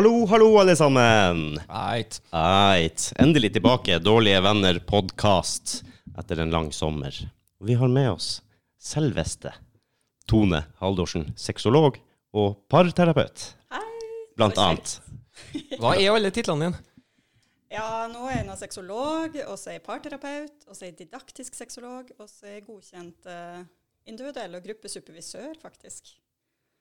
Hallo, hallo, alle sammen. Eit. Eit. Endelig tilbake. Dårlige venner podkast etter en lang sommer. Vi har med oss selveste Tone Haldorsen, sexolog og parterapeut, Hei. blant annet. Hva er alle titlene dine? Ja, nå er jeg nå sexolog, og så er jeg parterapeut, og så er jeg didaktisk sexolog, og så er jeg godkjent uh, individuell og gruppesupervisør, faktisk.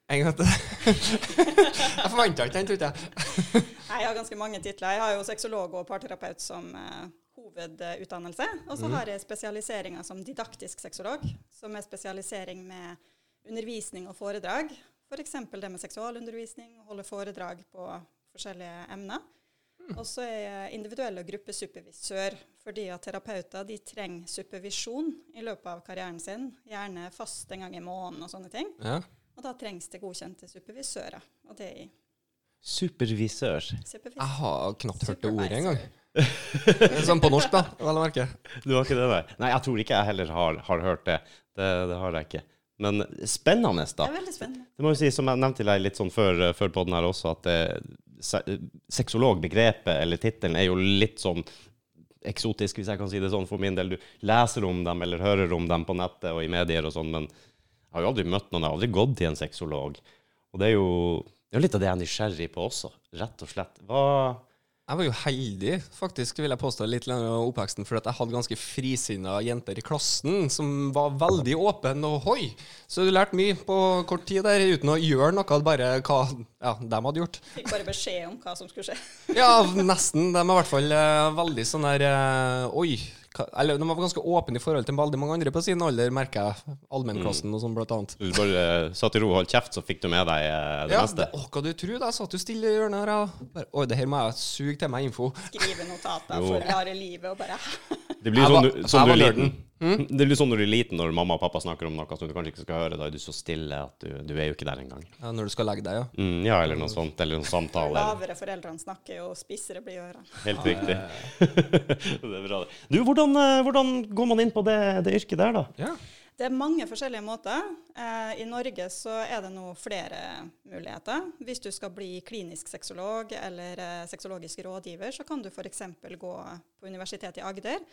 Jeg forventa ikke den, trodde jeg. Jeg har ganske mange titler. Jeg har jo sexolog og parterapeut som uh, hovedutdannelse. Og så har jeg spesialiseringer som didaktisk sexolog, som er spesialisering med undervisning og foredrag. F.eks. det med seksualundervisning, holde foredrag på forskjellige emner. Og så er jeg individuell og gruppesupervisør, fordi at terapeuter de trenger supervisjon i løpet av karrieren sin. Gjerne fast en gang i måneden og sånne ting. Ja. Og da trengs det godkjente supervisører. Og det er Supervisør. supervisør. Jeg har knapt hørt det ordet engang. Sånn på norsk, da, vel å merke. Du har ikke det nei? Nei, jeg tror ikke jeg heller har, har hørt det. det. Det har jeg ikke. Men spennende, Det da. er veldig spennende. Det må jo si, som jeg nevnte til deg litt sånn før, før podden her også, at eh, sexologbegrepet, eller tittelen, er jo litt sånn eksotisk, hvis jeg kan si det sånn for min del. Du leser om dem eller hører om dem på nettet og i medier og sånn, men jeg har jo aldri møtt noen, jeg har aldri gått til en sexolog. Og det er jo det er jo litt av det jeg er nysgjerrig på også, rett og slett. Hva Jeg var jo heldig, faktisk, vil jeg påstå, litt lenger oppveksten, for at jeg hadde ganske frisinna jenter i klassen som var veldig åpne og hoi. Så du lærte mye på kort tid der, uten å gjøre noe, bare hva ja, de hadde gjort. Fikk bare beskjed om hva som skulle skje. Ja, nesten. De er i hvert fall eh, veldig sånn der eh, Oi. Eller de var ganske åpne i forhold til veldig mange andre på sin alder, merker jeg. Allmennklassen og sånn, blant annet. Du bare satt i ro og holdt kjeft, så fikk du med deg eh, det Ja, meste. Ja, hva du tror? Jeg satt jo stille i hjørnet her. og Bare, Oi, det her må jeg suge til meg info. Skrive notater for rare livet og bare Det blir sånn, du- som jeg du var er nerden. Liten. Det blir sånn når du er liten, når mamma og pappa snakker om noe som du kanskje ikke skal høre. Da er du så stille at du, du er jo ikke der engang. Ja, når du skal legge deg, ja. Mm, ja, eller noe sånt. Eller noen samtale. lavere foreldrene snakker, jo spissere blir ørene. Helt riktig. det er bra. det. Du, hvordan, eh, hvordan går man inn på det, det yrket der, da? ja. Det er mange forskjellige måter. Eh, I Norge så er det nå flere muligheter. Hvis du skal bli klinisk sexolog eller eh, sexologisk rådgiver, så kan du f.eks. gå på Universitetet i Agder.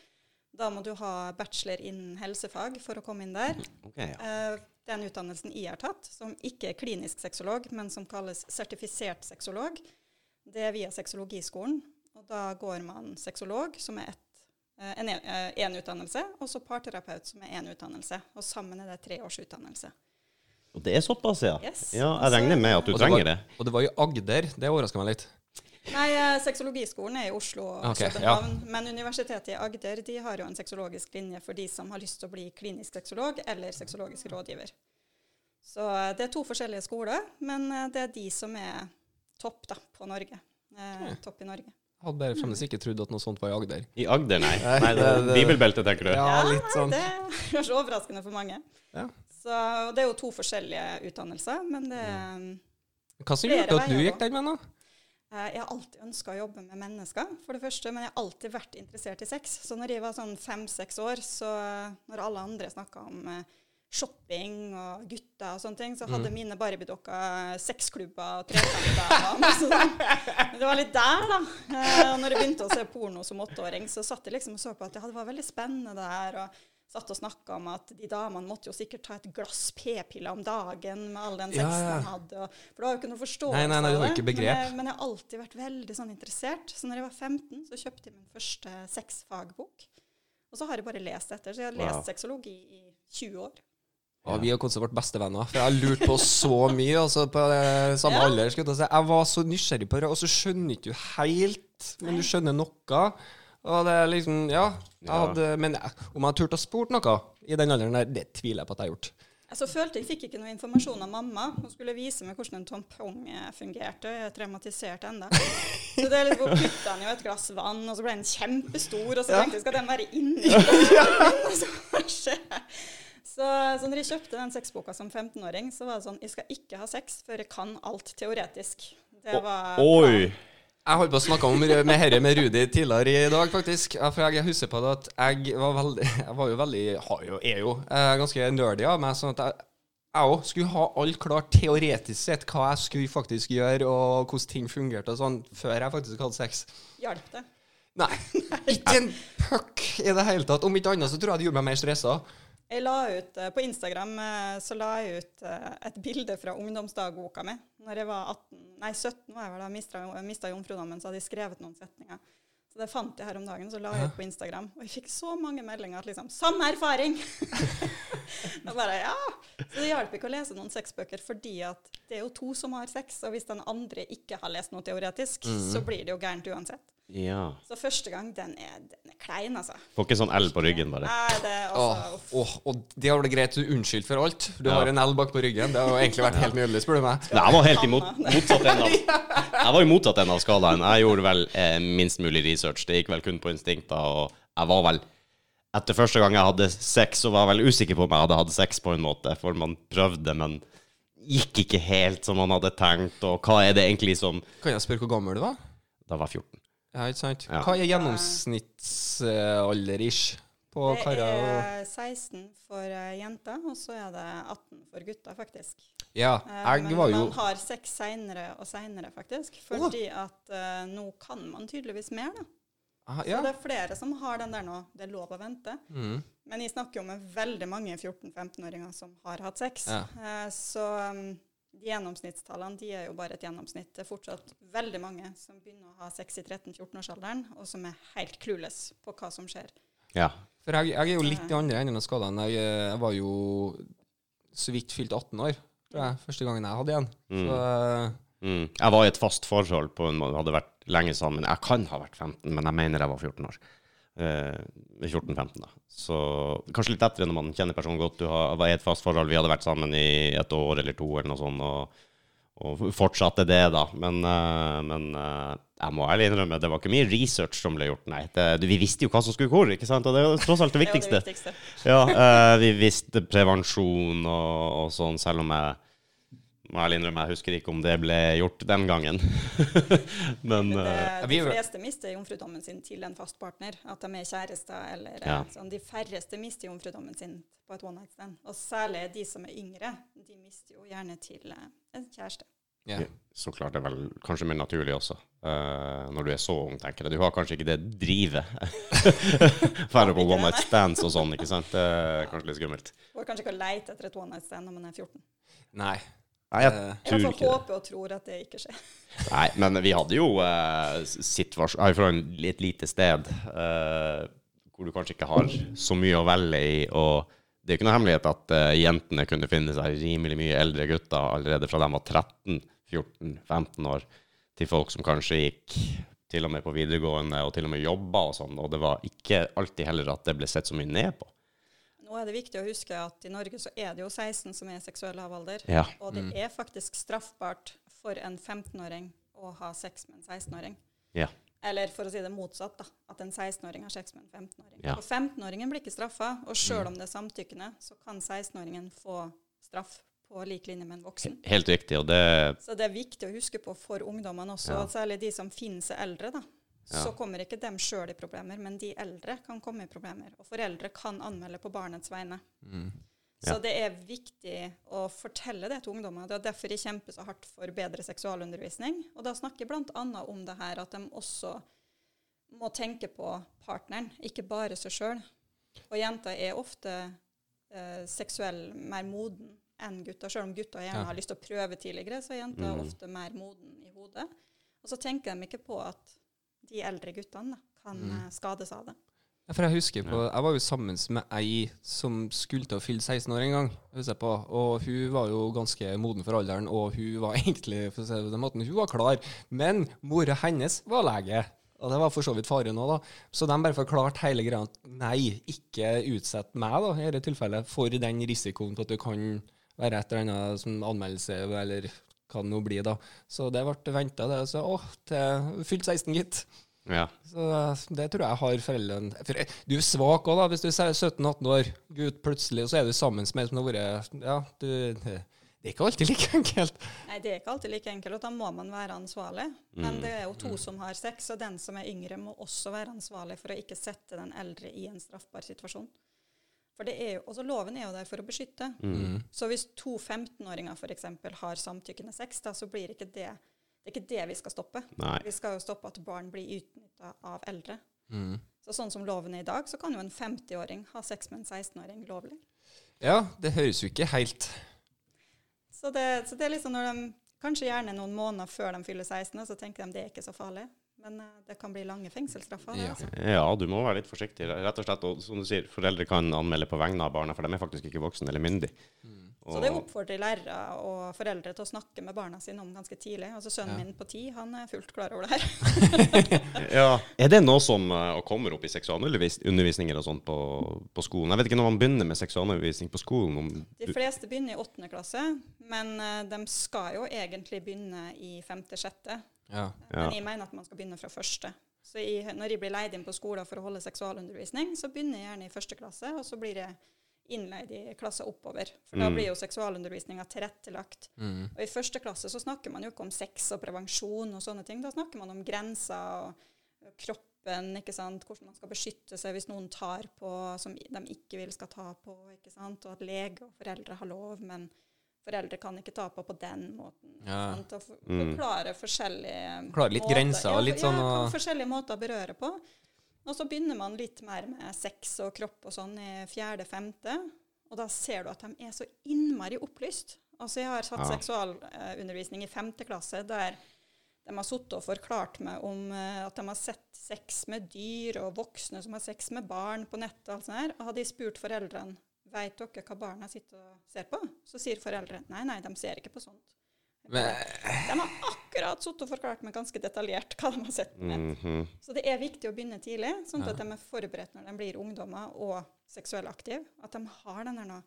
Da må du ha bachelor innen helsefag for å komme inn der. Okay, ja. Eh, den utdannelsen jeg har tatt, som ikke er klinisk sexolog, men som kalles sertifisert sexolog, det er via sexologiskolen. Og da går man sexolog, som er ett eh, en, eh, en utdannelse, og så parterapeut, som er én utdannelse. Og sammen er det tre års utdannelse. Og det er såpass, ja? Yes. Ja, Jeg regner med at du trenger det. Og det var i Agder. Det overraska meg litt. Nei, eh, sexologiskolen er i Oslo og okay, København. Men Universitetet i Agder de har jo en sexologisk linje for de som har lyst til å bli klinisk sexolog eller sexologisk rådgiver. Så eh, det er to forskjellige skoler, men eh, det er de som er topp da, på Norge. Eh, Topp i Norge. Hadde bare fremdeles ikke trodd at noe sånt var i Agder. I Agder, nei. Nei, det, det- Bibelbeltet, tenker du? Ja, litt sånn. Det er kanskje overraskende for mange. Ja. Så og det er jo to forskjellige utdannelser, men det Hva som gjorde at du gikk den veien, da? Eh, Jeg har alltid ønska å jobbe med mennesker, for det første, men jeg har alltid vært interessert i sex. Så når jeg var sånn fem-seks år, så når alle andre snakka om eh, shopping og gutter og sånne ting, så hadde mine Barbie-dokker sexklubber og trekanter og masse sånn. Det var litt der, da. Eh, Og når jeg begynte å se porno som åtteåring, så satt jeg liksom og så på at det var veldig spennende det her. og satt og snakka om at de damene måtte jo sikkert ta et glass p-piller om dagen med all den sexen ja. de hadde. Og, for det var jo ikke noe forståelse Nei, nei, nei, det ikke Men jeg, men jeg har alltid vært veldig sånn interessert. Så når jeg var 15, så kjøpte jeg min første sexfagbok. Og så har jeg bare lest etter. Så jeg har lest Wow. sexologi i 20 år. Ja, vi har kanskje vært bestevenner, for jeg har lurt på så mye altså på eh, samme Ja. alder. Jeg, var så nysgjerrig på det, og så skjønner ikke du helt, men du skjønner noe. Og det er liksom Ja. Jeg Ja. hadde, men jeg, om jeg turte å spurt noe i den alderen der, det tviler jeg på at jeg har gjort. Så følte jeg fikk ikke noe informasjon av mamma. Hun skulle vise meg hvordan en tampong eh, fungerte. Jeg er traumatisert ennå. Så det er litt, hun putta den jo et glass vann, og så ble den kjempestor, og så Ja. tenkte jeg skal den være inni? Og så. Så, når jeg kjøpte den sexboka som 15-åring, så var det sånn Jeg skal ikke ha sex før jeg kan alt teoretisk. Det var Oi! Jeg holdt på å snakke om med herre med Rudi tidligere i dag, faktisk. For jeg husker på det at jeg var veldig Jeg var jo veldig har jo, Er jo eh, ganske nerdy av meg. sånn at jeg jeg òg skulle ha alt klart teoretisk sett hva jeg skulle faktisk gjøre, og hvordan ting fungerte og sånn, før jeg faktisk hadde sex. Hjalp det? Nei. Ikke en puck i det hele tatt. Om ikke annet så tror jeg det gjorde meg mer stressa. Jeg la ut eh, På Instagram eh, så la jeg ut et bilde fra ungdomsdagboka mi. Når jeg var 18, nei 17 var jeg vel da mista, jomfrudommen, så hadde jeg skrevet noen setninger. Så det fant jeg her om dagen, så la jeg ut på Instagram. Og jeg fikk så mange meldinger at liksom Samme erfaring! da bare, ja. Så det hjalp ikke å lese noen sexbøker, fordi at det er jo to som har sex, og hvis den andre ikke har lest noe teoretisk, så blir det jo gærent uansett. Ja. Så første gang, den er, den er klein, altså. Får ikke sånn L på ryggen, bare. Nei, det er Åh, altså uff. åh, og det har vært greit du unnskyldt for alt. Du Ja. har en L bak på ryggen. Det har egentlig vært helt nydelig, spør du meg. Nei, jeg var helt imot, motsatt enden av Jeg var jo motsatt enden av skalaen. Jeg gjorde vel eh, minst mulig research. Det gikk vel kun på instinkter, og jeg var vel Etter første gang jeg hadde sex, så var jeg vel usikker på om jeg hadde hatt sex, på en måte, for man prøvde, men gikk ikke helt som man hadde tenkt, og hva er det egentlig som Kan jeg spørre hvor gammel du var? Da var jeg 14. Ja, ikke sant? Ja. Hva er gjennomsnittsalder-ish på Det karer? Det er 16 for eh, jenter, og så er det 18 for gutter, faktisk. Ja, Eh, jeg Men var jo man har sex seinere og seinere, faktisk. Fordi at eh, nå kan man tydeligvis mer, da. Ah, Så det er flere som har den der nå. Det er lov å vente. Mm. Men jeg snakker jo med veldig mange 14-15-åringer som har hatt sex. Ja. Eh, så um, de gjennomsnittstallene de er jo bare et gjennomsnitt. Det er fortsatt veldig mange som begynner å ha sex i 13-14-årsalderen, og som er helt clueless på hva som skjer. Ja. For jeg, jeg er jo litt i andre enden av skalaen. Jeg, jeg var jo så vidt fylt 18 år, tror jeg, første gangen jeg hadde en. Mm. Så eh, Mm. Jeg var i et fast forhold på en måte, hadde vært lenge sammen. Jeg kan ha vært 15, men jeg mener jeg var 14 år. Eh, 14-15, da. Så kanskje litt lettere når man kjenner personen godt. Du har, var i et fast forhold, vi hadde vært sammen i et år eller to, eller noe sånt, og, og fortsatte det, da. Men, eh, men eh, jeg må ærlig innrømme, det var ikke mye research som ble gjort, nei. Det, vi visste jo hva som skulle hvor, ikke sant? Og det er tross alt det Det viktigste. det viktigste. Ja, uh, vi visste prevensjon og, og sånn, selv om jeg må ærlig innrømme, jeg husker ikke om det ble gjort den gangen. Men Men eh, det, de fleste mister jomfrudommen sin til en fast partner. At de er kjærester eller Ja. eh, sånn. De færreste mister jomfrudommen sin på et one night stand. Og særlig de som er yngre, de mister jo gjerne til en kjæreste. Ja. så klart det er vel kanskje mer naturlig også, Uh, når du er så ung, tenker jeg. Du har kanskje ikke det drivet. Færre på one night stands og sånn, ikke sant? Det er kanskje litt skummelt. Går kanskje ikke å leite etter et one night stand når man er 14. Nei. Nei, jeg uh, tror ikke det. håper og tror at det ikke skjer. Nei, men vi hadde jo uh, situasjon Jeg er fra et lite sted uh, hvor du kanskje ikke har så mye å velge i. Og det er jo ikke noe hemmelighet at uh, jentene kunne finne seg rimelig mye eldre gutter allerede fra de var 13-14-15 år, til folk som kanskje gikk til og med på videregående og til og med jobba og sånn. Og det var ikke alltid heller at det ble sett så mye ned på. Nå er det viktig å huske at i Norge så er det jo 16 som er seksuell lavalder. Ja. Og det er faktisk straffbart for en 15-åring å ha sex med en 16-åring. Ja. Eller for å si det motsatt, da, at en 16-åring har sex med en 15-åring. Ja. Og 15-åringen blir ikke straffa, og sjøl om det er samtykkende, så kan 16-åringen få straff på lik linje med en voksen. Helt riktig, og det Så det er viktig å huske på for ungdommene også, Ja. særlig de som finner seg eldre, da. Ja. Så kommer ikke dem sjøl i problemer, men de eldre kan komme i problemer. Og foreldre kan anmelde på barnets vegne. Mm. Så det er viktig å fortelle det til ungdommer. Det er derfor jeg kjemper så hardt for bedre seksualundervisning. Og da snakker jeg bl.a. om det her at de også må tenke på partneren, ikke bare seg sjøl. Og jenter er ofte eh, seksuell mer moden enn gutter. Selv om gutter gjerne Ja. har lyst til å prøve tidligere, så er jenter Mm. ofte mer moden i hodet. Og så tenker de ikke på at de eldre guttene da, kan Mm. eh, skades av det. Ja, for jeg husker på, jeg var jo sammen med ei som skulle til å fylle 16 år en gang. jeg på, Og hun var jo ganske moden for alderen, og hun var egentlig for å si det på den måten, hun var klar. Men mora hennes var lege. Og det var for så vidt faren òg, da. Så de bare forklarte hele greia at nei, ikke utsett meg, da, i dette tilfellet, for den risikoen på at du kan være et eller annet som anmeldelse, eller hva det nå blir, da. Så det ble venta, det. Så å, til fylt 16, gitt. Ja. Så eh, det tror jeg har foreldrene For eh, du er svak òg, da, hvis du er 17-18 år, gutt plutselig, og så er du sammen med ei som har vært Ja, du Det er ikke alltid like enkelt. Nei, det er ikke alltid like enkelt, og da må man være ansvarlig. Men det er jo to som har sex, og den som er yngre, må også være ansvarlig for å ikke sette den eldre i en straffbar situasjon. For det er jo, også loven er jo der for å beskytte. Mm. Så hvis to 15-åringer f.eks. har samtykkende sex, da, så blir ikke det det er ikke det vi skal stoppe. Nei. Vi skal jo stoppe at barn blir utnytta av eldre. Mm. Så sånn som loven er i dag, så kan jo en 50-åring ha sex med en 16-åring lovlig. Ja, det høres jo ikke helt Så det, så det er liksom når de Kanskje gjerne noen måneder før de fyller 16, så tenker de det er ikke så farlig. Men eh, det kan bli lange fengselsstraffer. Ja. Altså. Ja, du må være litt forsiktig, rett og slett. Og som du sier, foreldre kan anmelde på vegne av barna, for de er faktisk ikke voksne eller myndige. Så det oppfordrer lærere og foreldre til å snakke med barna sine om ganske tidlig. Altså Sønnen Ja. min på ti han er fullt klar over det her. Ja. Er det noe som uh, kommer opp i seksualundervisninger og sånt på, på skolen? Jeg vet ikke når man begynner med seksualundervisning på skolen om De fleste begynner i åttende klasse, men eh, de skal jo egentlig begynne i femte-sjette. Ja. Ja. Men jeg mener at man skal begynne fra første. Så jeg, når jeg blir leid inn på skolen for å holde seksualundervisning, så begynner jeg gjerne i første klasse, og så blir jeg innleid i klasser oppover. For da Mm. blir jo seksualundervisninga tilrettelagt. Mm. Og i første klasse så snakker man jo ikke om sex og prevensjon og sånne ting. Da snakker man om grenser og og kroppen, ikke sant. Hvordan man skal beskytte seg hvis noen tar på som de ikke vil skal ta på, ikke sant. Og at lege og foreldre har lov, men foreldre kan ikke ta på på den måten. Ja. sant? Og for, Mm. forskjellige Klare litt grenser og litt sånn, Ja, og- forskjellige måter å berøre på. Og så begynner man litt mer med sex og kropp og sånn i fjerde-femte. Og da ser du at de er så innmari opplyst. Altså jeg har satt Ja. seksualundervisning i femte klasse der de har sittet og forklart meg om eh, at de har sett sex med dyr, og voksne som har sex med barn på nettet. Og alt sånt her. Og hadde jeg spurt foreldrene vet dere hva barna sitter og ser på, så sier foreldre nei, nei, de ser ikke på sånt. Men, De har akkurat sittet og forklart meg ganske detaljert hva de har sett på nett. Mhm. Så det er viktig å begynne tidlig, sånn Ja. at de er forberedt når de blir ungdommer og seksuelt aktive. At de har den der nå.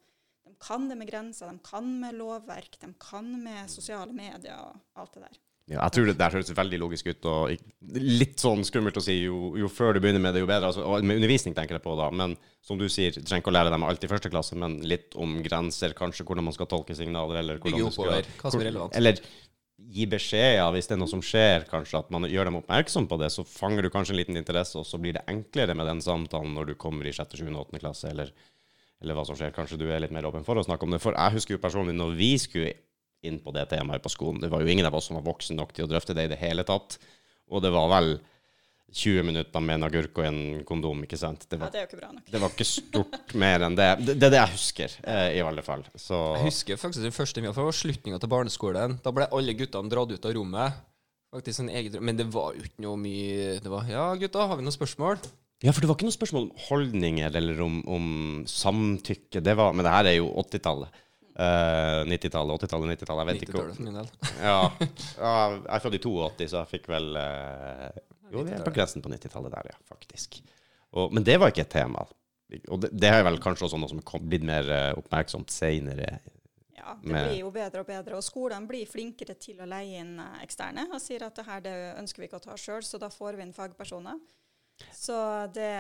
De kan det med grenser, de kan med lovverk, de kan med sosiale medier og alt det der. Ja, jeg tror det der høres veldig logisk ut, og litt sånn skummelt å si jo, jo før du begynner med det, jo bedre. Altså, med undervisning tenker jeg på da, men som du sier, du trenger ikke å lære dem alt i første klasse, men litt om grenser, kanskje hvordan man skal tolke signaler, eller hvordan man skal- oppover hva som er relevant. Eller gi beskjeder hvis det er noe som skjer, kanskje, at man gjør dem oppmerksom på det, så fanger du kanskje en liten interesse, og så blir det enklere med den samtalen når du kommer i sjette, sjuende, åttende klasse, eller, eller hva som skjer. Kanskje du er litt mer åpen for å snakke om det. For jeg husker jo personlig når vi skulle inn på det temaet på skolen, det var jo ingen av oss som var voksen nok til å drøfte det i det hele tatt. Og det var vel 20 minutter med en agurk og en kondom, ikke sant? Det Ja, det er jo ikke bra nok. det var ikke stort mer enn det. Det, det er det jeg husker, eh, i alle fall. Så Jeg husker faktisk det første mia, for det var slutninga til barneskolen. Da ble alle guttene dratt ut av rommet. Faktisk en egen, Men det var jo ikke noe mye Det var Ja, gutta, har vi noen spørsmål? Ja, for det var ikke noe spørsmål om holdninger eller om, om samtykke. Det var, men det her er jo 80-tallet. Eh, 90-tallet, 80-tallet, 90-tallet. Jeg vet ikke. 90-tallet min del. Ja, ja, jeg er født i 82, så jeg fikk vel uh, Jo, vi er på grensen på 90-tallet der, ja, faktisk. Og, men det var ikke et tema. Og det, det er vel kanskje også noe som er blitt mer eh, oppmerksomt senere. Ja, det med- blir jo bedre og bedre. Og skolene blir flinkere til å leie inn eh, eksterne og sier at det her det ønsker vi ikke å ta sjøl, så da får vi inn fagpersoner. Så det,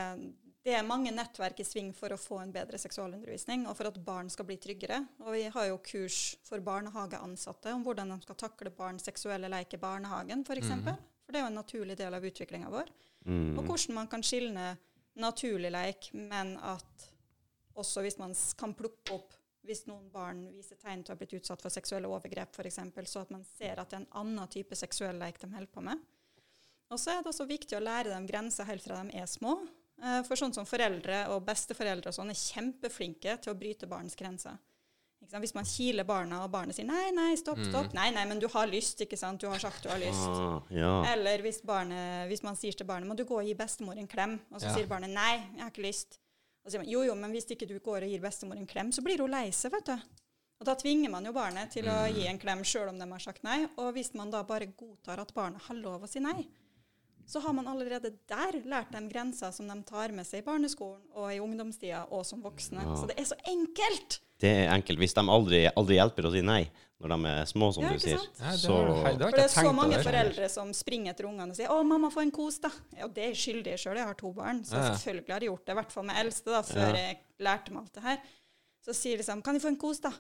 det er mange nettverk i sving for å få en bedre seksualundervisning, og for at barn skal bli tryggere. Og vi har jo kurs for barnehageansatte om hvordan de skal takle barns seksuelle leik i barnehagen, f.eks. For, eksempel. for det er jo en naturlig del av utviklinga vår. Mm. Og hvordan man kan skilne naturlig leik, men at også hvis man kan plukke opp hvis noen barn viser tegn til å ha blitt utsatt for seksuelle overgrep, f.eks., så at man ser at det er en annen type seksuell leik de holder på med. Og så er det også viktig å lære dem grenser helt fra de er små. Eh, For sånn som foreldre og besteforeldre og sånn er kjempeflinke til å bryte barns grenser. Hvis man kiler barna, og barnet sier 'nei, nei, stopp, stopp', 'nei, nei, men du har lyst', ikke sant, 'du har sagt du har lyst'. Ah, ja. Eller hvis, barnet, hvis man sier til barnet må du gå og gi bestemor en klem, og så Ja. sier barnet nei, jeg har ikke lyst. Og så sier man jo, jo, men hvis ikke du går og gir bestemor en klem, så blir hun lei seg, vet du. Og da tvinger man jo barnet til å gi en klem sjøl om de har sagt nei. Og hvis man da bare godtar at barnet har lov å si nei, så har man allerede der lært dem grenser som de tar med seg i barneskolen og i ungdomstida og som voksne. Ja. Så det er så enkelt! Det er enkelt. Hvis de aldri, aldri hjelper å si nei når de er små, som Ja, du sier? Ja, det så har- hei, det For det er så mange foreldre som springer etter ungene og sier 'Å, mamma, få en kos', da. Ja, det er skyldig sjøl. Jeg har to barn, så selvfølgelig har jeg gjort det. I hvert fall med eldste, da, før Ja. jeg lærte meg alt det her. Så sier liksom 'Kan jeg få en kos', da?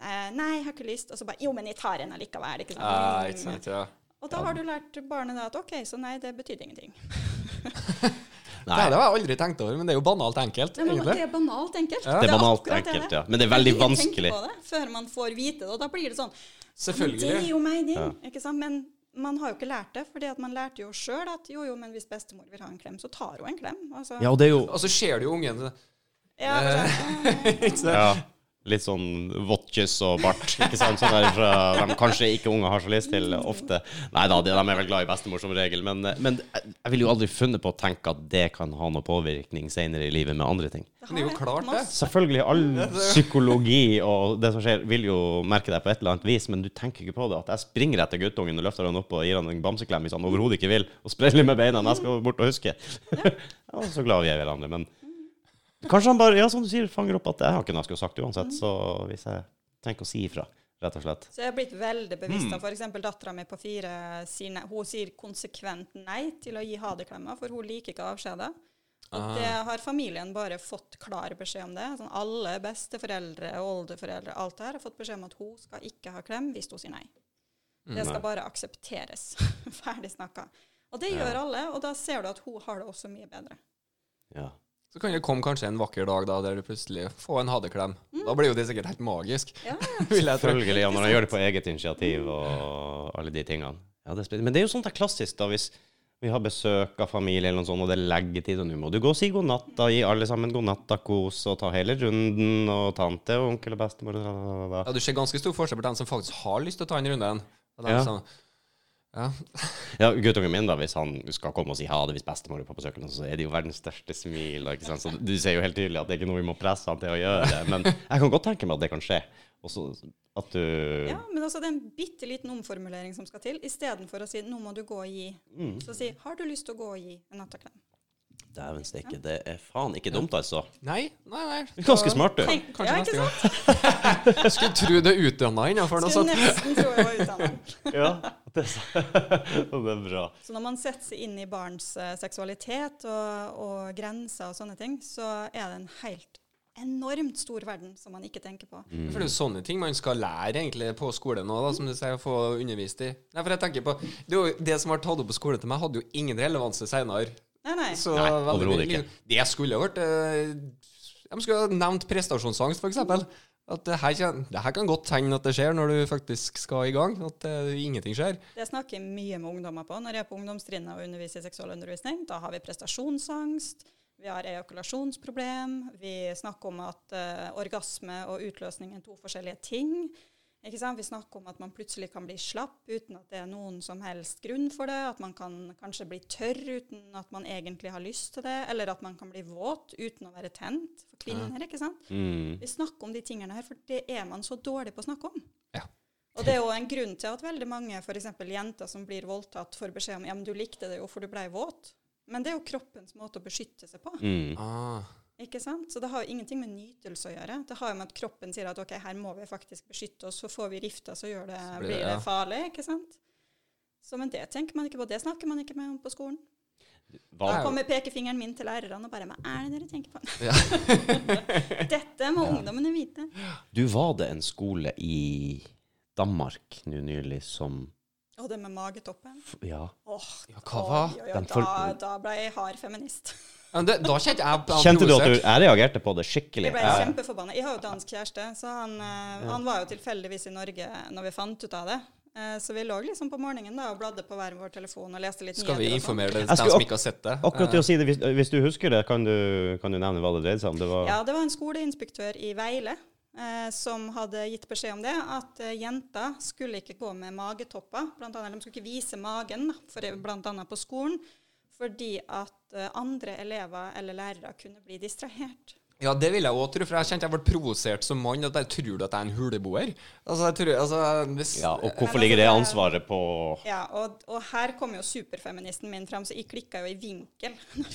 Eh, nei, jeg har ikke lyst. Og så bare 'Jo, men jeg tar en allikevel'. Ikke sant? Ja, ikke sant, ja. Og da har du lært barnet da at OK, så nei, det betydde ingenting. Nei. Det har jeg aldri tenkt over, men det er jo banalt enkelt, Det er, det er banalt enkelt. Ja. Det er banalt det er enkelt, det. ja. Men det er veldig vanskelig. tenker på det før man får vite det, og da blir det sånn Men det er jo mening, Ja. ikke sant? Men man har jo ikke lært det, fordi at man lærte jo sjøl at jo, jo, men hvis bestemor vil ha en klem, så tar hun en klem. Altså, Ja, og det er jo Og så ser du jo ungen ja, sant? ja, litt sånn våttkyss og bart. Ikke sant? Sånn der fra de kanskje ikke unger har så lyst til ofte. Nei da, de de er vel glad i bestemor som regel. Men, men jeg ville jo aldri funnet på å tenke at det kan ha noe påvirkning senere i livet med andre ting. det er jo klart det. Selvfølgelig, all psykologi og det som skjer, vil jo merke deg på et eller annet vis, men du tenker ikke på det. At jeg springer etter guttungen og løfter han opp og gir han en bamseklem hvis han overhodet ikke vil, og spreller med beina. Jeg skal bort og huske. Ja, så glad vi er i hverandre. Men kanskje han bare, ja, som du sier, fanger opp at jeg har ikke noe jeg skulle sagt uansett. Så hvis jeg tenker å si ifra, rett og slett. Så jeg har blitt veldig bevisst Mm. av f.eks. dattera mi på fire Sine. Hun sier konsekvent nei til å gi ha det-klemmer, for hun liker ikke avskjeder. Og Ah. det har familien bare fått klar beskjed om det. Sånn alle besteforeldre og oldeforeldre alt det her har fått beskjed om at hun skal ikke ha klem hvis hun sier nei. Det skal bare aksepteres. Ferdig snakka. Og det gjør alle, og da ser du at hun har det også mye bedre. Ja. Så kan det komme kanskje en vakker dag da der du plutselig får en hadeklem. Da blir jo det sikkert helt magisk. Ja, ja. Selvfølgelig, ja, når han gjør det på eget initiativ og alle de tingene. Ja, det er. Men det er jo sånt er klassisk da, hvis vi har besøk av familie eller noe sånt, og det er leggetid, og nå må du gå og si god natt, da gi alle sammen god natt, da kos, og ta hele runden, og tante og onkel og bestemor, og da, da, da, da. Ja, du ser ganske stor forskjell på dem som faktisk har lyst til å ta en runde. Og dem Ja. som, ja. Ja, guttungen min da, hvis han skal komme og si ha det hvis bestemor er på besøk, så er det jo verdens største smil, ikke sant? Så du ser jo helt tydelig at det er ikke noe vi må presse han til å gjøre det, men jeg kan godt tenke meg at det kan skje. Også at du... Ja, men altså det er en bitte liten omformulering som skal til, istedenfor å si 'nå må du gå og gi'. Mm. Så si 'har du lyst til å gå og gi en nattaklem'? Dæven steike, det er faen ikke dumt altså. Nei, nei, nei. Ganske smart du. Tenk, Kanskje ja, neste ikke gang. sant? Jeg skulle tro det er utdanna innafor noe Skulle sånt. nesten tro jeg var utdannet. Ja, det er, så- det er bra. Så når man setter seg inn i barns eh, seksualitet og, og grenser og sånne ting, så er det en helt enormt stor verden som man ikke tenker på. For det er jo sånne ting man skal lære egentlig på skolen nå, da, som du sier, å få undervist i. Nei, for jeg tenker på, Det, er jo, det som var tatt opp på skolen til meg, hadde jo ingen relevanse senere. Nei, nei. Så Nei, overhodet ikke. Det skulle vært eh, De skulle ha nevnt prestasjonsangst, f.eks. At det her, kan, det her kan godt tegne at det skjer når du faktisk skal i gang. At det, ingenting skjer. Det snakker jeg mye med ungdommer på når jeg er på ungdomstrinnet og underviser i seksualundervisning. Da har vi prestasjonsangst, vi har ejakulasjonsproblem, vi snakker om at uh, orgasme og utløsning er to forskjellige ting. Ikke sant? Vi snakker om at man plutselig kan bli slapp uten at det er noen som helst grunn for det. At man kan kanskje bli tørr uten at man egentlig har lyst til det. Eller at man kan bli våt uten å være tent. For kvinner, ikke sant. Mm. Vi snakker om de tingene her, for det er man så dårlig på å snakke om. Ja. Og det er jo en grunn til at veldig mange f.eks. jenter som blir voldtatt, får beskjed om ja, men du likte det jo, for du blei våt. Men det er jo kroppens måte å beskytte seg på. Mm. Ah. Ikke sant? Så det har jo ingenting med nytelse å gjøre. Det har jo med at kroppen sier at ok, her må vi faktisk beskytte oss, så får vi rifta, så det, Så blir blir det- det ja. farlig. ikke sant? Så men det tenker man ikke på. Det snakker man ikke med om på skolen. Hva, Da kommer pekefingeren min til lærerne og bare Hva er det dere tenker på? Ja. Dette må ungdommene vite. du var det en skole i Danmark nå nylig som Og det med magetoppen. Ja. Åh, Ja, hva var? da, da ble jeg hard feminist. Ja, det, da kjente jeg på Kjente du at du Jeg reagerte på det skikkelig. Jeg ble Jeg- kjempeforbanna. Jeg har jo dansk kjæreste, så han, eh, han var jo tilfeldigvis i Norge når vi fant ut av det. Eh, så vi lå liksom på morgenen da og bladde på hver vår telefon og leste litt Skal vi sånn. informere dem Jeg skulle som ikke har sett det? Akkurat til å si det, hvis, hvis du husker det, kan du, kan du nevne hva det dreide seg om? Det var Ja, det var en skoleinspektør i Veile eh, som hadde gitt beskjed om det, at eh, jenter skulle ikke gå med magetopper. Blant annet, de skulle ikke vise magen, for, annet på skolen, fordi at eh, andre elever eller lærere kunne bli distrahert. Ja, det vil jeg òg tro, for jeg kjente jeg ble provosert som mann. At jeg tror du at jeg er en huleboer? Altså, jeg tror, altså, hvis, ja, Og hvorfor ligger det altså, ansvaret på Ja, og, og her kom jo superfeministen min frem, så jeg klikka jo i vinkel.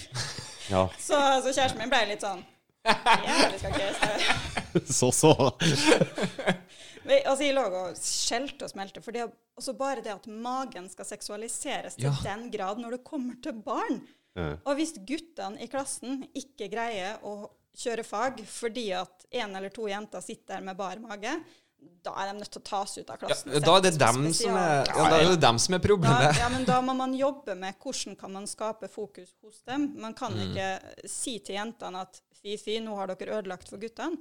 Ja, Så, så kjæresten min ble litt sånn Ja, vi skal ikke så så. Vi- Altså, jeg lå og skjelte og smelte. For det, er også bare det at magen skal seksualiseres til Ja. den grad når det kommer til barn. Ja. Og hvis guttene i klassen ikke greier å kjøre fag fordi at en eller to jenter sitter der med bar mage, da er de nødt til å tas ut av Ja, klassen. da er det dem som er, ja, da er det dem som er da, problemet. ja, men da må man jobbe med hvordan kan man skape fokus hos dem. Man kan Mm. ikke si til jentene at fy, fy, nå har dere ødelagt for guttene.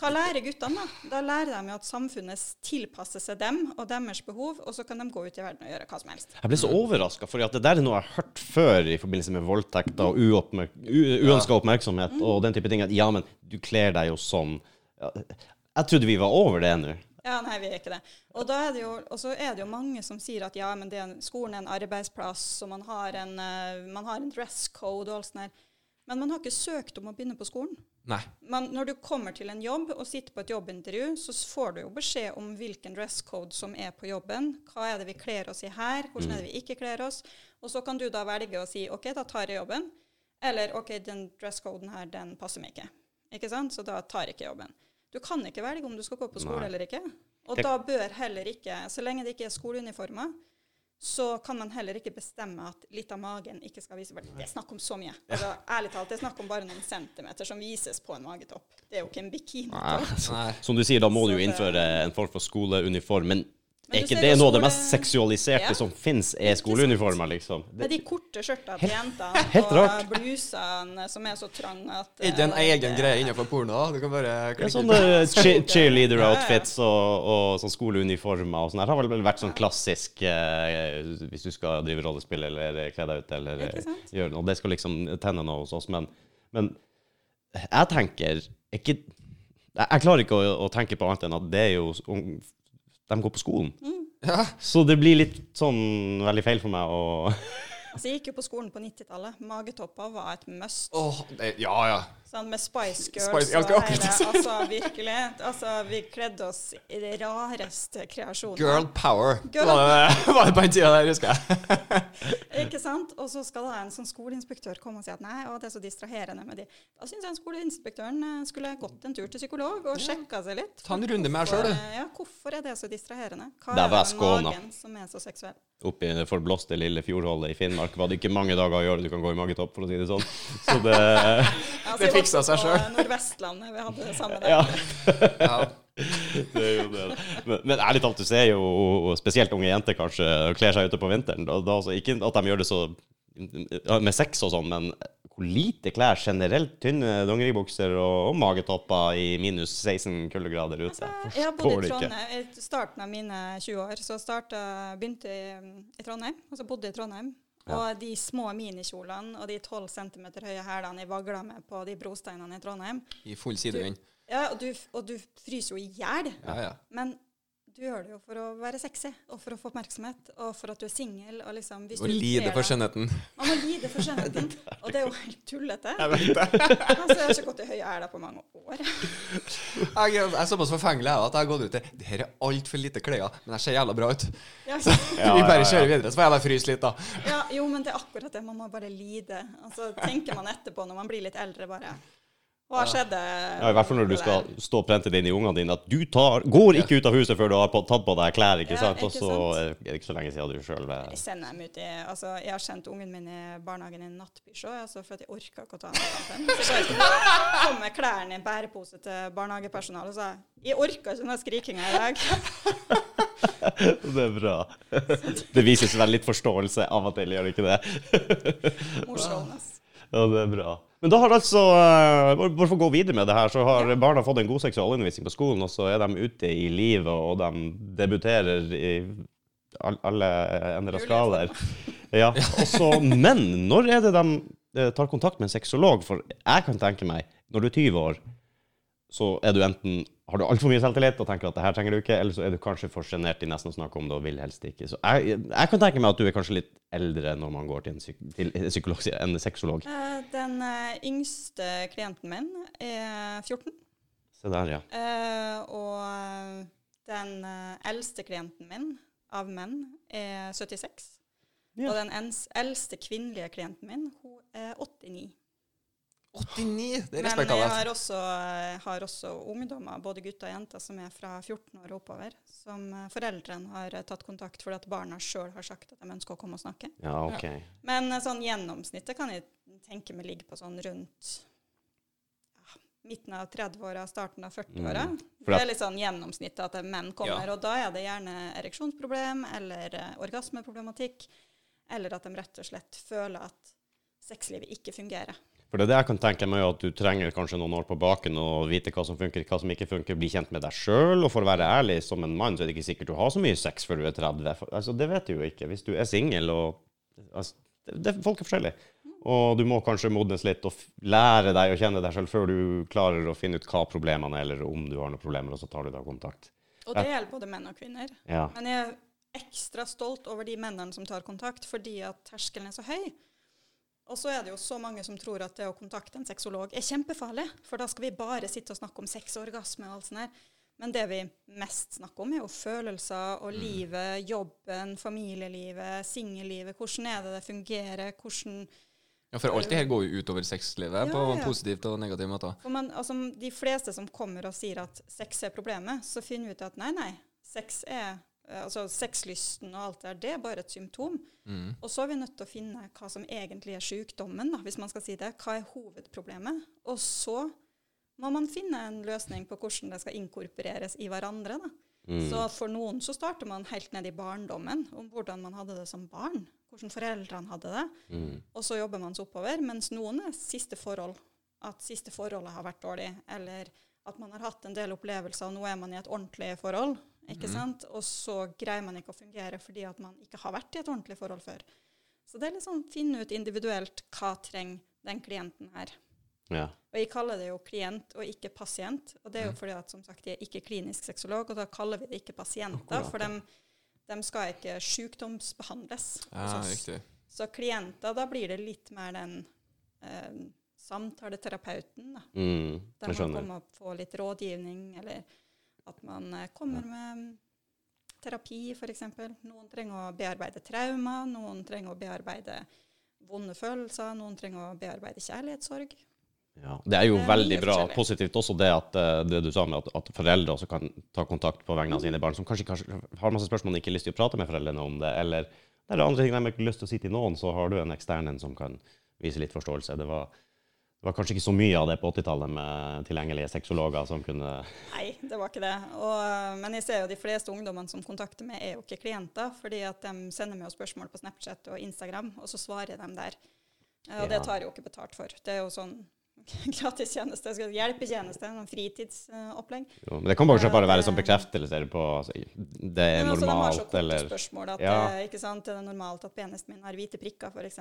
Hva lærer guttene, da? Da lærer de at samfunnet tilpasser seg dem og deres behov, og så kan de gå ut i verden og gjøre hva som helst. Jeg ble så overraska, for det der er noe jeg har hørt før i forbindelse med voldtekter og uoppmerk uønska oppmerksomhet og den type ting. At ja, men du kler deg jo sånn. Jeg trodde vi var over det nå. Ja, nei, vi er ikke det. Og da er det jo, så er det jo mange som sier at ja, men det er en, skolen er en arbeidsplass, og man har en, eh, man har en dress code og alt sånt der. Men man har ikke søkt om å begynne på skolen. Nei. Men når du kommer til en jobb og sitter på et jobbintervju, så får du jo beskjed om hvilken dress code som er på jobben. Hva er det vi kler oss i her? Hvordan er det vi ikke kler oss? Og så kan du da velge å si OK, da tar jeg jobben. Eller OK, den dresscoden her, den passer meg ikke. Ikke sant? Så da tar jeg ikke jobben. Du kan ikke velge om du skal gå på skole Nei. eller ikke. Og da bør heller ikke, så lenge det ikke er skoleuniformer, så kan man heller ikke bestemme at litt av magen ikke skal vise Det er snakk om så mye. Altså, ærlig talt, det er snakk om bare noen centimeter som vises på en magetopp. Det er jo ikke en bikini. Nei. Som du sier, da må du jo innføre en form for skoleuniform. Men er ikke det noe av det mest seksualiserte Ja. som fins, er skoleuniformer, liksom? Med er de korte skjørtene til jentene helt og blusene som er så trange at Er ikke en eh, egen greie innenfor porno? Du kan bare klikke Ja, sånne cheerleader-outfits og, og sånn skoleuniformer og sånn. her har vel vært sånn klassisk eh, hvis du skal drive rollespill eller kle deg ut eller eh, gjøre noe. Det skal liksom tenne noe hos oss. Men, men jeg tenker ikke Jeg jeg klarer ikke å, å tenke på annet enn at det er jo ung- De går på skolen. Ja. Så det blir litt sånn veldig feil for meg å Altså, jeg gikk jo på skolen på 90-tallet. Magetopper var et must. Åh, det, ja, ja. Sånn med Spice Girls Spice- og hele. Altså, virkelig. Altså, vi kledde oss i de rareste kreasjonene. Girl power Girl- var det, var det på den tida der, husker jeg. Ikke sant? Og så skal da en sånn skoleinspektør komme og si at nei, å, det er så distraherende med de. Da syns jeg skoleinspektøren eh, skulle gått en tur til psykolog og sjekka seg litt. Ta en runde med deg sjøl, du. Ja, hvorfor er det så distraherende? Hva er det med magen som er så seksuell? Oppe i det forblåste lille fjordholdet i Finnmark var det ikke mange dager i året du kan gå i magetopp, for å si det sånn. Så det Altså, Det fiksa seg sjøl. Nordvestlandet, vi hadde det samme der. Ja. Ja. Det er jo det. Men, men ærlig talt, du ser jo spesielt unge jenter kanskje kler seg ute på vinteren. Da, da, altså, ikke at de gjør det så med sex og sånn, men hvor lite klær generelt. Tynne dongeribukser og, og magetopper i minus 16 kuldegrader ute. Jeg har bodd i. Trondheim i starten av mine 20 år. Så starta, begynte i, i Trondheim, og så bodde jeg i Trondheim. Og de små minikjolene og de 12 cm høye hælene jeg vagla med på de brosteinene i Trondheim I full sidevind. ja, og, du, og du fryser jo i hjel. Ja, ja. Men du gjør det jo for å være sexy, og for å få oppmerksomhet, og for at du er singel. Og liksom, hvis Og du lide for skjønnheten. Man må lide for skjønnheten. Og det er jo helt tullete. Jeg vet det. Altså, jeg har ikke gått i høye hæler på mange år. Jeg, jeg er såpass forfengelig at jeg har gått ut til Det her er altfor lite klær, men jeg ser jævla bra ut. Ja, Så vi bare kjører videre, så får jeg bare fryse litt, da. Ja, jo, men det er akkurat det. Man må bare lide. Altså, tenker man etterpå når man blir litt eldre, bare Hva skjedde? Ja, I hvert fall når du skal stå og prente det inn i ungene dine at du tar, går ikke ut av huset før du har tatt på deg klær. ikke Ja, sant? Og så er det ikke så lenge siden du sjøl Jeg sender dem ut i Altså, jeg har sendt ungen min i barnehagen i nattbysjå, altså for at jeg orka ikke å ta den kampen. Så kom med klærne i en bærepose til barnehagepersonalet og sa jeg orka ikke den skrikinga i dag. Det er bra. Det vises vel litt forståelse av og til, gjør det ikke det? Morsomt. Ja, det er bra. Men da har altså, eh, bare for å gå videre med det her, så har barna fått en god seksualundervisning på skolen, og så er de ute i livet, og de debuterer i alle ender og skaler. Ja, også, men når er det de eh, tar kontakt med en sexolog? For jeg kan tenke meg, når du er 20 år, så er du enten har du altfor mye selvtillit og tenker at det her trenger du ikke, eller så er du kanskje for sjenert i nesten å snakke om det og vil helst ikke. Så jeg, jeg kan tenke meg at du er kanskje litt eldre når man går til en, psyk til en psykolog, sier en sexolog. Eh, Den eh, yngste klienten min er 14. Se der, ja. eh, og den eldste klienten min av menn er 76. Ja. Og den eldste kvinnelige klienten min, hun er 89. 89! Det er Men jeg har også, eh, har også ungdommer, både gutter og jenter, som er fra 14 år og oppover, som eh, foreldrene har eh, tatt kontakt fordi at barna sjøl har sagt at de ønsker å komme og snakke. Ja, ok. Men eh, sånn gjennomsnittet kan jeg tenke meg ligger på sånn rundt ja, midten av 30-åra, starten av 40-åra. Mm. Det er litt sånn gjennomsnittet at menn kommer, Ja. og da er det gjerne ereksjonsproblem eller orgasmeproblematikk, eller at de rett og slett føler at sexlivet ikke fungerer. For det er det jeg kan tenke meg, at du trenger kanskje noen år på baken og vite hva som funker, hva som ikke funker, bli kjent med deg sjøl. Og for å være ærlig, som en mann, så er det ikke sikkert du har så mye sex før du er 30. For, altså, det vet du jo ikke. Hvis du er singel og altså, det, det, Folk er forskjellige. Og du må kanskje modnes litt og lære deg å kjenne deg sjøl før du klarer å finne ut hva problemene er, eller om du har noen problemer, og så tar du da kontakt. Og det gjelder både menn og kvinner. Ja. Men jeg er ekstra stolt over de mennene som tar kontakt, fordi at terskelen er så høy. Og så er det jo så mange som tror at det å kontakte en sexolog er kjempefarlig, for da skal vi bare sitte og snakke om sex og orgasme og alt sånt der. Men det vi mest snakker om, er jo følelser og livet, jobben, familielivet, singellivet. Hvordan er det det fungerer? Hvordan Ja, For alt det her går jo utover sexlivet Ja, på ja. positivt og negativ måte. For man, altså, de fleste som kommer og sier at sex er problemet, så finner vi ut at nei, nei. Sex er, altså Sexlysten og alt det der, det er bare et symptom. Mm. Og så er vi nødt til å finne hva som egentlig er sykdommen, da, hvis man skal si det. Hva er hovedproblemet? Og så må man finne en løsning på hvordan det skal inkorporeres i hverandre. da. Mm. Så for noen så starter man helt ned i barndommen, om hvordan man hadde det som barn. Hvordan foreldrene hadde det. Mm. Og så jobber man seg oppover, mens noen er siste forhold. At siste forholdet har vært dårlig, eller at man har hatt en del opplevelser, og nå er man i et ordentlig forhold. Ikke mm. sant? Og så greier man ikke å fungere fordi at man ikke har vært i et ordentlig forhold før. Så det er liksom finne ut individuelt hva trenger den klienten her. Ja. Og jeg kaller det jo klient og ikke pasient. Og det er jo Mhm. fordi at som sagt, jeg er ikke klinisk sexolog, og da kaller vi det ikke pasienter. Akkurat, For de, de skal ikke sykdomsbehandles. Ja, oss. Så klienter, da blir det litt mer den eh, samtaleterapeuten, da. Mm. Der man kommer og får litt rådgivning, eller at man eh, kommer med terapi, f.eks. Noen trenger å bearbeide traumer, noen trenger å bearbeide vonde følelser, noen trenger å bearbeide kjærlighetssorg. Ja. Det er jo Det er veldig bra. Positivt også det at eh, det du sa med at, at foreldre også kan ta kontakt på vegne av sine barn, som kanskje, kanskje har masse spørsmål og ikke har lyst til å prate med foreldrene om det, eller det er andre ting de ikke har lyst til å si til noen, så har du en ekstern en som kan vise litt forståelse. Det var, det var kanskje ikke så mye av det på 80-tallet med tilgjengelige sexologer som kunne Nei, det var ikke det. Og, men jeg ser jo de fleste ungdommene som kontakter meg, er jo ikke klienter, fordi at de sender meg jo spørsmål på Snapchat og Instagram, og så svarer de der. Og Og det tar jeg jo ikke betalt for. Det er jo sånn gratistjeneste, hjelpetjeneste, noen fritidsopplegg. jo, Men det kan kanskje bare være Eh, som bekreftelse på altså, det er normalt, eller de har så korte eller spørsmål at Ja. eh, ikke sant, er det normalt at penisen min har hvite prikker, f.eks.?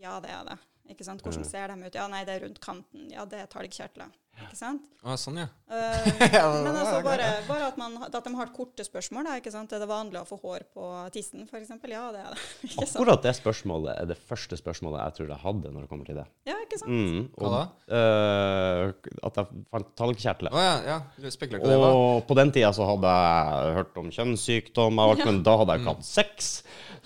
Ja, det er det. Ikke sant? Hvordan Mm. ser de ut? Ja, nei, det er rundt kanten. Ja, det er talgkjertler. Ikke sant? Å, sånn, ja. Uh, men altså bare, bare at, man, at de har korte spørsmål. Da, ikke sant? Er det vanlig å få hår på tissen, f.eks.? Ja, det er det. Ikke sant? Akkurat det spørsmålet er det første spørsmålet jeg tror jeg hadde når det kommer til det. Ja, ikke sant? Mm, Hva da? Uh, at jeg fant talgkjertler. Å ja, ja. Du spekulerte det. Og på den tida så hadde jeg hørt om kjønnssykdom men da hadde jeg ikke hatt sex.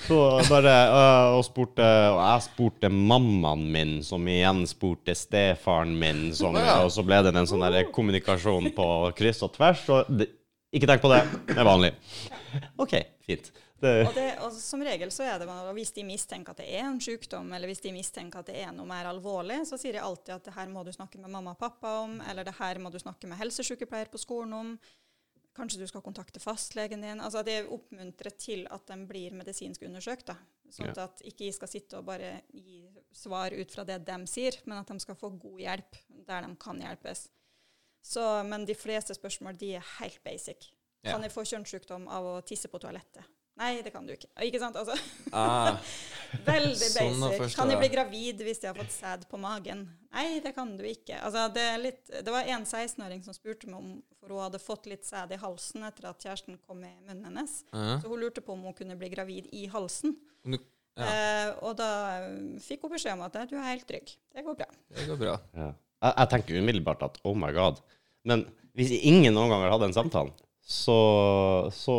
Så bare, øh, og, spurte, og jeg spurte mammaen min, som igjen spurte stefaren min, som, og så ble det en sånn der kommunikasjon på kryss og tvers. Og det, ikke tenk på det, det er vanlig. OK, fint. Det, Og, det, og som regel så er det og hvis de mistenker at det er en sykdom, eller hvis de mistenker at det er noe mer alvorlig, så sier de alltid at det her må du snakke med mamma og pappa om, eller det her må du snakke med helsesykepleier på skolen om. Kanskje du skal kontakte fastlegen din. Altså at De oppmuntrer til at de blir medisinsk undersøkt. da. Sånn Ja. at ikke jeg skal sitte og bare gi svar ut fra det de sier, men at de skal få god hjelp der de kan hjelpes. Så, men de fleste spørsmål de er helt basic. Ja. Kan jeg få kjønnssykdom av å tisse på toalettet? Nei, det kan du ikke. Ikke sant? Altså, Ah, veldig Sånn basic. Kan jeg bli gravid hvis jeg har fått sæd på magen? Nei, det kan du ikke. Altså, det, er litt, det var en 16-åring som spurte meg om For hun hadde fått litt sæd i halsen etter at kjæresten kom i munnen hennes. ja. Så hun lurte på om hun kunne bli gravid i halsen. Du- Ja, Eh, og da eh, fikk hun beskjed om at du er helt trygg. Det går bra. det går bra. ja. jeg, jeg tenker umiddelbart at oh my god. Men hvis ingen noen gang har hatt den samtalen, så, så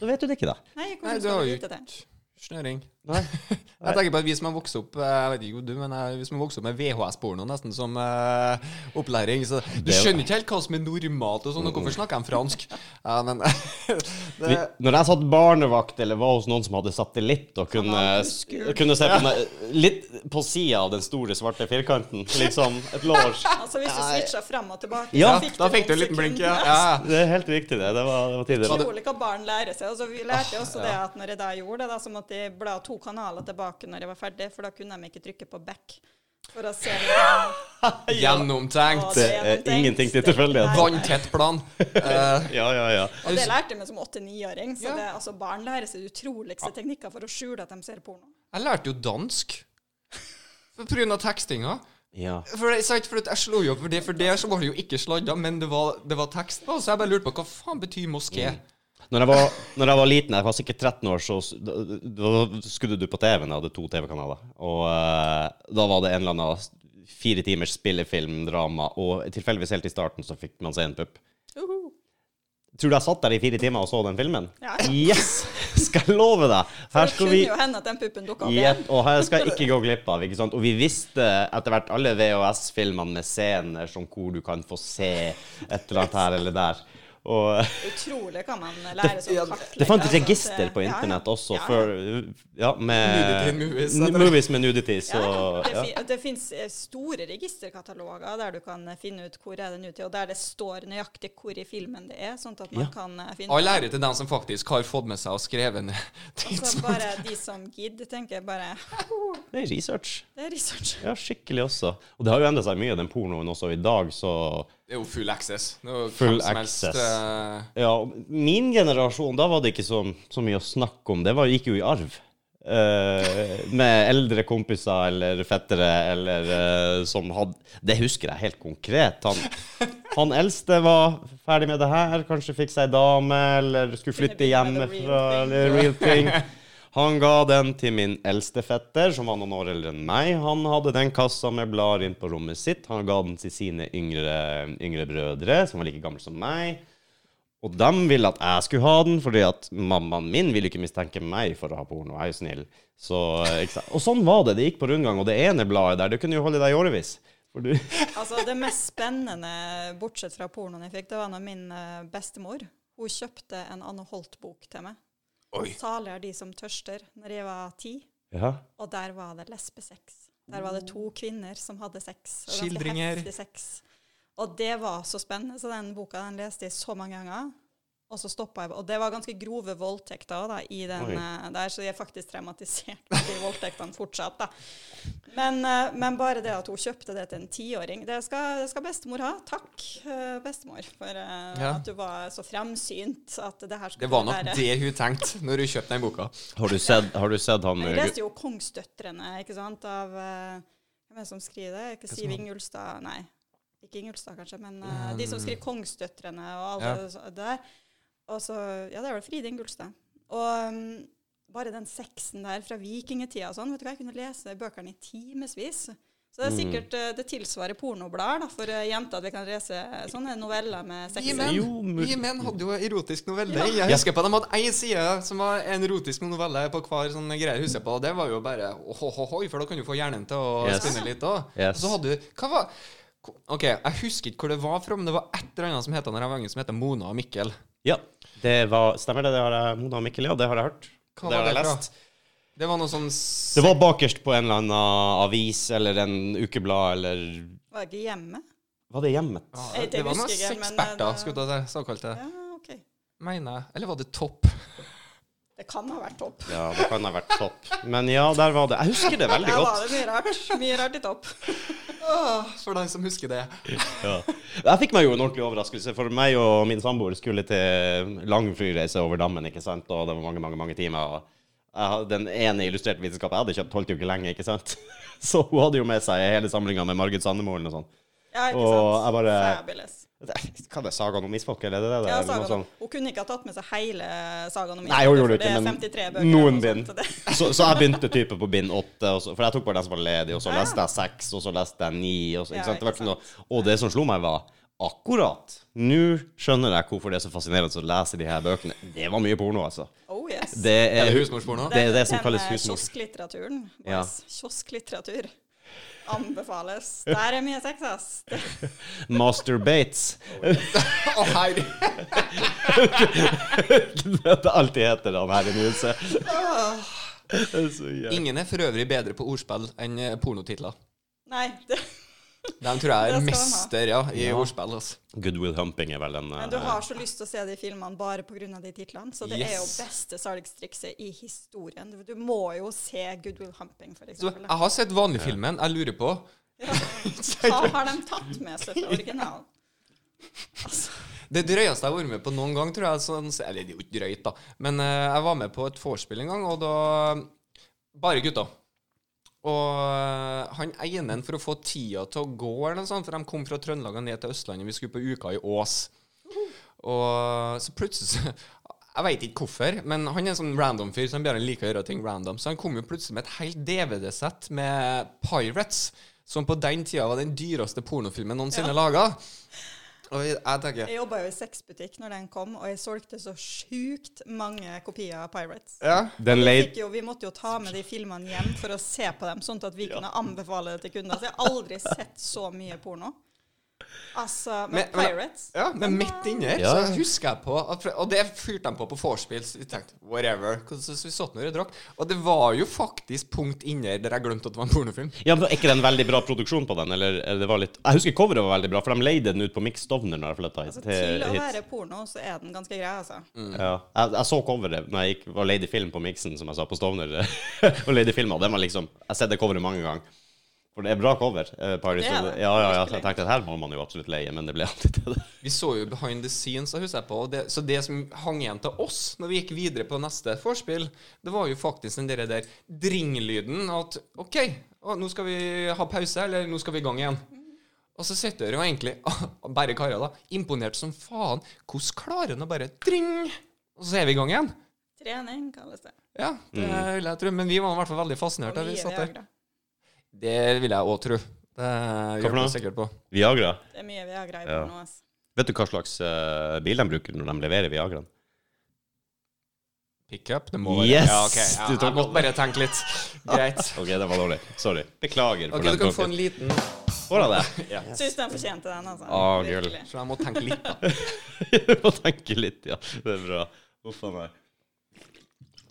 Da vet du det ikke, da. Nei, Nei, du har jo ikke snøring. Nei. Jeg tenker på at vi som har vokst opp eh, Jeg vet ikke du, men vi som har vokst opp med VHS-porno nesten som uh, opplæring Så du skjønner ikke helt hva som er normalt og sånn, og hvorfor snakker de fransk? Ja, men Vi, det, når jeg satt barnevakt eller var hos noen som hadde satellitt og kunne, kunne se på meg litt på sida av den store, svarte firkanten, liksom et lår Altså Hvis du switcha fram og tilbake, Ja, så fikk Da fikk du en liten blink, ja. ja. Det er helt riktig, det. Det var, det var tidligere. Utrolig hva barn lærer seg. Altså, vi lærte også det at når jeg da gjorde det, da, så måtte jeg bla to kanaler tilbake når jeg var ferdig, for da kunne de ikke trykke på back. For å se Gjennomtenkt. Det er ingenting til tilfeldighet. Vanntett plan. Eh, Ja, ja, ja. Og det lærte jeg meg som åtte-niåring. Så det, altså, barn lærer seg de utroligste teknikker for å skjule at de ser porno. jeg lærte jo dansk av tekstinga. ja. For, det, for jeg slo jo opp for det, for det så var det jo ikke sladda, men det var, det var tekst på, så jeg bare lurte på hva faen betyr moské? Når jeg, var, når jeg var liten, jeg var sikkert 13 år, så da, skudde du på TV-en. Jeg hadde to TV-kanaler. Og uh, da var det en eller annen fire timers spillefilm, drama, og tilfeldigvis helt i starten så fikk man se en pupp. Tror du jeg satt der i fire timer og så den filmen? Ja. Yes! Skal jeg love deg! Her skal vi jo hende at den puppen dukka opp igjen. Yep, og her skal jeg ikke gå glipp av. ikke sant? Og vi visste etter hvert alle VHS-filmene med scener som hvor du kan få se et eller annet her eller der. Og Utrolig hva man lærer seg å kartlegge. det fantes altså, register på ja, ja. internett også Ja, ja. før Ja, med movies, movies med nudity, så Ja, ja. Det, det fins store registerkataloger der du kan eh, finne ut hvor er det nudity, og der det står nøyaktig hvor i filmen det er, sånn at man Ja. kan eh, finne All ære til dem som faktisk har fått med seg og skrevet ned Så tidspunkt. bare de som gidder, tenker jeg bare Det er research. Det er research. Ja, skikkelig også. Og det har jo endret seg mye, den pornoen også. I dag så Det er jo full access. Full access. eh, Ja, min generasjon, da var det ikke så, så mye å snakke om. Det var, gikk jo i arv. Uh, med eldre kompiser eller fettere eller uh, som hadde Det husker jeg helt konkret. Han, han eldste var ferdig med det her, kanskje fikk seg dame eller skulle flytte hjemmefra real thing. eller real thing. Han ga den til min eldste fetter, som var noen år eldre enn meg. Han hadde den kassa med blader inn på rommet sitt. Han ga den til sine yngre, yngre brødre, som var like gamle som meg. Og de ville at jeg skulle ha den, fordi at mammaen min ville ikke mistenke meg for å ha porno. Jeg er jo snill. Så? Og sånn var det. Det gikk på rundgang. Og det ene bladet der, det kunne jo holde deg i årevis. Altså, det mest spennende, bortsett fra pornoen jeg fikk, det var når min eh, bestemor hun kjøpte en Anne Holt-bok til meg. Oi. 'Salig er de som tørster', når jeg var ti. Ja. Og der var det lesbesex. Der var det to kvinner som hadde sex. og Skildringer. sex. Og det var så spennende, så den boka den leste jeg så mange ganger. Og så stoppa jeg. Og det var ganske grove voldtekter da, i den eh, der, så jeg er faktisk traumatisert av de voldtektene fortsatt. da. Men, uh, men bare det at hun kjøpte det til en tiåring, det skal, det skal bestemor ha. Takk, uh, bestemor, for Ja. at du var så fremsynt at det her skulle Det var nok være det hun tenkte når hun kjøpte den boka. Har du sett, har du sett han Jeg leste jo 'Kongsdøtrene' ikke sant, av Hvem er det som skriver det? Ikke Siv Ingulstad Nei, ikke Ingulstad, kanskje, men de som skriver 'Kongsdøtrene' og alt Ja. det der. Og så Ja, det er vel Fridin Ingulstad. Og um, bare den sexen der fra vikingtida og sånn, vet du hva, jeg kunne lese bøkene i timevis. Så det er Mm. sikkert eh, det tilsvarer pornoblader da, for eh, jenter at vi kan lese sånne noveller med sex. Vi menn, vi menn hadde jo erotisk novelle. Jeg husker på at de hadde ei side som var en erotisk novelle på hver sånn greie. Husker på, og Det var jo bare ohohoi, for da kan du få hjernen til å Yes. spinne litt òg. Yes. Så hadde du Hva var OK, jeg husker ikke hvor det var fra, men det var et eller annet som het Mona og Mikkel. Ja, det var Stemmer det? Det har jeg Mona og Mikkel, ja. Det har jeg hørt. Hva det var har det jeg fra? lest. Det var noe sånn Det var bakerst på en eller annen avis eller en ukeblad eller Var det ikke hjemme? Var det hjemmet? ja, det, Det var noen husker eksperter, skulle jeg si, såkalte. Ja, okay. Mener jeg. Eller var det Topp? Det kan ha vært topp. Ja, det kan ha vært topp. Men ja, der var det. Jeg husker det veldig Der var godt. det mye rart. Mye rart i topp. Åh, for deg som husker det. Ja. Jeg fikk meg jo en ordentlig overraskelse, for meg og min samboer skulle til lang flyreise over dammen, ikke sant, og det var mange, mange, mange timer. og hadde- Den ene illustrerte vitenskapen jeg hadde kjøpt, holdt jo ikke lenge, ikke sant. Så hun hadde jo med seg hele samlinga med Margit Sandemoren og sånn. Ja, ikke Og sant? jeg bare- Fabulous. Hva det, Sagaen om isfolket, eller er det det? Ja, eller sånt? hun kunne ikke ha tatt med seg hele sagaen om gjorde det ikke, er men 53 bøker noen bind. Så, så jeg begynte type på bind åtte, for jeg tok bare den som var ledig, og så Ja. leste jeg seks, og så leste jeg ni, og så, Ja, sant? Det var ikke ikke noe, og det som slo meg var, akkurat, nå skjønner jeg hvorfor det er så fascinerende å lese de her bøkene. Det var mye porno, altså. Oh yes. Det Er er, det husmorsporno? det er det som Den, kalles eh, husmor. Kiosklitteraturen. Ja. boys. Anbefales. Der er mye sex, ass. Det, Master Bates. Å, herre. det alltid heter han her i huset. Er. Ingen er for øvrig bedre på ordspill enn eh, pornotitler. nei, det, De tror jeg er mester ja, i Ja. ordspill. Altså. Goodwill Humping er vel en men du har så lyst til å se de filmene bare pga. de titlene. Så det er jo beste salgstrikset i historien. Du, du må jo se Goodwill Humping, for Så eksempel. jeg har sett vanligfilmen. Jeg lurer på Hva har de tatt med seg fra originalen? Altså, Det drøyeste jeg har vært med på noen gang, tror jeg sånn, Eller det er jo ikke drøyt, da. Men uh, jeg var med på et vorspiel en gang, og da Bare gutter. Og eh, han ene for å få tida til å gå, eller noe sånt, for de kom fra Trøndelag og ned til Østlandet. Vi skulle på uka i Ås. Og så plutselig Jeg veit ikke hvorfor, men han er en sånn random fyr som bare liker å gjøre ting random. Så han kom jo plutselig med et helt DVD-sett med Pirates, som på den tida var den dyreste pornofilmen noensinne Ja. laga. Og jeg tenker jeg jobba jo i sexbutikk når den kom, og jeg solgte så sjukt mange kopier av Pirates. Ja. Den Vi, fikk jo, vi måtte jo ta med de filmene hjem for å se på dem, sånn at vi kunne anbefale det til kunder. Så jeg har aldri sett så mye porno. Altså, men, Men- men- Pirates Ja, men midt inni her Ja. så husker jeg på at, Og det fyrte de på på vorspiel. Så vi tenkte whatever. Så, så vi satt når og drakk. Og det var jo faktisk punkt inni her der jeg glemte at det var en pornofilm. Ja, men Er ikke det en veldig bra produksjon på den? Eller eller det var litt Jeg husker coveret var veldig bra, for de leide den ut på Mix Stovner når jeg flytta hit. altså, Til å være porno, så er den ganske grei, altså. Ja. Jeg, jeg så coveret når jeg gikk, var leid i film på Mixen, som jeg sa, på Stovner. og leide film, og den var liksom Jeg har sett det coveret mange ganger. For det er bra cover. eh, Paris. Det er det. Ja, ja, ja, så jeg tenkte at her må man jo absolutt leie, men det ble alltid til det. Vi så jo behind the scenes, jeg husker jeg på. Og det, så det som hang igjen til oss når vi gikk videre på neste vorspiel, det var jo faktisk den der, der dringlyden at OK, å, nå skal vi ha pause, eller nå skal vi i gang igjen. Og så sitter jo egentlig bare karer, da, imponert som faen. Hvordan klarer han å bare dring, og så er vi i gang igjen? Trening kalles det. Ja, det vil jeg tro. Men vi var i hvert fall veldig fascinert. Da vi satt der. Det vil jeg òg tro. Det gjør jeg sikkert på. Viagra. Det er mye Viagra i Ja. nå. Altså. Vet du hva slags uh, bil de bruker når de leverer Viagraen? Pickup? Det må være Yes! Ja, okay. Ja, jeg måtte bare tenke litt. Greit. OK, det var dårlig. Sorry. Beklager. for Ok, den du kan få en liten Får jeg det? ja. Syns den fortjente den, altså. Ah, gull. Virkelig. Så jeg må tenke litt, da. Du må tenke litt, ja. Det er bra. Huff a meg.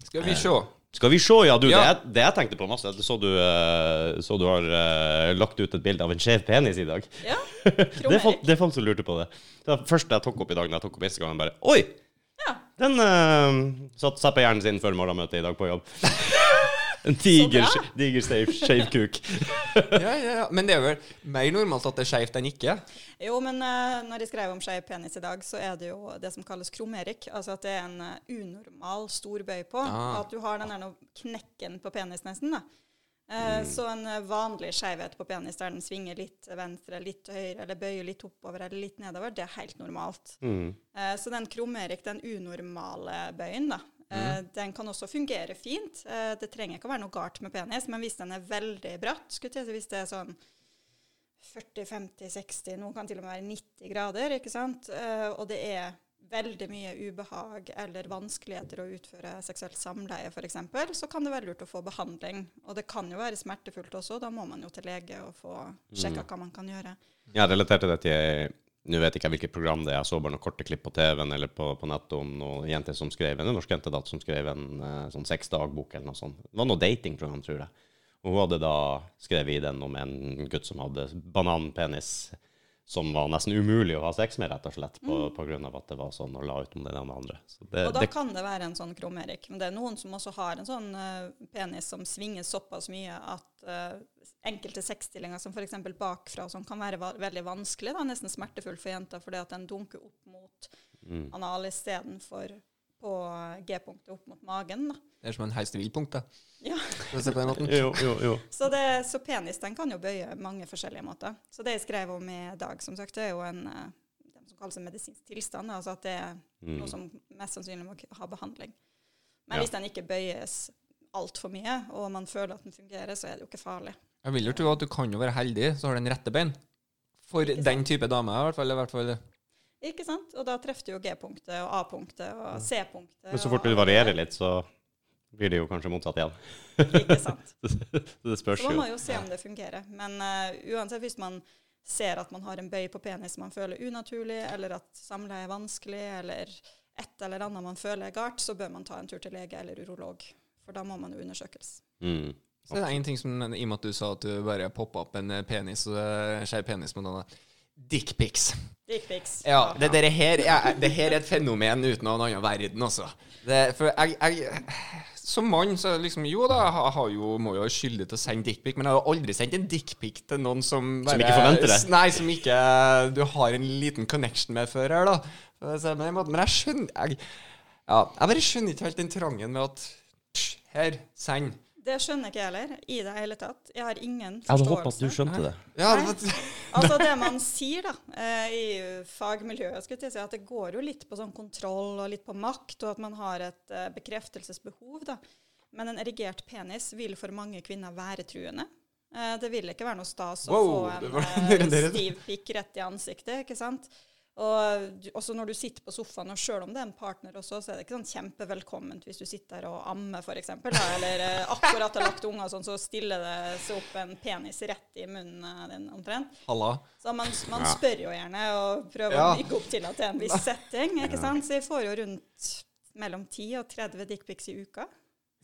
Skal vi se. Skal vi se, ja. Du, Ja. Det, jeg, det jeg tenkte på masse Så du, eh, så du har uh, lagt ut et bilde av en skjev penis i dag? Ja. Det er folk, det er folk som lurte på det. Det var det første jeg tok opp i dag, når jeg tok opp Instagram, bare Oi! Ja. Den uh, satt seg på hjernen sin før morgenmøtet i dag på jobb. en diger, diger skeiv kuk. Ja, ja, ja. Men det er vel mer normalt at det er skeivt enn ikke? Jo, men uh, når jeg skrev om skeiv penis i dag, så er det jo det som kalles kromerik. Altså at det er en uh, unormal stor bøy på. Ah. At du har den der knekken på penis nesten. da. Mm. Så en eh, vanlig skeivhet på penis der den svinger litt venstre, litt til høyre, eller bøyer litt oppover eller litt nedover, det er helt normalt. Mm. Eh, Så den kromerik, den unormale bøyen, da, eh, den kan også fungere fint. Eh, Det trenger ikke å være noe galt med penis, men hvis den er veldig bratt, hvis det er sånn 40, 50, 60, noen kan til og med være 90 grader, ikke sant, Eh, og det er veldig mye ubehag eller vanskeligheter å utføre seksuelt samleie f.eks., så kan det være lurt å få behandling. Og det kan jo være smertefullt også, da må man jo til lege og få sjekka hva man kan gjøre. Jeg relatert til til Nå vet ikke jeg hvilket program det er, jeg så bare noen korte klipp på TV-en eller på, på nettet om noen jenter som skrev en norsk jente da, som skrev en eh, sånn sexdagbok eller noe sånt. Det var noe datingprogram, tror jeg. Og hun hadde da skrevet i den om en gutt som hadde bananpenis som var nesten umulig å ha sex med, rett og slett, på, på grunn av at det var sånn og la ut om det ene og andre. Så det, Og da det, kan det være en sånn kromerik. Men det er noen som også har en sånn uh, penis som svinger såpass mye at uh, enkelte sexstillinger, som f.eks. bakfra, som sånn, kan være va veldig vanskelig, da, nesten smertefull for jenter, fordi at den dunker opp mot mm. anal istedenfor på G-punktet opp mot magen. Da. Det er som en heist punkt, da. Ja. For å se på den måten. Jo, jo, jo. Så, det, så penis den kan jo bøye mange forskjellige måter. Så det jeg skrev om i dag, som sagt, er jo en eh, det som kalles en medisinsk tilstand. Altså at det er Mm. noe som mest sannsynlig må ha behandling. Men Ja. hvis den ikke bøyes altfor mye, og man føler at den fungerer, så er det jo ikke farlig. Jeg vil jo tro at du kan jo være heldig, så har du en rette bein. For den type dame, i hvert fall. I hvert fall. Ikke sant? Og da treffer du jo G-punktet og A-punktet og C-punktet. Men så fort du varierer litt, så blir det jo kanskje motsatt igjen. Ikke sant. Så det spørs Så man jo. må jo se om det fungerer. Men uh, uansett, hvis man ser at man har en bøy på penis man føler unaturlig, eller at samleie er vanskelig, eller et eller annet man føler er galt, så bør man ta en tur til lege eller urolog. For da må man jo undersøkes. Mm. Så det er en ting som, I og med at du sa at du bare poppa opp en eh, penis, uh, skeiv penis med noe Dickpics. Dick Ja, det, dere her, er, det her er et fenomen uten noen en annen verden, altså. For jeg, jeg Som mann så liksom Jo da, jeg har jo, må jo være skyldig til å sende dickpic, men jeg har jo aldri sendt en dickpic til noen som bare, ikke forventer det. Nei, som ikke du har en liten connection med før her, da. Den måten. Men jeg skjønner jeg, Ja, jeg bare skjønner ikke helt den trangen med at Her, send. Det skjønner ikke jeg heller, i det hele tatt. Jeg har ingen forståelse. Jeg hadde håpet at du skjønte det. Ja, det, Altså det man sier da, eh, i fagmiljøet, skulle jeg si, at det går jo litt på sånn kontroll og litt på makt, og at man har et eh, bekreftelsesbehov. da. Men en erigert penis vil for mange kvinner være truende. Eh, det vil ikke være noe stas å Wow, få en stiv pikk rett i ansiktet, ikke sant? Og du- også når du sitter på sofaen, og sjøl om det er en partner også, så er det ikke sånn kjempevelkomment hvis du sitter der og ammer, f.eks., eller eh, akkurat har lagt unger, sånn, så stiller det seg opp en penis rett i munnen eh, din omtrent. Halla. Så man, man Ja. spør jo gjerne og prøver Ja. å bygge opp til at det er en viss setting. ikke sant? Så jeg får jo rundt mellom 10 og 30 dickpics i uka.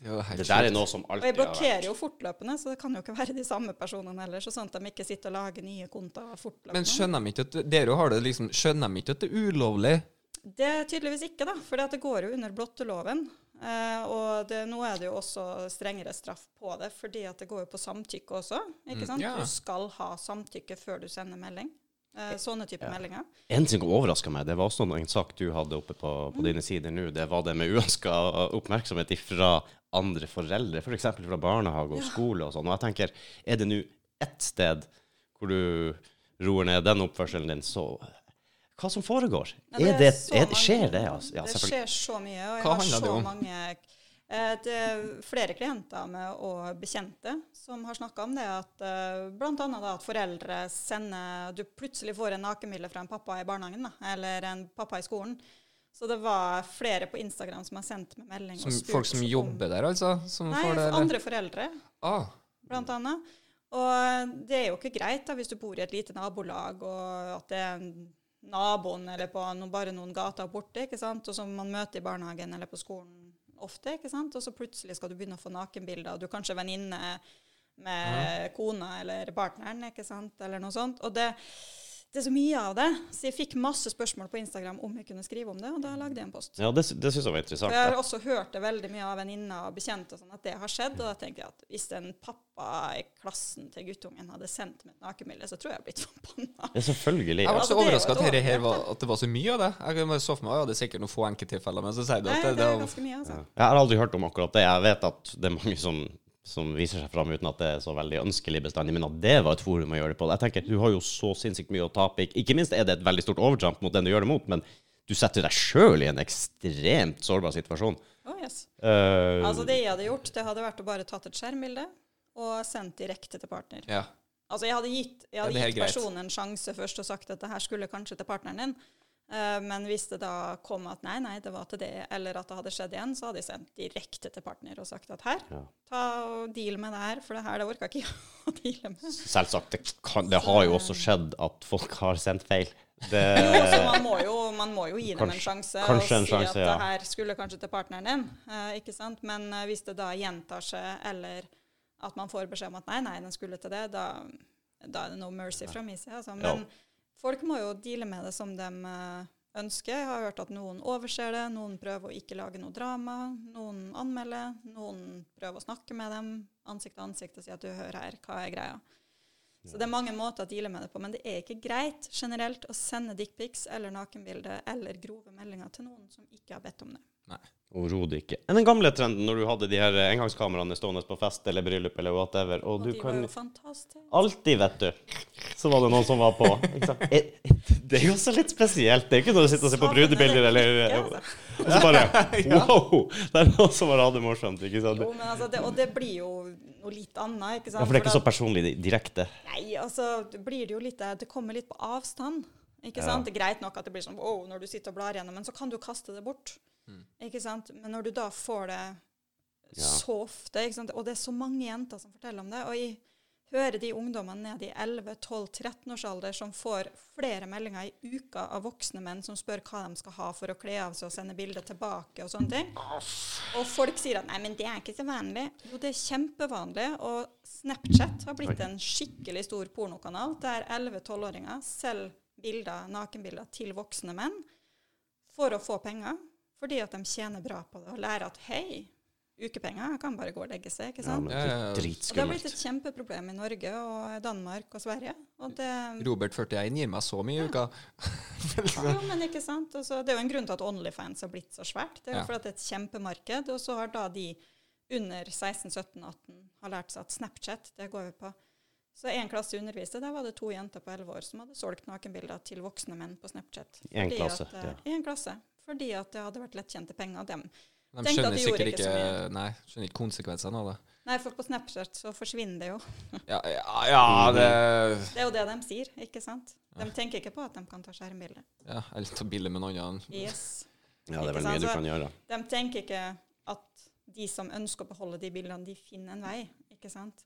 Det er der er noe som Og jeg alltid har blokkerer vært jo fortløpende, så det kan jo ikke være de samme personene heller. Så sånn at de ikke sitter og lager nye kontoer fortløpende. Men skjønner de ikke at dere har det liksom Skjønner de ikke at det er ulovlig? Det er tydeligvis ikke, da. For det går jo under blotteloven. Eh, og det, nå er det jo også strengere straff på det, fordi at det går jo på samtykke også. ikke Mm, yeah. Du skal ha samtykke før du sender melding. Eh, sånne type Ja. meldinger. En ting som overraska meg, det var også en sak du hadde oppe på, på dine sider nå. Det var det med uønska oppmerksomhet fra andre foreldre, f.eks. fra barnehage og skole og sånn. Og jeg tenker, er det nå ett sted hvor du roer ned den oppførselen din, så Hva som foregår? Nei, det, så er, skjer det? Altså? Ja, det skjer så mye, og jeg har så mange eh, er flere klienter med og bekjente som har snakka om det, at uh, bl.a. at foreldre sender Du plutselig får en nakenbilde fra en pappa i barnehagen, da, eller en pappa i skolen. Så det var flere på Instagram som har sendt meg melding Som, spurt folk som om- jobber der, altså? Som Nei, får det, andre foreldre Ah, blant annet. Og det er jo ikke greit da, hvis du bor i et lite nabolag, og at det er naboen eller på no, bare noen gater borte, ikke sant? og som man møter i barnehagen eller på skolen ofte, ikke sant? og så plutselig skal du begynne å få nakenbilder, og du er kanskje venninne med kona eller partneren, ikke sant, eller noe sånt. Og det, det er så mye av det. Så jeg fikk masse spørsmål på Instagram om jeg kunne skrive om det, og da lagde jeg en post. Ja, det, det syns jeg var For interessant. jeg har også hørt det veldig mye av venninner og bekjente og sånn, at det har skjedd. Og da tenkte jeg at hvis en pappa i klassen til guttungen hadde sendt meg et nakenbilde, så tror jeg jeg hadde blitt forbanna. Ja, selvfølgelig. jeg var Altså, så er overraska at, dette her var, at det var så mye av det. Jeg bare så for meg ja, det er sikkert noen få enkelttilfeller, men så sier du at det, Nei, det, er var ganske mye, altså. Ja. Jeg har aldri hørt om akkurat det. Jeg vet at det er mange som, som viser seg fram uten at det er så veldig ønskelig bestandig, men at det var et forum å gjøre det på. Jeg tenker, Du har jo så sinnssykt mye å tape. Ik- Ikke minst er det et veldig stort overtramp mot den du gjør det mot, men du setter deg sjøl i en ekstremt sårbar situasjon. Oh, yes. Uh, Altså Det jeg hadde gjort, det hadde vært å bare tatt et skjermbilde og sendt direkte til partner. ja. Altså Jeg hadde gitt, jeg hadde gitt personen en sjanse først og sagt at det her skulle kanskje til partneren din. Eh, men hvis det da kom at nei, nei, det var til det, eller at det hadde skjedd igjen, så hadde jeg sendt direkte til partner og sagt at her, Ja. ta og deal med det her, for det her det orka ikke jeg å deale med. Selvsagt. Det, kan, det har jo også skjedd at folk har sendt feil. Det, Jo, så man må jo, man må jo gi dem en sjanse kanskje og si sjanse, at ja. det her skulle kanskje til partneren din. eh, ikke sant? Men eh, hvis det da gjentar seg, eller at man får beskjed om at nei, nei, den skulle til det, da, da er det no mercy fra min side. Altså. Men folk må jo deale med det som de eh, ønsker. Jeg har hørt at noen overser det, noen prøver å ikke lage noe drama, noen anmelder, noen prøver å snakke med dem ansikt til ansikt og si at du hører her, hva er greia? Så det er mange måter å deale med det på, men det er ikke greit generelt å sende dickpics eller nakenbilder eller grove meldinger til noen som ikke har bedt om det. Overhodet ikke. Enn den gamle trenden når du hadde de her engangskameraene stående på fest eller bryllup eller whatever, og Og du de kan var jo fantastiske. Alltid, vet du, så var det noen som var på. Sant? Det er jo også litt spesielt. Det er ikke når du sitter og ser på brudebilder eller Og altså. så bare Wow! Det er noen som har hatt det morsomt. ikke sant? Jo, men altså, det, og det blir jo noe litt annet, ikke sant? Ja, For det er ikke så personlig direkte. Nei, altså, blir det jo litt. Det kommer litt på avstand. Ikke Ja. Det er greit nok at det blir sånn wow, når du sitter og blar gjennom, men så kan du kaste det bort. Mm. Ikke sant? Men når du da får det Ja. så ofte, ikke sant? og det er så mange jenter som forteller om det, og jeg hører de ungdommene ned i 11-12-13 års alder som får flere meldinger i uka av voksne menn som spør hva de skal ha for å kle av seg og sende bilder tilbake og sånne ting. Og folk sier at nei, men det er ikke så vanlig. Jo, det er kjempevanlig. Og Snapchat har blitt en skikkelig stor pornokanal der 11-12-åringer selger bilder, nakenbilder til voksne menn for å få penger. Fordi at de tjener bra på det og lærer at hei, ukepenger kan bare gå og legge seg. ikke Ja, sant? men Ja, ja, ja. og det har blitt et kjempeproblem i Norge og Danmark og Sverige. Og det, Robert 41 gir meg så mye i uka. jo, men ikke sant? Også, det er jo en grunn til at Onlyfans har blitt så svært. Det er jo Ja. fordi at det er et kjempemarked. Og så har da de under 16, 17, 18 har lært seg at Snapchat, det går vi på. Så en klasse underviste, der var det to jenter på 11 år som hadde solgt nakenbilder til voksne menn på Snapchat. I Fordi klasse, At, eh, ja. En klasse. Fordi at det hadde vært lettjente penger. Dem. De at skjønner de sikkert ikke nei, skjønner ikke konsekvensene av det. Nei, for på Snapchat så forsvinner det jo. Ja, ja, ja det Det er jo det de sier, ikke sant? De tenker ikke på at de kan ta skjermbilde. ja, Eller ta bilde med noen annen. Yes. Ja, det er vel mye du kan gjøre. De tenker ikke at de som ønsker å beholde de bildene, de finner en vei. Ikke sant?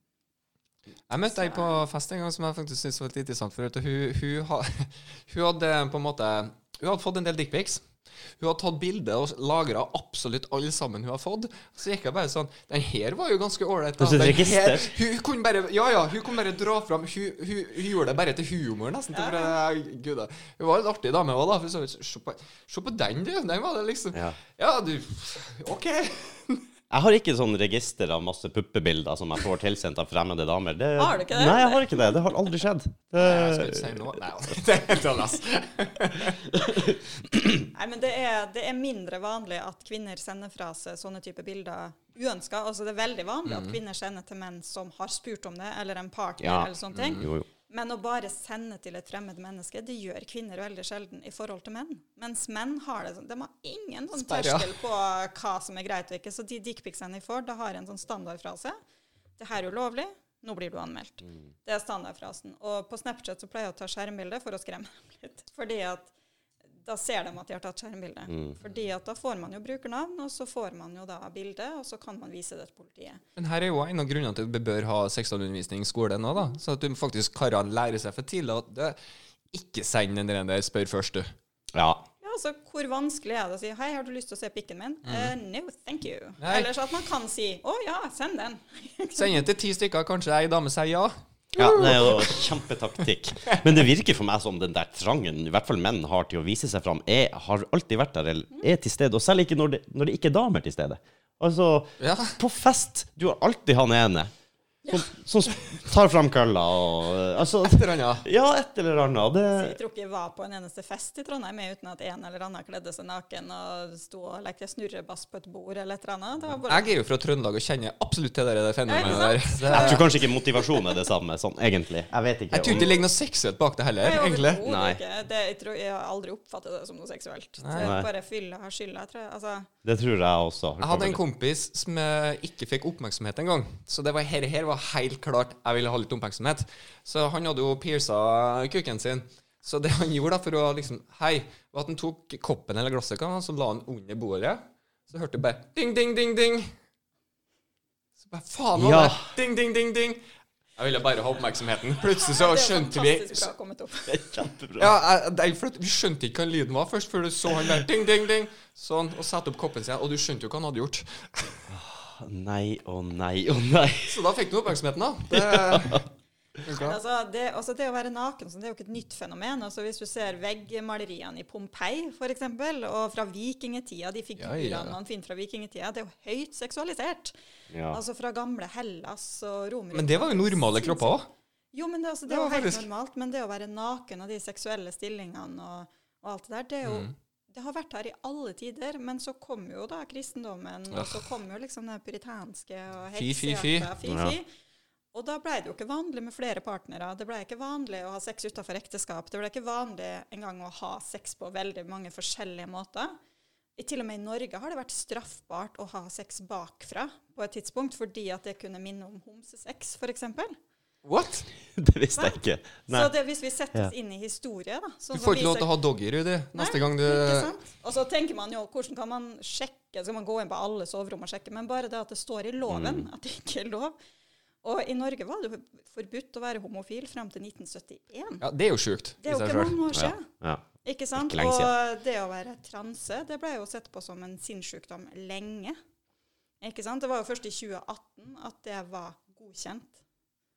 Jeg møtte ei på fest en gang som jeg faktisk syntes var litt interessant. For hun, hun, hun hadde på en måte Hun hadde fått en del dickpics. Hun har tatt bilde og lagra absolutt alle sammen hun har fått. Så gikk jeg bare sånn Den her var jo ganske ålreit. da. Hun kunne bare Ja, ja, hun kunne bare dra fram Hun, hun, hun gjorde det bare til humor, nesten. Ja. Gud. Hun var en artig dame òg, da. For så. Se på, se på den, du. Den var det liksom Ja. Ja, du OK. Jeg har ikke sånn register av masse puppebilder som jeg får tilsendt av fremmede damer. Det, Har du ikke det? Nei, jeg har ikke det. Det har aldri skjedd. Jeg skal ikke si noe. Nei, altså. det. Nei, men det er, det er mindre vanlig at kvinner sender fra seg sånne type bilder uønska. Altså, det er veldig vanlig at kvinner sender til menn som har spurt om det, eller en partner, Ja. eller sånne ting. jo, jo. Men å bare sende til et fremmed menneske, det gjør kvinner veldig sjelden i forhold til menn. Mens menn har det sånn De har ingen sånn terskel på hva som er greit og ikke. Så de dickpicsene de får, da har en sånn standardfrase. Det her er ulovlig. Nå blir du anmeldt. Det er standardfrasen. Og på Snapchat så pleier jeg å ta skjermbilde for å skremme dem litt. Fordi at da ser de at de har tatt skjermbilde. Mm. Fordi at da får man jo brukernavn, og så får man jo da bilde, og så kan man vise det til politiet. Men her er jo en av grunnene til at vi bør ha seksualundervisning i skolen nå, da. Så at du faktisk karene lærer seg for tidlig at det, ikke send den der spør først, du. Ja. Ja, altså, Hvor vanskelig er det å si 'Hei, har du lyst til å se pikken min?' Eh, no, thank you. Nei. Eller så at man kan si 'Å ja, send den'. Send den til ti stykker, kanskje ei dame sier ja. Ja, det er jo kjempetaktikk. Men det virker for meg som den der trangen i hvert fall menn har til å vise seg fram, er, har alltid vært der, eller er til stede. Og selv ikke når det, når det ikke er damer til stede. Altså, Ja. på fest Du har alltid han ene som, som tar fram kølla og eh, Altså Et eller annet. Ja, et eller annet. Det, Jeg tror ikke jeg var på en eneste fest i Trondheim uten at en eller annen kledde seg naken og sto og lekte snurrebass på et bord eller et eller annet. Det var bare Jeg er jo fra Trøndelag og kjenner absolutt til det Ja, fenomenet der. Det, jeg tror kanskje ikke motivasjonen er det samme, sånn egentlig. Jeg vet ikke. jeg tror ikke det ligger noe seksuelt bak det heller, Nei, egentlig. Nei. ikke. Det, jeg, tror, jeg har aldri oppfattet det som noe seksuelt. Det Nei. er Nei. bare fylla har skylda, tror jeg. Altså, Det tror jeg også. Jeg hadde en kompis som eh, ikke fikk oppmerksomhet engang. Så det var, her, her var helt klart jeg ville ha litt oppmerksomhet. Så han hadde jo pierca kuken sin. Så det han gjorde da for å liksom Hei, var at han tok koppen eller glasset, og så la han under bordet. Så hørte du bare ding, ding, ding, ding. Så bare faen var Ja. det? Ding, ding, ding, ding. Jeg ville bare ha oppmerksomheten. Plutselig så skjønte vi bra kommet opp. Det er kjempebra. ja, jeg, jeg, Vi skjønte ikke hva lyden var først, før du så han der ding, ding, ding. Sånn, og satte opp koppen sin. Og du skjønte jo hva han hadde gjort. Nei og nei og nei. Så da fikk du oppmerksomheten, da. Det, ja. Altså, det, altså det å være naken så det er jo ikke et nytt fenomen. Altså Hvis du ser veggmaleriene i Pompeii f.eks., og fra vikingetida, de figurene Ja, ja, man finner fra vikingetida, det er jo høyt seksualisert. Ja. Altså fra gamle Hellas og Romerike. men det var jo normale kropper òg. Jo, men det, altså, det Det er var helt faktisk- normalt. Men det å være naken og de seksuelle stillingene og, og alt det der, det er jo Mm. Det har vært her i alle tider, men så kom jo da kristendommen, og så kom jo liksom det puritanske og Fy, fy, fy. heksejakta, fy, Ja. Og da ble det jo ikke vanlig med flere partnere. Det ble ikke vanlig å ha sex utenfor ekteskap. Det ble ikke vanlig engang å ha sex på veldig mange forskjellige måter. I, til og med i Norge har det vært straffbart å ha sex bakfra på et tidspunkt, fordi at det kunne minne om homsesex, f.eks. What? det visste jeg ikke. Nei. Så det, hvis vi setter Ja. oss inn i historie, da Du får vi ikke lov til å ha doggy, Rudi. Neste gang du? Og så tenker man jo hvordan kan man sjekke, skal man gå inn på alle soverom og sjekke, men bare det at det står i loven Mm. at det ikke er lov. Og i Norge var det jo forbudt å være homofil frem til 1971. Ja, det er jo sjukt Det er jo ikke mange år siden. Ja. Ikke sant? Ikke og det å være transe, det ble jo sett på som en sinnssykdom lenge. Ikke sant? Det var jo først i 2018 at det var godkjent.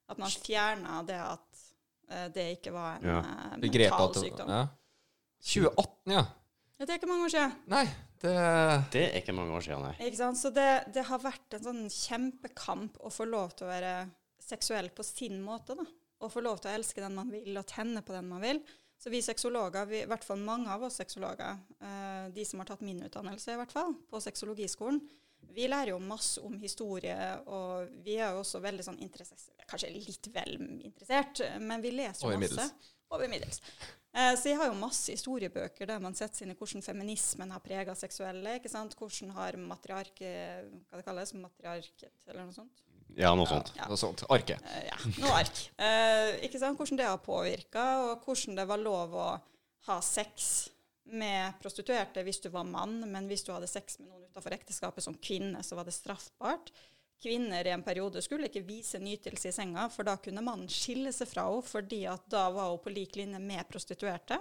At man fjerna det at uh, det ikke var en Ja. uh, mental det- sykdom. ja. 2018, ja. Ja, Det er ikke mange år siden. Nei, det Det er ikke mange år siden, nei. Ikke sant? Så det, det har vært en sånn kjempekamp å få lov til å være seksuell på sin måte. da. Å få lov til å elske den man vil, og tenne på den man vil. Så vi sexologer, i hvert fall mange av oss sexologer, uh, de som har tatt min utdannelse i hvert fall, på sexologiskolen, vi lærer jo masse om historie, og vi er jo også veldig sånn interessert, kanskje litt vel interessert, men vi leser jo masse. Over middels. Eh, så jeg har jo masse historiebøker der man setter i hvordan feminismen har prega seksuelle. ikke sant? Hvordan har matriarke, hva det kalles, matriarket, eller noe sånt. Ja, noe sånt. Ja. Noe sånt. Arket. Eh, ja, noe ark. Eh, ikke sant? Hvordan det har påvirka, og hvordan det var lov å ha sex med prostituerte hvis du var mann, men hvis du hadde sex med noen utenfor ekteskapet som kvinne, så var det straffbart. Kvinner i en periode skulle ikke vise nytelse i senga, for da kunne mannen skille seg fra henne, fordi at da var hun på lik linje med prostituerte.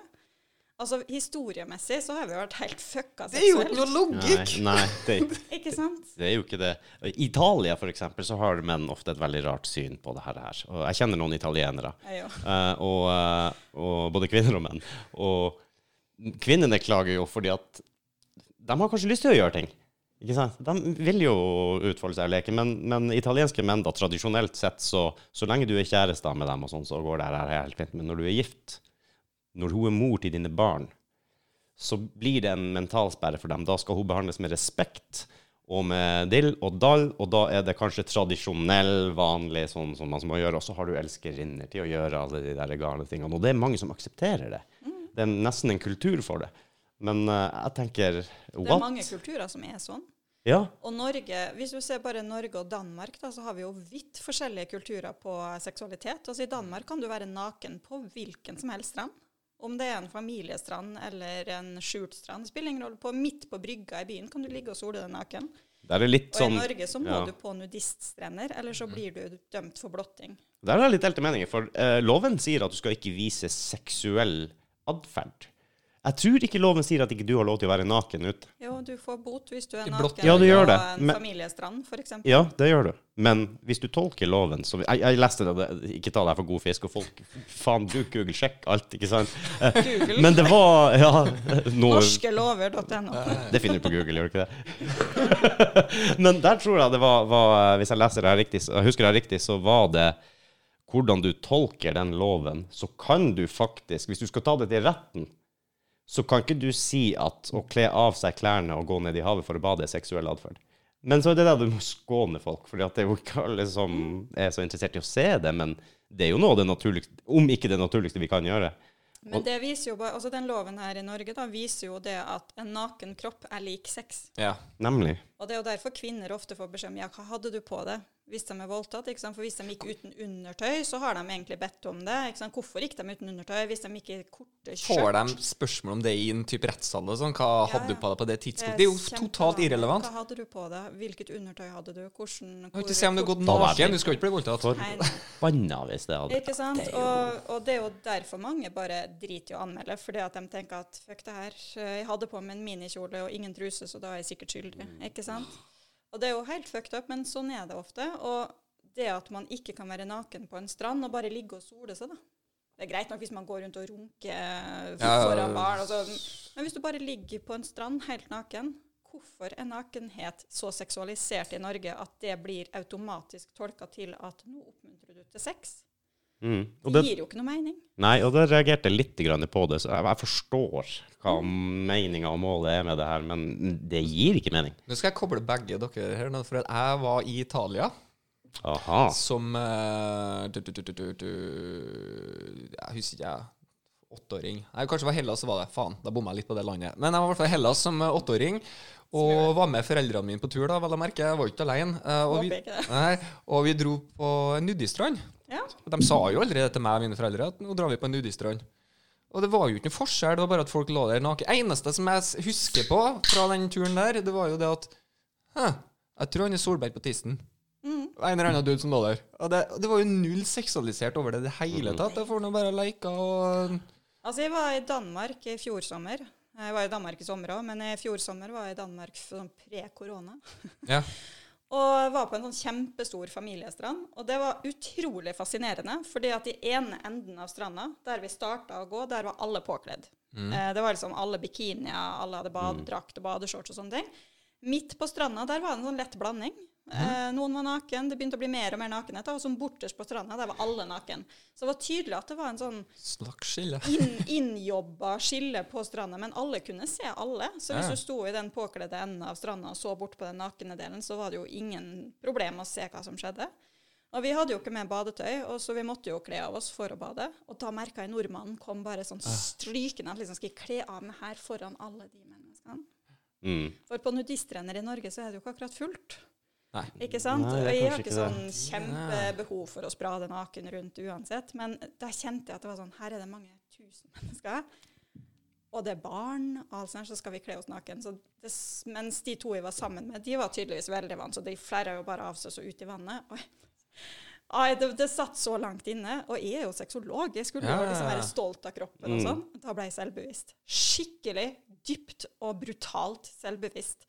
Altså, Historiemessig så har vi vært helt fucka seksuelt. Det er jo ikke noe logikk! Nei, nei det, Ikke sant? det er jo ikke det. I Italia, for eksempel, så har menn ofte et veldig rart syn på det her. Og jeg kjenner noen italienere, eh, og, eh, og både kvinner og menn. Og kvinnene klager jo fordi at de har kanskje lyst til å gjøre ting. Ikke sant? De vil jo utfolde seg og leke, men, men italienske menn, da, tradisjonelt sett, så, så lenge du er kjæreste med dem, og sånn, så går det her helt fint. Men når du er gift, når hun er mor til dine barn, så blir det en mentalsperre for dem. Da skal hun behandles med respekt og med dill og dall, og da er det kanskje tradisjonell, vanlig, sånn som man må gjøre. Og så har du elskerinner til å gjøre alle de der gale tingene. Og det er mange som aksepterer det. Det er nesten en kultur for det. Men uh, jeg tenker what? Det er mange kulturer som er sånn. Ja, Og Norge, hvis du ser bare Norge og Danmark, da, så har vi jo vidt forskjellige kulturer på seksualitet. Altså I Danmark kan du være naken på hvilken som helst strand. Om det er en familiestrand eller en skjult strand. Spiller ingen rolle. På, midt på brygga i byen kan du ligge og sole deg naken. er Og sånn i Norge så må ja. du på nudiststrender, eller så blir du dømt for blotting. Der er det litt delte meninger, for uh, loven sier at du skal ikke vise seksuell atferd. Jeg tror ikke loven sier at ikke du har lov til å være naken ute. Jo, du får bot hvis du er naken Ja, du gjør på det, en men- familiestrand, f.eks. Ja, det gjør du. Men hvis du tolker loven som Jeg, jeg leste det, det, ikke ta deg for god fisk, og folk Faen, bruk Google, sjekk alt, ikke sant? Eh, Google. Men det var Ja, Norskelover.no. Det finner du på Google, gjør du ikke det? Men der tror jeg det var, var Hvis jeg leser det her riktig, jeg husker det her riktig, så var det hvordan du tolker den loven, så kan du faktisk, hvis du skal ta det til retten, så kan ikke du si at å kle av seg klærne og gå ned i havet for å bade er seksuell atferd. Men så er det der du må skåne folk, for det er jo ikke alle som er så interessert i å se det. Men det er jo noe av det naturligste, om ikke det naturligste vi kan gjøre. Men det viser jo bare, altså den loven her i Norge da, viser jo det at en naken kropp er lik sex. Ja. Nemlig. Og det er jo derfor kvinner ofte får beskjed om ja, hva hadde du på det hvis de er voldtatt. ikke sant? For hvis de gikk uten undertøy, så har de egentlig bedt om det. ikke sant? Hvorfor gikk de uten undertøy hvis de gikk i korte skjørt? Får de spørsmål om det i en type rettssal? Sånn? Hva Ja, hadde ja. du på deg på det tidspunktet? Det er jo Kjempe totalt irrelevant. Hva hadde du på deg? Hvilket undertøy hadde du? Hvordan Du kan ikke se om du har gått naken. Du skal ikke bli voldtatt. Banna hvis det hadde Ikke sant? Og, og det er jo derfor mange bare driter i å anmelde, fordi at de tenker at fuck det her, jeg hadde på meg en minikjole og ingen truse, så da er jeg sikkert skyldig. Ikke sant? Og det er jo helt fucked up, men sånn er det ofte. Og det at man ikke kan være naken på en strand og bare ligge og sole seg, da. Det er greit nok hvis man går rundt og runker foran barn. Og sånn. men hvis du bare ligger på en strand helt naken, hvorfor er nakenhet så seksualisert i Norge at det blir automatisk tolka til at nå oppmuntrer du til sex? Mm. Og Det gir jo ikke noe mening. nei, og da reagerte jeg litt på det, så jeg, jeg forstår hva meninga og målet er med det her, men det gir ikke mening. Nå skal jeg koble begge dere her, for jeg var i Italia Aha. som eh, du, du, du, du, du, du, Jeg husker ikke, jeg. Åtteåring. Nei, kanskje det var Hellas, så var det. Faen, da bomma jeg litt på det landet. Men jeg var i hvert fall i Hellas som eh, åtteåring. Og var med foreldrene mine på tur, da, vel å merke. Jeg var ikke alene. Eh, og, vi, nei, og vi dro på en nudistrand. Ja. De sa jo aldri det til meg og mine foreldre, at nå drar vi på en nudistrand. Og det var jo ikke noe forskjell, det var bare at folk lå der naken. Eneste som jeg husker på fra den turen der, det var jo det at Hæ, jeg tror han er Solberg på tissen. Mm. En eller annen dude som lå der. Og det, det var jo null seksualisert over det i det hele tatt. Jeg får nå bare leika og Altså, jeg var i Danmark i fjor sommer. Jeg var i Danmark i sommer òg, men i fjor sommer var jeg i Danmark sånn pre-korona. Ja. Og var på en sånn kjempestor familiestrand. Og det var utrolig fascinerende, fordi at i ene enden av stranda, der vi starta å gå, der var alle påkledd. Eh, det var liksom alle bikinier, alle hadde badedrakt og badeshorts og sånne ting. Midt på stranda der var det en sånn lett blanding. Eh, noen var naken, det begynte å bli mer og mer nakenhet. Og som borterst på stranda, der var alle naken. Så det var tydelig at det var en sånn slags skille. inn, innjobba skille på stranda, men alle kunne se alle. Så hvis Ja. du sto i den påkledde enden av stranda og så bort på den nakne delen, så var det jo ingen problem å se hva som skjedde. Og vi hadde jo ikke med badetøy, og så vi måtte jo kle av oss for å bade. Og da merka jeg nordmannen kom bare sånn strykende at liksom skal jeg kle av meg her foran alle de menneskene. Mm. For på nudiststrender i Norge så er det jo ikke akkurat fullt. Nei. Ikke sant? Nei, og jeg har ikke ikke sånn kjempebehov for å sprade naken rundt uansett, men da kjente jeg at det var sånn Her er det mange tusen mennesker. Og det er barn, altså, så skal vi kle oss naken. Så det, mens de to jeg var sammen med, de var tydeligvis veldig vant, så de flerra jo bare av seg så ut i vannet. Og Ai, det, det satt så langt inne. Og jeg er jo sexolog, jeg skulle jo ja, liksom være stolt av kroppen og Mm. sånn. Da ble jeg selvbevisst. Skikkelig dypt og brutalt selvbevisst.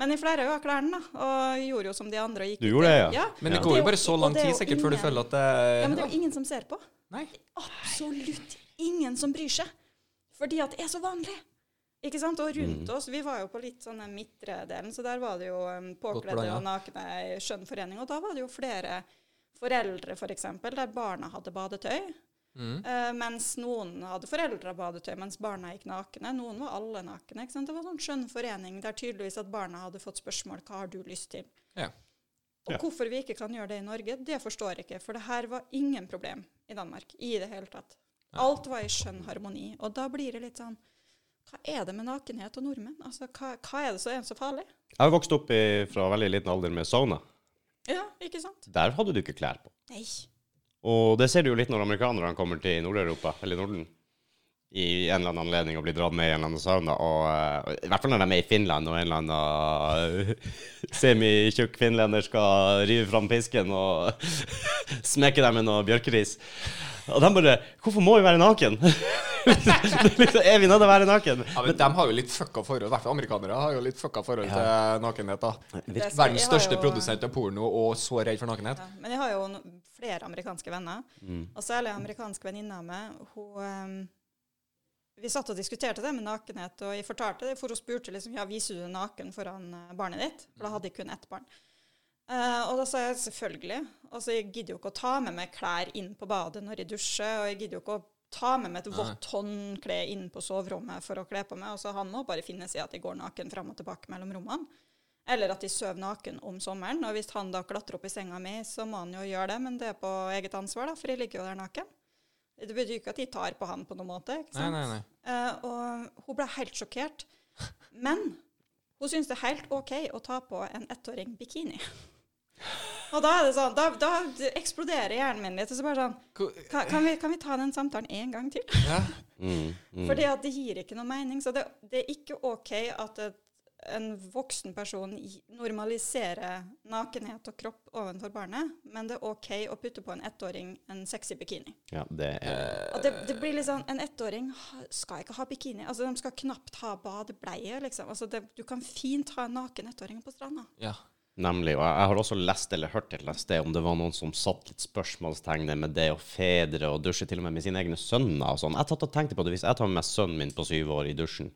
Men jeg flerra jo av klærne, da, og gjorde jo som de andre. og gikk Du gjorde det, ja? Men det går jo bare så lang tid sikkert før du føler at det Ja, men det er jo ingen som ser på. Nei. Absolutt ingen som bryr seg. Fordi at det er så vanlig. Ikke sant? Og rundt Mm. oss, vi var jo på litt sånn den midtre delen, så der var det jo um, påkledde og nakne i skjønn forening. Og da var det jo flere foreldre, f.eks., der barna hadde badetøy. Mm. Uh, mens noen hadde foreldrebadetøy mens barna gikk nakne. Noen var alle nakne. ikke sant? Det var sånn skjønn forening der tydeligvis at barna hadde fått spørsmål hva har du lyst til. Ja. Og Ja. hvorfor vi ikke kan gjøre det i Norge, det forstår jeg ikke. For det her var ingen problem i Danmark i det hele tatt. Alt var i skjønn harmoni. Og da blir det litt sånn Hva er det med nakenhet og nordmenn? Altså, hva, hva er det som er så farlig? Jeg har vokst opp i, fra veldig liten alder med sauna. Ja, ikke sant? Der hadde du ikke klær på. Nei. Og det ser du jo litt når amerikanerne kommer til Nord-Europa, eller Norden, i en eller annen anledning og blir dratt med i en eller annen sauna. Og, eh, I hvert fall når de er med i Finland, og en eller annen uh, semitjukk finlender skal rive fram pisken og smekke dem med noe bjørkeris. Og de bare 'Hvorfor må vi være naken?' liksom, er vi nødt til å være naken? Ja, men De har jo litt fucka forhold. I hvert fall amerikanere har jo litt fucka forhold til nakenhet. da Verdens største jo- produsent av porno og så redd for nakenhet. Ja, men jeg har jo flere amerikanske venner, Mm. og særlig en amerikansk venninne av meg. Hun, ehm, vi satt og diskuterte det med nakenhet, og jeg fortalte det, for hun spurte liksom, ja, viser du deg naken foran eh, barnet ditt, for da hadde jeg kun ett barn. Uh, og da sa jeg selvfølgelig. Altså, jeg gidder jo ikke å ta med meg klær inn på badet når jeg dusjer, og jeg gidder jo ikke å ta med meg et vått håndkle inn på soverommet for å kle på meg. Og så han må bare finne seg i at jeg går naken fram og tilbake mellom rommene. Eller at de sover naken om sommeren. Og hvis han da klatrer opp i senga mi, så må han jo gjøre det, men det er på eget ansvar, da, for jeg ligger jo der naken. Det betyr ikke at de tar på han på noen måte. ikke Nei, sant? nei, nei. Eh, og hun ble helt sjokkert. Men hun syns det er helt OK å ta på en ettåring bikini. Og da er det sånn, da, da eksploderer hjernen min litt. Og så bare sånn kan, kan, vi, kan vi ta den samtalen en gang til? Ja. Mm, mm. Fordi at det gir ikke noe mening. Så det, det er ikke OK at et, en voksen person normaliserer nakenhet og kropp overfor barnet, men det er OK å putte på en ettåring en sexy bikini. Ja, det er Og det, det blir litt sånn, En ettåring skal ikke ha bikini. Altså, De skal knapt ha badebleie. liksom. Altså, det, Du kan fint ha en naken ettåring på stranda. ja. Nemlig. Og jeg jeg har også lest eller hørt et eller annet sted om det var noen som satt litt spørsmålstegn med det å fedre og dusje til og med med sine egne sønner og sånn. Jeg tatt og tenkte på det hvis jeg tar med meg sønnen min på syv år i dusjen.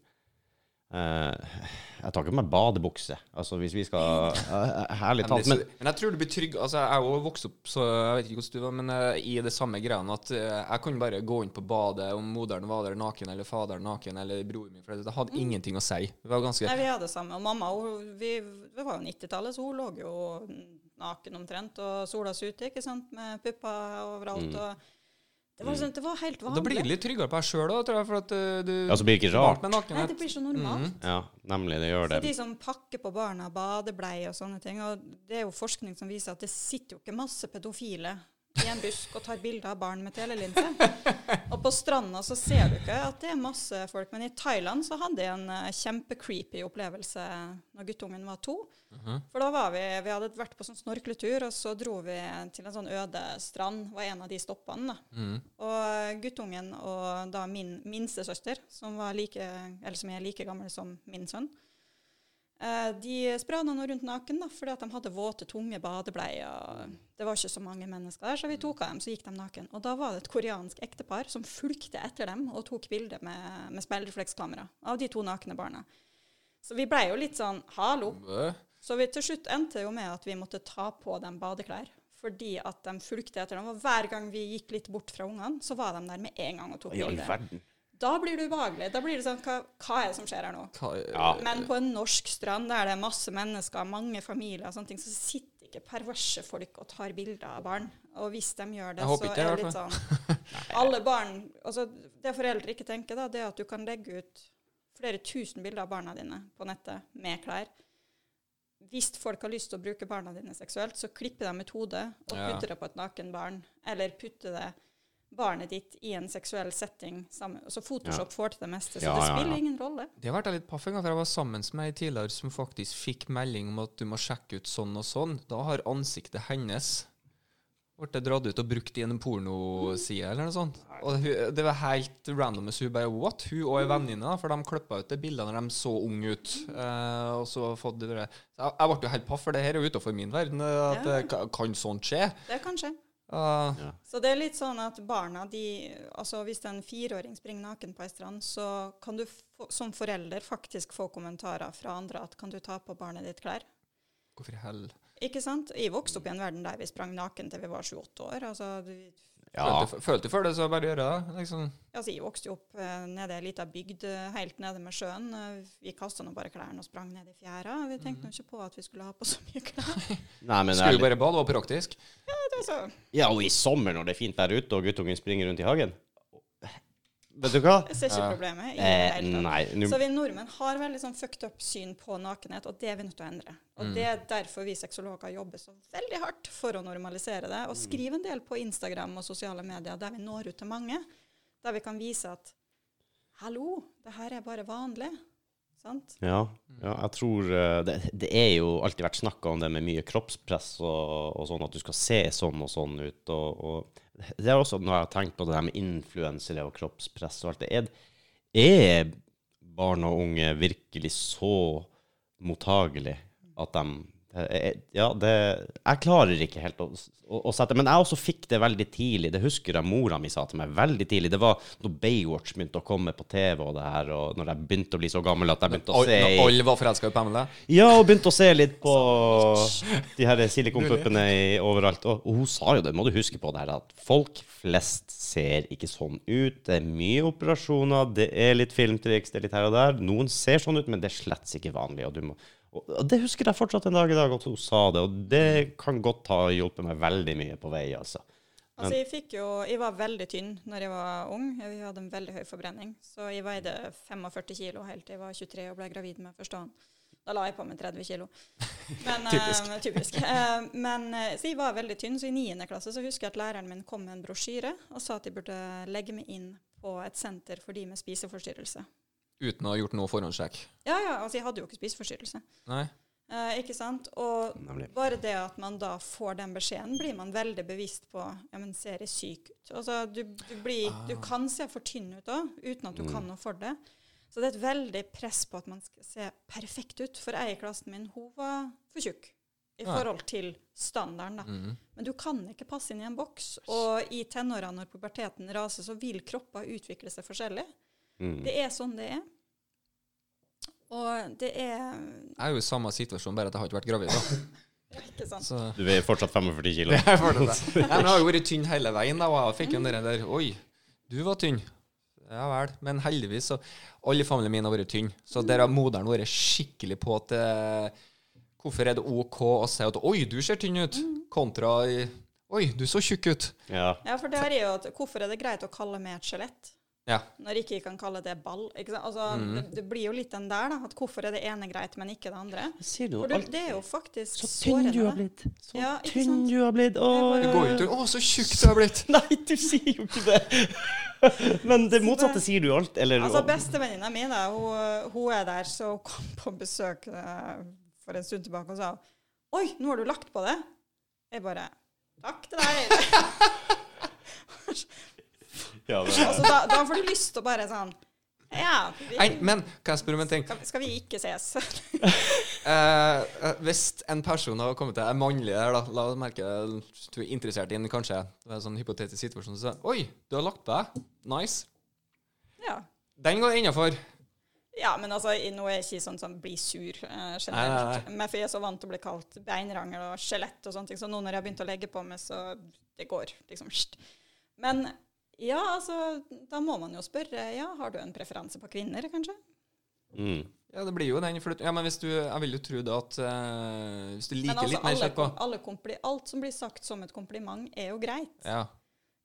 Eh, jeg tar ikke på meg badebukse. Altså hvis vi skal eh, Herlig Men, talt. Men men jeg tror du blir trygg Altså, Jeg er jo vokst opp så jeg vet ikke hvordan du var, men eh, i det samme greiene at eh, jeg kunne bare gå inn på badet om moderen var der naken, eller faderen naken, eller broren min. For det hadde ingenting å si. Det var ganske Nei, Vi hadde det samme. Og mamma hun, vi, det var jo 90-tallet, så hun lå jo naken omtrent og sola sute ute ikke sant? med pupper overalt. og det var, sånn, det var helt Da blir du litt tryggere på deg sjøl òg, tror jeg, for at eh, du Ja, så blir det ikke rart. Nei, det blir så normalt. ja, nemlig, det gjør Så det. de som pakker på barna badebleie og sånne ting, og det er jo forskning som viser at det sitter jo ikke masse pedofile i en busk og tar bilder av barn med telelinse. Og på stranda så ser du ikke at det er masse folk, men i Thailand så hadde jeg en uh, kjempecreepy opplevelse når guttungen var to. For da var vi Vi hadde vært på sånn snorkletur, og så dro vi til en sånn øde strand. var en av de stoppene. da. Mm. Og guttungen og da min minstesøster, som, var like, eller som er like gammel som min sønn, de sprada nå rundt naken da, fordi at de hadde våte, tunge badebleier. Det var ikke så mange mennesker der, så vi tok av dem, så gikk de naken. Og da var det et koreansk ektepar som fulgte etter dem og tok bilde med, med speilreflekskamera av de to nakne barna. Så vi blei jo litt sånn hallo. Så vi til slutt endte jo med at vi måtte ta på dem badeklær. Fordi at de fulgte etter dem. Og hver gang vi gikk litt bort fra ungene, så var de der med en gang og tok bilde. Da blir det ubehagelig. Da blir det sånn hva, hva er det som skjer her nå? Hva, Ja. Men på en norsk strand der det er masse mennesker, mange familier og sånne ting, så sitter ikke perverse folk og tar bilder av barn. Og hvis de gjør det, så ikke er det litt sånn Alle barn altså Det foreldre ikke tenker, da, det er at du kan legge ut flere tusen bilder av barna dine på nettet med klær. Hvis folk har lyst til å bruke barna dine seksuelt, så klipper de ut hodet og putter det på et naken barn. Eller putter det barnet ditt i en seksuell setting. Sammen. Så Photoshop får til det meste, så Ja, det spiller ja. ingen rolle. Det har vært litt paff en gang, for jeg var sammen med ei tidligere som faktisk fikk melding om at du må sjekke ut sånn og sånn. Da har ansiktet hennes blitt dratt ut og brukt i en pornoside eller noe sånt. Og det var helt random. Så hun bare what? Hun og ei venninne, for de klippa ut det bildet når de så unge ut. Eh, og så fått det jeg, jeg ble jo helt paff, for det her er jo utenfor min verden. eh, At Ja. det kan sånt skje. Det kan skje. Eh, Så det er litt sånn at barna, de Altså hvis en fireåring springer naken på ei strand, så kan du få, som forelder faktisk få kommentarer fra andre at kan du ta på barnet ditt klær? hvorfor i hell? Ikke sant? Jeg vokste opp i en verden der vi sprang naken til vi var sju-åtte år. Altså, du, Ja. Følte, følte du for det, så bare gjøre det. Liksom. altså jeg vokste jo opp eh, nede i ei lita bygd eh, helt nede med sjøen. Eh, vi kasta nå bare klærne og sprang ned i fjæra. Vi tenkte nå ikke på at vi skulle ha på så mye klær. Nei, men Skulle bare bade, var praktisk. Så, Ja, og i sommer når det er fint der ute og guttungen springer rundt i hagen. Vet du hva? jeg ser ikke Ja. problemet i det Eh, hele tatt. nei. Så vi nordmenn har veldig sånn fucked up syn på nakenhet, og det er vi nødt til å endre. Og Mm. det er derfor vi sexologer jobber så veldig hardt for å normalisere det, Mm. og skriver en del på Instagram og sosiale medier der vi når ut til mange, der vi kan vise at hallo, det her er bare vanlig. Sant? ja, ja, jeg tror eh, det, det er jo alltid vært snakka om det med mye kroppspress og, og sånn, at du skal se sånn og sånn ut. Og, og det er også når jeg har tenkt på det her med influensere og kroppspress og alt det. Er, er barn og unge virkelig så mottagelig at de eh, Ja, det Jeg klarer ikke helt å, å, å sette Men jeg også fikk det veldig tidlig. Det husker jeg mora mi sa til meg veldig tidlig. Det var når Baywatch begynte å komme på TV, og det her, og når jeg begynte å bli så gammel at jeg begynte å se Når alle var forelska i Pamela. ja, og begynte å se litt på de her silikonpuppene overalt. Og, og hun sa jo det, må du huske på det her, at folk flest ser ikke sånn ut. Det er mye operasjoner, det er litt filmtriks, det er litt her og der. Noen ser sånn ut, men det er slett ikke vanlig. Og, du må, og det husker jeg fortsatt en dag i dag, at hun sa det. Og det kan godt ha hjulpet meg veldig mye på vei, altså. Altså, jeg, fikk jo, jeg var veldig tynn når jeg var ung. Jeg hadde en veldig høy forbrenning. Så jeg veide 45 kilo helt til jeg var 23 og ble gravid med første hånd. Da la jeg på meg 30 kilo. Men, Typisk. Eh, typisk. Eh, men, eh, så jeg var veldig tynn, så i 9. klasse så husker jeg at læreren min kom med en brosjyre og sa at jeg burde legge meg inn på et senter for de med spiseforstyrrelse. Uten å ha gjort noe forhåndssjekk. Ja, ja, altså jeg hadde jo ikke spiseforstyrrelse. Nei. Eh, ikke sant? Og Nemlig. bare det at man da får den beskjeden, blir man veldig bevisst på ja, men ser jeg syk ut? Altså, du, du, blir, du kan se for tynn ut òg, uten at du kan noe for det. Så det er et veldig press på at man skal se perfekt ut. For ei i klassen min, hun var for tjukk i forhold til standarden. da. Mm. Men du kan ikke passe inn i en boks. Og i tenårene når puberteten raser, så vil kropper utvikle seg forskjellig. Mm. Det er sånn det er. Og det er Jeg er jo i samme situasjon, bare at jeg har ikke vært gravid. da. ikke sant. Så Du er fortsatt 45 kilo. jeg jeg har jo vært tynn hele veien, da, og jeg fikk jo den der Oi, du var tynn. Ja vel. Men heldigvis så Alle i familien min har vært tynn. Så der har moderen vært skikkelig på at eh, Hvorfor er det OK å si at Oi, du ser tynn ut, kontra Oi, du så tjukk ut. Ja. Ja, for det er jo at Hvorfor er det greit å kalle meg et skjelett? Ja. Når ikke vi kan kalle det ball. Ikke sant? Altså, Mm. det, det blir jo litt den der, da. At hvorfor er det ene greit, men ikke det andre? Sier du For du, det er jo faktisk Så tynn du har blitt. Så Ja, tynn du har blitt. Åh, Det bare- går jo ikke Å, så tjukk du har blitt! Nei, du sier jo ikke det! Men det motsatte sier du alt. Eller Altså, Bestevenninna mi da, hun, hun er der, så hun kom på besøk eh, for en stund tilbake og sa Oi, nå har du lagt på det. Jeg bare Takk til deg. ja, altså, da, da får du lyst til å bare sånn Ja, vi, Nei, men kan jeg spørre om en ting? skal, skal vi ikke ses? Eh, eh, hvis en person har kommet til er mannlig der, da La oss merke du er interessert i en kanskje Det er en sånn hypotetisk situasjon. Så Oi, du har lagt på deg. Nice. Ja. Den går innafor. ja, men altså, nå er jeg ikke sånn som blir sur eh, Nei, generelt. nei, Men for jeg er så vant til å bli kalt beinrangel og skjelett og sånne ting, så nå når jeg har begynt å legge på meg, så det går liksom. Men ja, altså, da må man jo spørre ja, har du en preferanse på kvinner, kanskje? mm. Ja, det blir jo den. For, ja, men hvis du Jeg vil jo tro det at uh, Hvis du liker altså, litt mer kjøtt på alle kompli alt som blir sagt som et kompliment, er jo greit. Ja.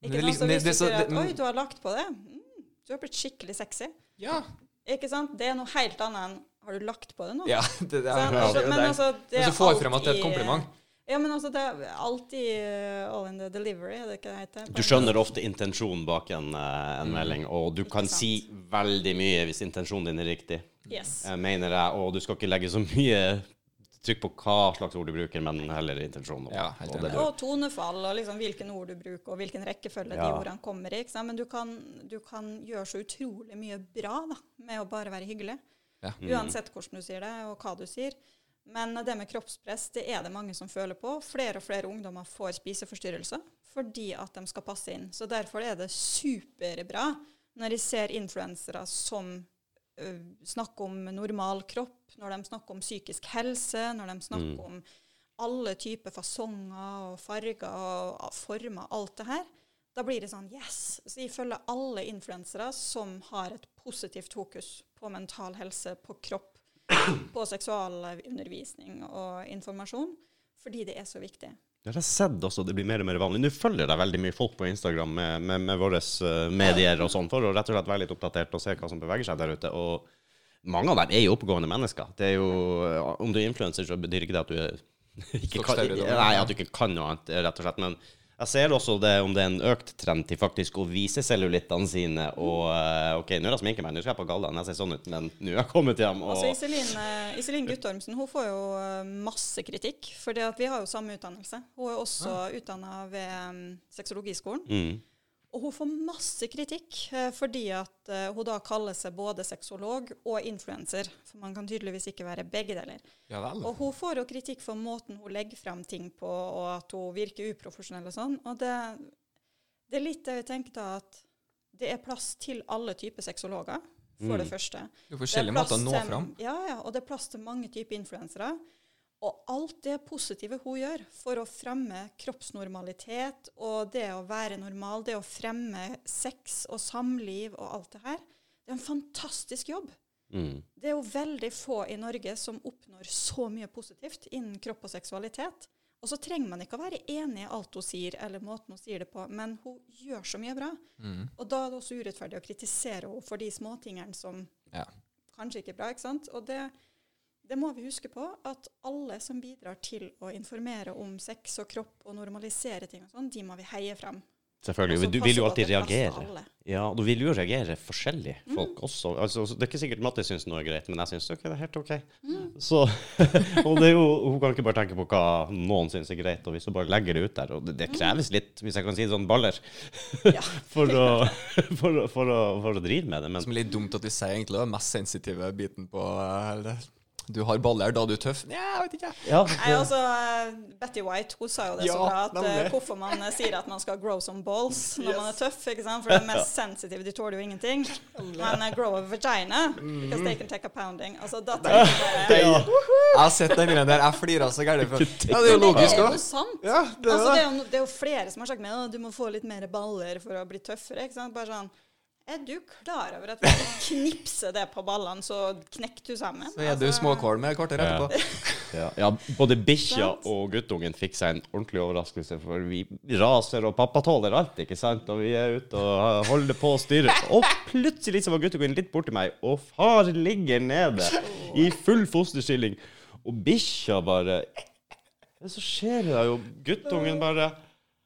Ikke Det er sant? liksom- Så det- hvis det er du sier at det- 'oi, du har lagt på det', mm, du har blitt skikkelig sexy. Ja. Ikke sant? Det er noe helt annet enn 'har du lagt på det nå'? ja det, det, er- Altså, det er jo men altså, det Men så får frem at det er et kompliment. Ja, men altså, det er alltid uh, all in the delivery, er det ikke det heter? Du skjønner ofte intensjonen bak en, uh, en melding, og du kan sant. si veldig mye hvis intensjonen din er riktig. Yes. Jeg mener jeg, og du skal ikke legge så mye trykk på hva slags ord du bruker, men heller intensjonen. Ja, og Og tonefall, og liksom hvilken ord du bruker, og hvilken rekkefølge de ordene kommer i. Ikke sant? Men du kan, du kan gjøre så utrolig mye bra da, med å bare være hyggelig. Ja. Uansett hvordan du sier det, og hva du sier. Men det med kroppspress det er det mange som føler på. Flere og flere ungdommer får spiseforstyrrelser fordi at de skal passe inn. Så derfor er det superbra når jeg ser influensere som ø, snakker om normal kropp, når de snakker om psykisk helse, når de snakker om alle typer fasonger og farger og former, alt det her. Da blir det sånn yes. Så jeg følger alle influensere som har et positivt fokus på mental helse, på kropp, på seksualundervisning og informasjon, fordi det er så viktig. Jeg har sett også det blir mer og mer vanlig. Nå følger det veldig mye folk på Instagram med, med, med våre eh, medier og sånn, for å rett og slett være litt oppdatert og se hva som beveger seg der ute. Og mange av dem er jo oppegående mennesker. Det er jo, eh, Om du er influenser, så betyr ikke det at du er ikke kan, nei, at du ikke kan noe annet, rett og slett. Men jeg ser også det om det er en økt trend til faktisk å vise cellulittene sine. Og eh, OK, nå er det sminke meg, nå skal jeg på gallaen, jeg ser sånn ut, men nå er jeg kommet hjem. Og, Altså Iselin, eh, Iselin Guttormsen hun får jo eh, masse kritikk, for vi har jo samme utdannelse. Hun er også Ah. utdanna ved um, Sexologiskolen. mm, Og hun får masse kritikk eh, fordi at eh, hun da kaller seg både sexolog og influenser. For man kan tydeligvis ikke være begge deler. Ja. Og hun får jo kritikk for måten hun legger frem ting på, og at hun virker uprofesjonell og sånn. Og det, det er litt det jeg tenker da, at det er plass til alle typer sexologer, for det første. Det er forskjellige måter å nå fram. Ja, ja, og det er plass til mange typer influensere. Og alt det positive hun gjør for å fremme kroppsnormalitet og det å være normal, det å fremme sex og samliv og alt det her, det er en fantastisk jobb. mm. Det er jo veldig få i Norge som oppnår så mye positivt innen kropp og seksualitet. Og så trenger man ikke å være enig i alt hun sier, eller måten hun sier det på, men hun gjør så mye bra. Mm. Og da er det også urettferdig å kritisere henne for de småtingene som Ja. kanskje ikke er bra. ikke sant? Og det, det må vi huske på, at alle som bidrar til å informere om sex og kropp og normalisere ting og sånn, de må vi heie frem. Selvfølgelig. Og Du vil jo alltid er reagere. Ja, og du vil jo reagere forskjellig, folk også. Altså, det er ikke sikkert Matti syns noe er greit, men jeg syns ok, det er helt OK. Så, og det er jo, hun kan ikke bare tenke på hva noen syns er greit, og hvis hun bare legger det ut der Og det, det kreves litt, hvis jeg kan si det sånn, baller Ja. for, å, for, å, for, å, for å drive med det. Men Som er litt dumt at de sier egentlig den mest sensitive biten på hele det. Du har baller, da er du tøff. Nja, jeg vet ikke. ja, Nei, altså, Betty White hun sa jo det så bra, at nemlig. eh, hvorfor man eh, sier at man skal grow some balls når man er tøff. ikke sant? For det er mest sensitive, de tåler jo ingenting. Men uh, grow a vagina, because they can take a pounding. Altså, da tenker jeg bare Jeg har sett den greia der. Jeg flirer så gærent. Ja, det er jo logisk det er òg. jo sant. Ja, det er altså, det, det. er jo, det er jo flere som har sagt med, «Å, du må få litt mer baller for å bli tøffere. ikke sant? Bare sånn Er du klar over at hvis du knipser det på ballene, så knekker du sammen? Så er du Altså, småkvalm et kvarter etterpå. Ja, ja både bikkja og guttungen fikk seg en ordentlig overraskelse, for vi raser, og pappa tåler alt, ikke sant? Og vi er ute og holder på å styre. Og plutselig så var guttungen litt borti meg, og far ligger nede i full fosterstilling. Og bikkja bare så skjer det jo. Guttungen bare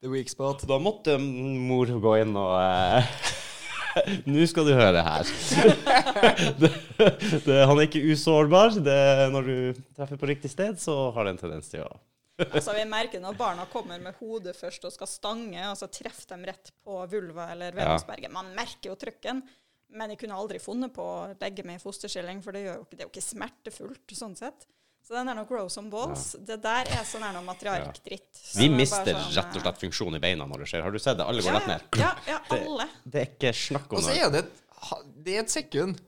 The weak spot. Da måtte mor gå inn og eh, Nå skal du høre her. det, det, han er ikke usårbar. Det, når du treffer på riktig sted, så har det en tendens til å Altså, vi merker når barna kommer med hodet først og skal stange, og så treffer de rett på vulva eller Venusberget. Man merker jo trykken, men jeg kunne aldri funnet på å legge meg i fosterstilling, for det, jo det er jo ikke smertefullt sånn sett. Så den er nok rose on balls. Det der er sånn her noe matriarkdritt. Ja. Vi det er mister sånn, rett og slett funksjon i beina når det skjer. Har du sett det? Alle går ja, rett ned. Ja, ja, alle. Det er ikke snakk om Og så det. er det et, det er et sekund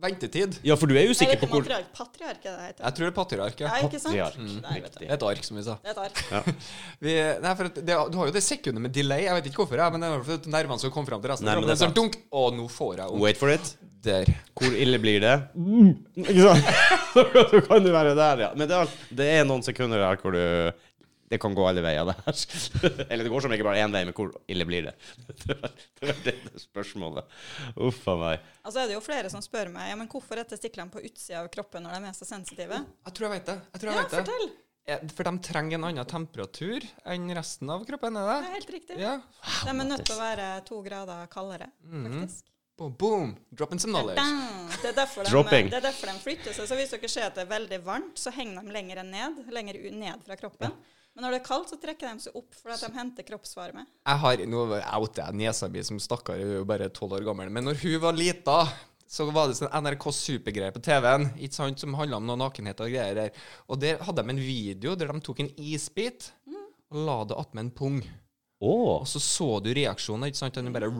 ventetid. Ja, for du er Er det usikker ikke på hvor matriark? Patriark er det heter? Jeg tror det er patriark. Ja, Ja. ikke sant? Patriark. Nei, vet. Det er et ark, som vi sa. Det er et ark. Vi, nei, for det, du har jo det sekundet med delay. Jeg vet ikke hvorfor, jeg, men det er for at nervene skal komme fram til resten. Nei, men det er sånn, dunk, og nå får jeg opp. Wait for it. Der. Hvor ille blir det? Ikke sant? Så kan du være der, ja. Men det er, det er noen sekunder der hvor du Det kan gå alle veier der. Eller det går som regel bare én vei, men hvor ille blir det? Det var det, det spørsmålet. Uff a meg. Altså er det jo flere som spør meg ja, men hvorfor er testiklene på utsida av kroppen når de er så sensitive. Jeg tror jeg vet det. Jeg tror jeg Ja, vet det. fortell! Eh, For de trenger en annen temperatur enn resten av kroppen, er Det det? er helt riktig. Ja. De er nødt til å være to grader kaldere, faktisk. Boom, boom. Dropping some knowledge. Det er, derfor de, det er derfor de flytter seg. Så hvis dere ser at det er veldig varmt, så henger de lenger ned, lenger ned fra kroppen. Men når det er kaldt, så trekker de seg opp fordi de henter kroppsvarme. Jeg har, Nå outer jeg nesa mi som stakkar, hun er jo bare tolv år gammel. Men når hun var lita, så var det sånn NRK Supergreier på TV-en ikke sant, som handla om noe nakenhet og greier der. Og der hadde de en video der de tok en isbit og la det attmed en pung. Å! Og så så du reaksjonen. ikke sant? Den bare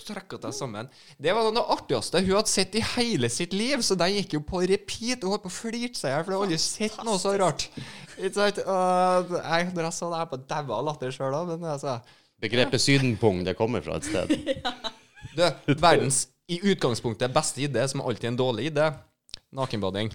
trekket deg sammen. Det var det artigste hun hadde sett i hele sitt liv, så den gikk jo på repeat. Hun holdt på å flirte seg i hjel, for hun hadde aldri sett noe så rart. Ikke sant? Og jeg, når jeg så det, jeg bare daua av latter sjøl òg, men altså Begrepet sydenpung, det kommer fra et sted. Du, verdens i utgangspunktet beste idé, som alltid er en dårlig idé, nakenbading.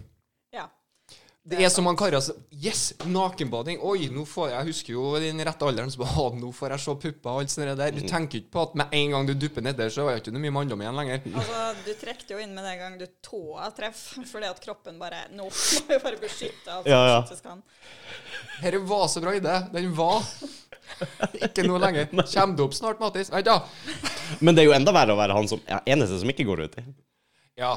Det er som mange karer altså, Yes, nakenbading. Oi, nå får jeg Jeg husker jo i den rette alderen som bare, nå får jeg se pupper og alt sånt der. Du tenker ikke på at med en gang du dupper nedi, så er det ikke noe mye manndom igjen lenger. Altså, du trekker jo inn med den gang du tåa treffer, fordi at kroppen bare Nå må vi bare beskytte alt Ja, ja. som kan. Dette var så bra idé. Den var ikke noe lenger. Kommer det opp snart, Mattis? Vent, da. Men det er jo enda verre å være han som ja, eneste som ikke går uti. Ja.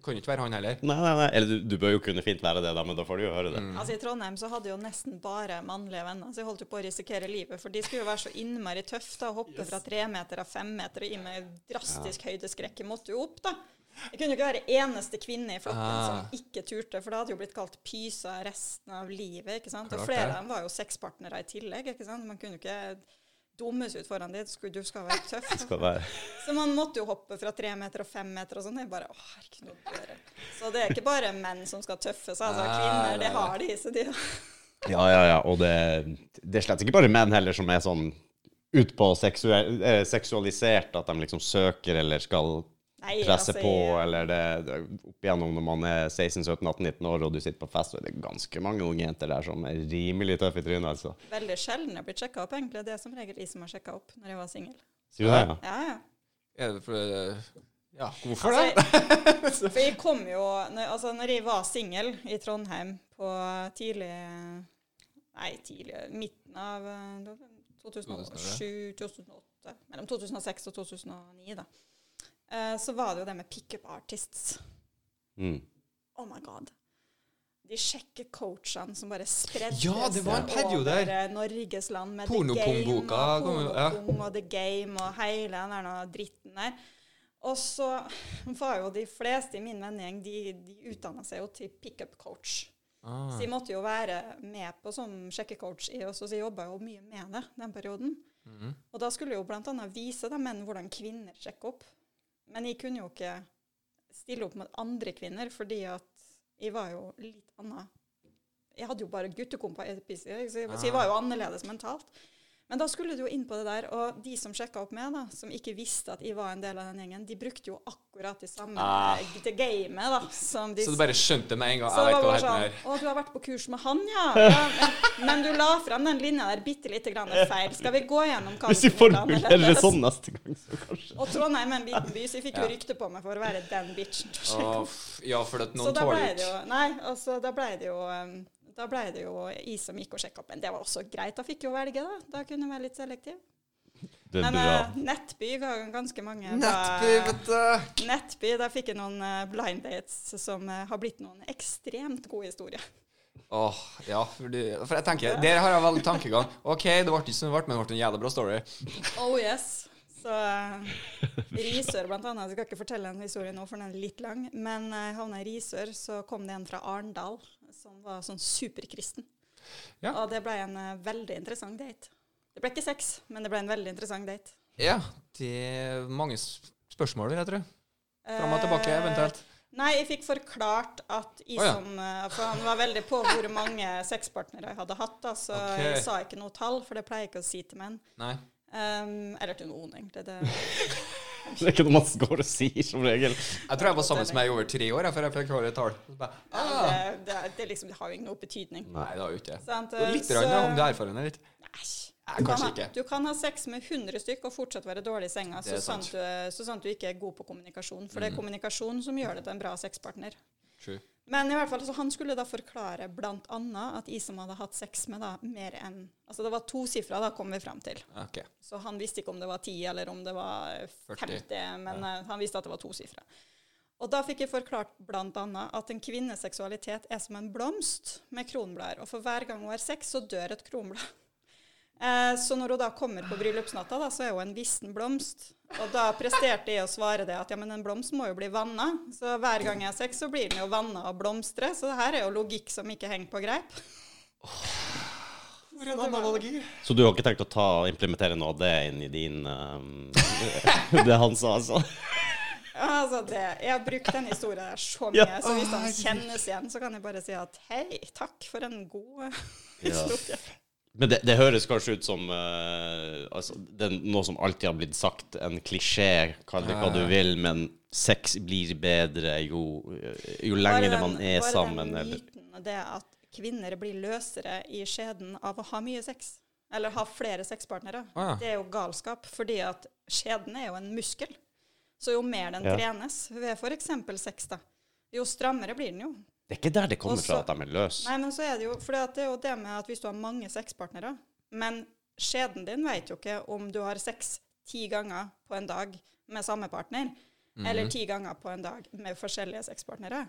Det kan jo ikke være han heller. Nei, nei, nei. Eller du, du bør jo kunne fint være det, da, men da får du jo høre det. Altså I Trondheim så hadde jeg jo nesten bare mannlige venner, så jeg holdt jo på å risikere livet. For de skulle jo være så innmari tøffe da, hoppe fra tre meter og fem meter og gi med drastisk høydeskrekk. Jeg måtte jo opp, da. Jeg kunne jo ikke være eneste kvinne i flokken Ah. som ikke turte, for det hadde jo blitt kalt pysa resten av livet. ikke sant? Klart Og flere av dem var jo sexpartnere i tillegg. ikke sant? Man kunne jo ikke dummes ut foran dem. Du skal være tøff. Skal være. Så man måtte jo hoppe fra tre meter og fem meter og sånn. Jeg bare, å herregud. Så det er ikke bare menn som skal tøffe seg. Altså, kvinner, det har de. Så de Ja, ja, ja. Og det, det er slett ikke bare menn heller som er sånn utpå eh, seksualisert, at de liksom søker eller skal Nei, presse altså, på, jeg- eller det, det opp igjennom når man er 16-17-18-19 år og du sitter på fest, og det er ganske mange unge jenter der som er rimelig tøffe i trynet, altså. Veldig sjelden jeg blir sjekka opp, egentlig. Det er som regel de som har sjekka opp når jeg var singel. Sier du det? Ja. Ja, ja. Er det for Ja, hvorfor Altså, det? jeg, for jeg kom jo når, Altså, når jeg var singel i Trondheim på tidlig Nei, tidlig Midten av eh, 2007-2008. Mellom 2006 og 2009, da. Eh, så var det jo det med pickup artists. Mm. Oh my god. De sjekker coachene som bare spredde Ja, det var en periode over eh, Norges land med The Game og jo, ja. Og The Game og hele den der dritten der. Og så var jo de fleste i min vennegjeng de, de utdanna seg jo til pickup coach. Ah. Så de måtte jo være med på som sjekkecoach, jeg også, så de jobba jo mye med det den perioden. Mhm. Og da skulle jo bl.a. vise de menn hvordan kvinner sjekker opp. Men jeg kunne jo ikke stille opp med andre kvinner, fordi at jeg var jo litt anna. Jeg hadde jo bare guttekompa, så jeg, så jeg var jo annerledes mentalt. Men da skulle du jo inn på det der, og de som sjekka opp med, da, som ikke visste at jeg var en del av den gjengen, de brukte jo akkurat det samme Ah. det gamet da, som de Så du bare skjønte med en gang? så Jeg vet hva det sånn. Å, du har vært på kurs med han, ja. ja men, men du la frem den linja der bitte lite grann feil. Skal vi gå gjennom hva Hvis vi formulerer det sånn neste gang, så kanskje Og Trondheim er en liten by, så jeg fikk jo rykte på meg for å være den bitchen. F- ja, for at er noen tåler det jo ikke Nei, altså, da ble det jo um, da ble det jo jeg som gikk og sjekka opp. Men det var også greit. Da fikk jeg jo velge, da. Da kunne jeg være litt selektiv. Det Men eh, Nettby ga ganske mange Nettby, vet du. Nettby, der fikk jeg noen eh, blind dates som eh, har blitt noen ekstremt gode historier. Åh, ja, for, du, for jeg tenker, der har jeg veldig tankegang. OK, det ble ikke som det ble, men det ble en jævla bra story. Oh yes. Så uh, Risør, blant annet. Jeg skal ikke fortelle en historie nå, for den er litt lang. Men uh, jeg havna i Risør, så kom det en fra Arendal som var sånn superkristen. Ja. Og det ble en eh, veldig interessant date. Det ble ikke sex, men det ble en veldig interessant date. Ja, det er mange spørsmål, vil jeg tro. Fram og tilbake, Eh, eventuelt. Nei, jeg fikk forklart at jeg oh, ja. som eh, For han var veldig på hvor mange sexpartnere jeg hadde hatt, da, så okay. jeg sa ikke noe tall, for det pleier jeg ikke å si til menn. Nei. Um, eller til noen, egentlig. Det, Det er ikke noe man går og sier, som regel. Jeg tror jeg var sammen med deg i over tre år før jeg fikk høre et tall. Ja, ah. det, det, det, liksom, det har jo ingen noe betydning. Nei, det har jo ikke det. Sant? Litt Så- rann, om du er erfaren eller ikke. Nei, Du kan kanskje ha- ikke. Du kan ha sex med 100 stykk og fortsatt være dårlig i senga, så er sant, sant. du, så sant du ikke er god på kommunikasjon. For det er kommunikasjon som gjør det til en bra sexpartner. True. Men i hvert fall, så han skulle da forklare annet at jeg som hadde hatt sex med da mer enn Altså det var to tosifra, da kom vi fram til. Okay. Så han visste ikke om det var 10 eller om det var 40. 50, men ja. han visste at det var to tosifra. Og da fikk jeg forklart annet at en kvinnes seksualitet er som en blomst med kronblader. Og for hver gang hun har sex, så dør et kronblad. Eh, så når hun da kommer på bryllupsnatta, da, så er hun en vissen blomst. Og da presterte jeg å svare det at ja, men en blomst må jo bli vanna. Så hver gang jeg har sex, så blir den jo vanna og blomstre. Så det her er jo logikk som ikke henger på greip. For en analogi. Så du har ikke tenkt å ta og implementere noe av det inn i din um, Det han sa, altså? Altså det, jeg har brukt den historien der så mye, Ja. så hvis han kjennes igjen, så kan jeg bare si at hei, takk for en god historie. historie. Men det, det høres kanskje ut som uh, altså, det er noe som alltid har blitt sagt, en klisjé, kall det hva du vil, men sex blir bedre jo, jo Bare lenger den- man er bare sammen. den Eller. myten det at kvinner blir løsere i skjeden av å ha mye sex, eller ha flere sexpartnere, ah. ja. det er jo galskap, fordi at skjeden er jo en muskel. Så jo mer den Ja. trenes ved f.eks. sex, da, jo strammere blir den jo. Det er ikke der det kommer Også- fra at de er løse. Nei, men så er det jo For det er jo det med at hvis du har mange sexpartnere Men skjeden din vet jo ikke om du har sex ti ganger på en dag med samme partner, eller ti ganger på en dag med forskjellige sexpartnere.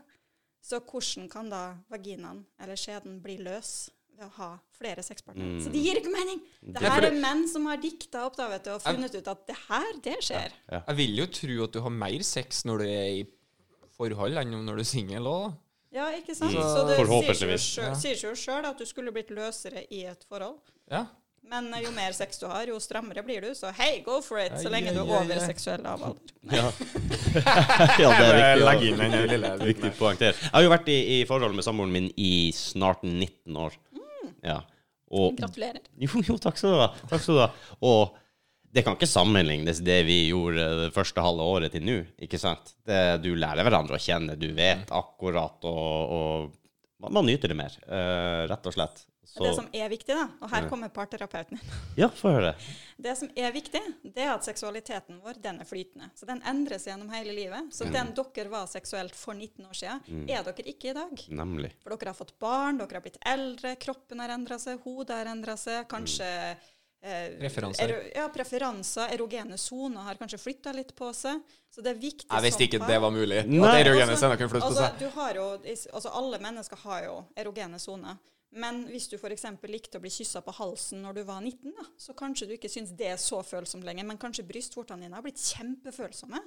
Så hvordan kan da vaginaen eller skjeden bli løs ved å ha flere sexpartnere? Så det gir ikke mening! Det her er menn som har dikta opp da, vet du, og funnet ut at det her, det skjer. Jeg vil jo tro at du har mer sex når du er i forhold, enn når du er singel òg. Ja, ikke sant? Så- Så det sier seg jo Forhåpentligvis. sjøl- sier seg jo sjøl at du skulle blitt løsere i et forhold. Ja. Men eh, jo mer sex du har, jo strammere blir du. Så hei, go for it, så lenge du er over seksuell lavalder. Ja. ja, det er viktig. Inn den lille Viktig poeng der. Jeg har jo vært i, i forhold med samboeren min i snart 19 år. Ja. Og, Gratulerer. jo, jo, takk skal du ha. Takk skal du ha. Og det kan ikke sammenlignes det vi gjorde det første halve året til nå, ikke sant? Det, du lærer hverandre å kjenne, du vet akkurat, og, og man, man nyter det mer, uh, rett og slett. Så, Det som er viktig, da, og her kommer parterapeuten inn ja, få høre. Det som er viktig, det er at seksualiteten vår den er flytende. Så den endres gjennom hele livet. Så den dere var seksuelt for 19 år siden, er dere ikke i dag. Nemlig. For dere har fått barn, dere har blitt eldre, kroppen har endra seg, hodet har endra seg, kanskje eh, Preferanser. ero- ja, preferanser. Erogene soner har kanskje flytta litt på seg. Så det er viktig Jeg visste ikke det var mulig. Nei. At erogene Altså- kunne flytte på altså, seg. du har jo, altså Alle mennesker har jo erogene soner. Men hvis du f.eks. likte å bli kyssa på halsen når du var 19, da, så kanskje du ikke syns det er så følsomt lenger. Men kanskje brystvortene dine har blitt kjempefølsomme.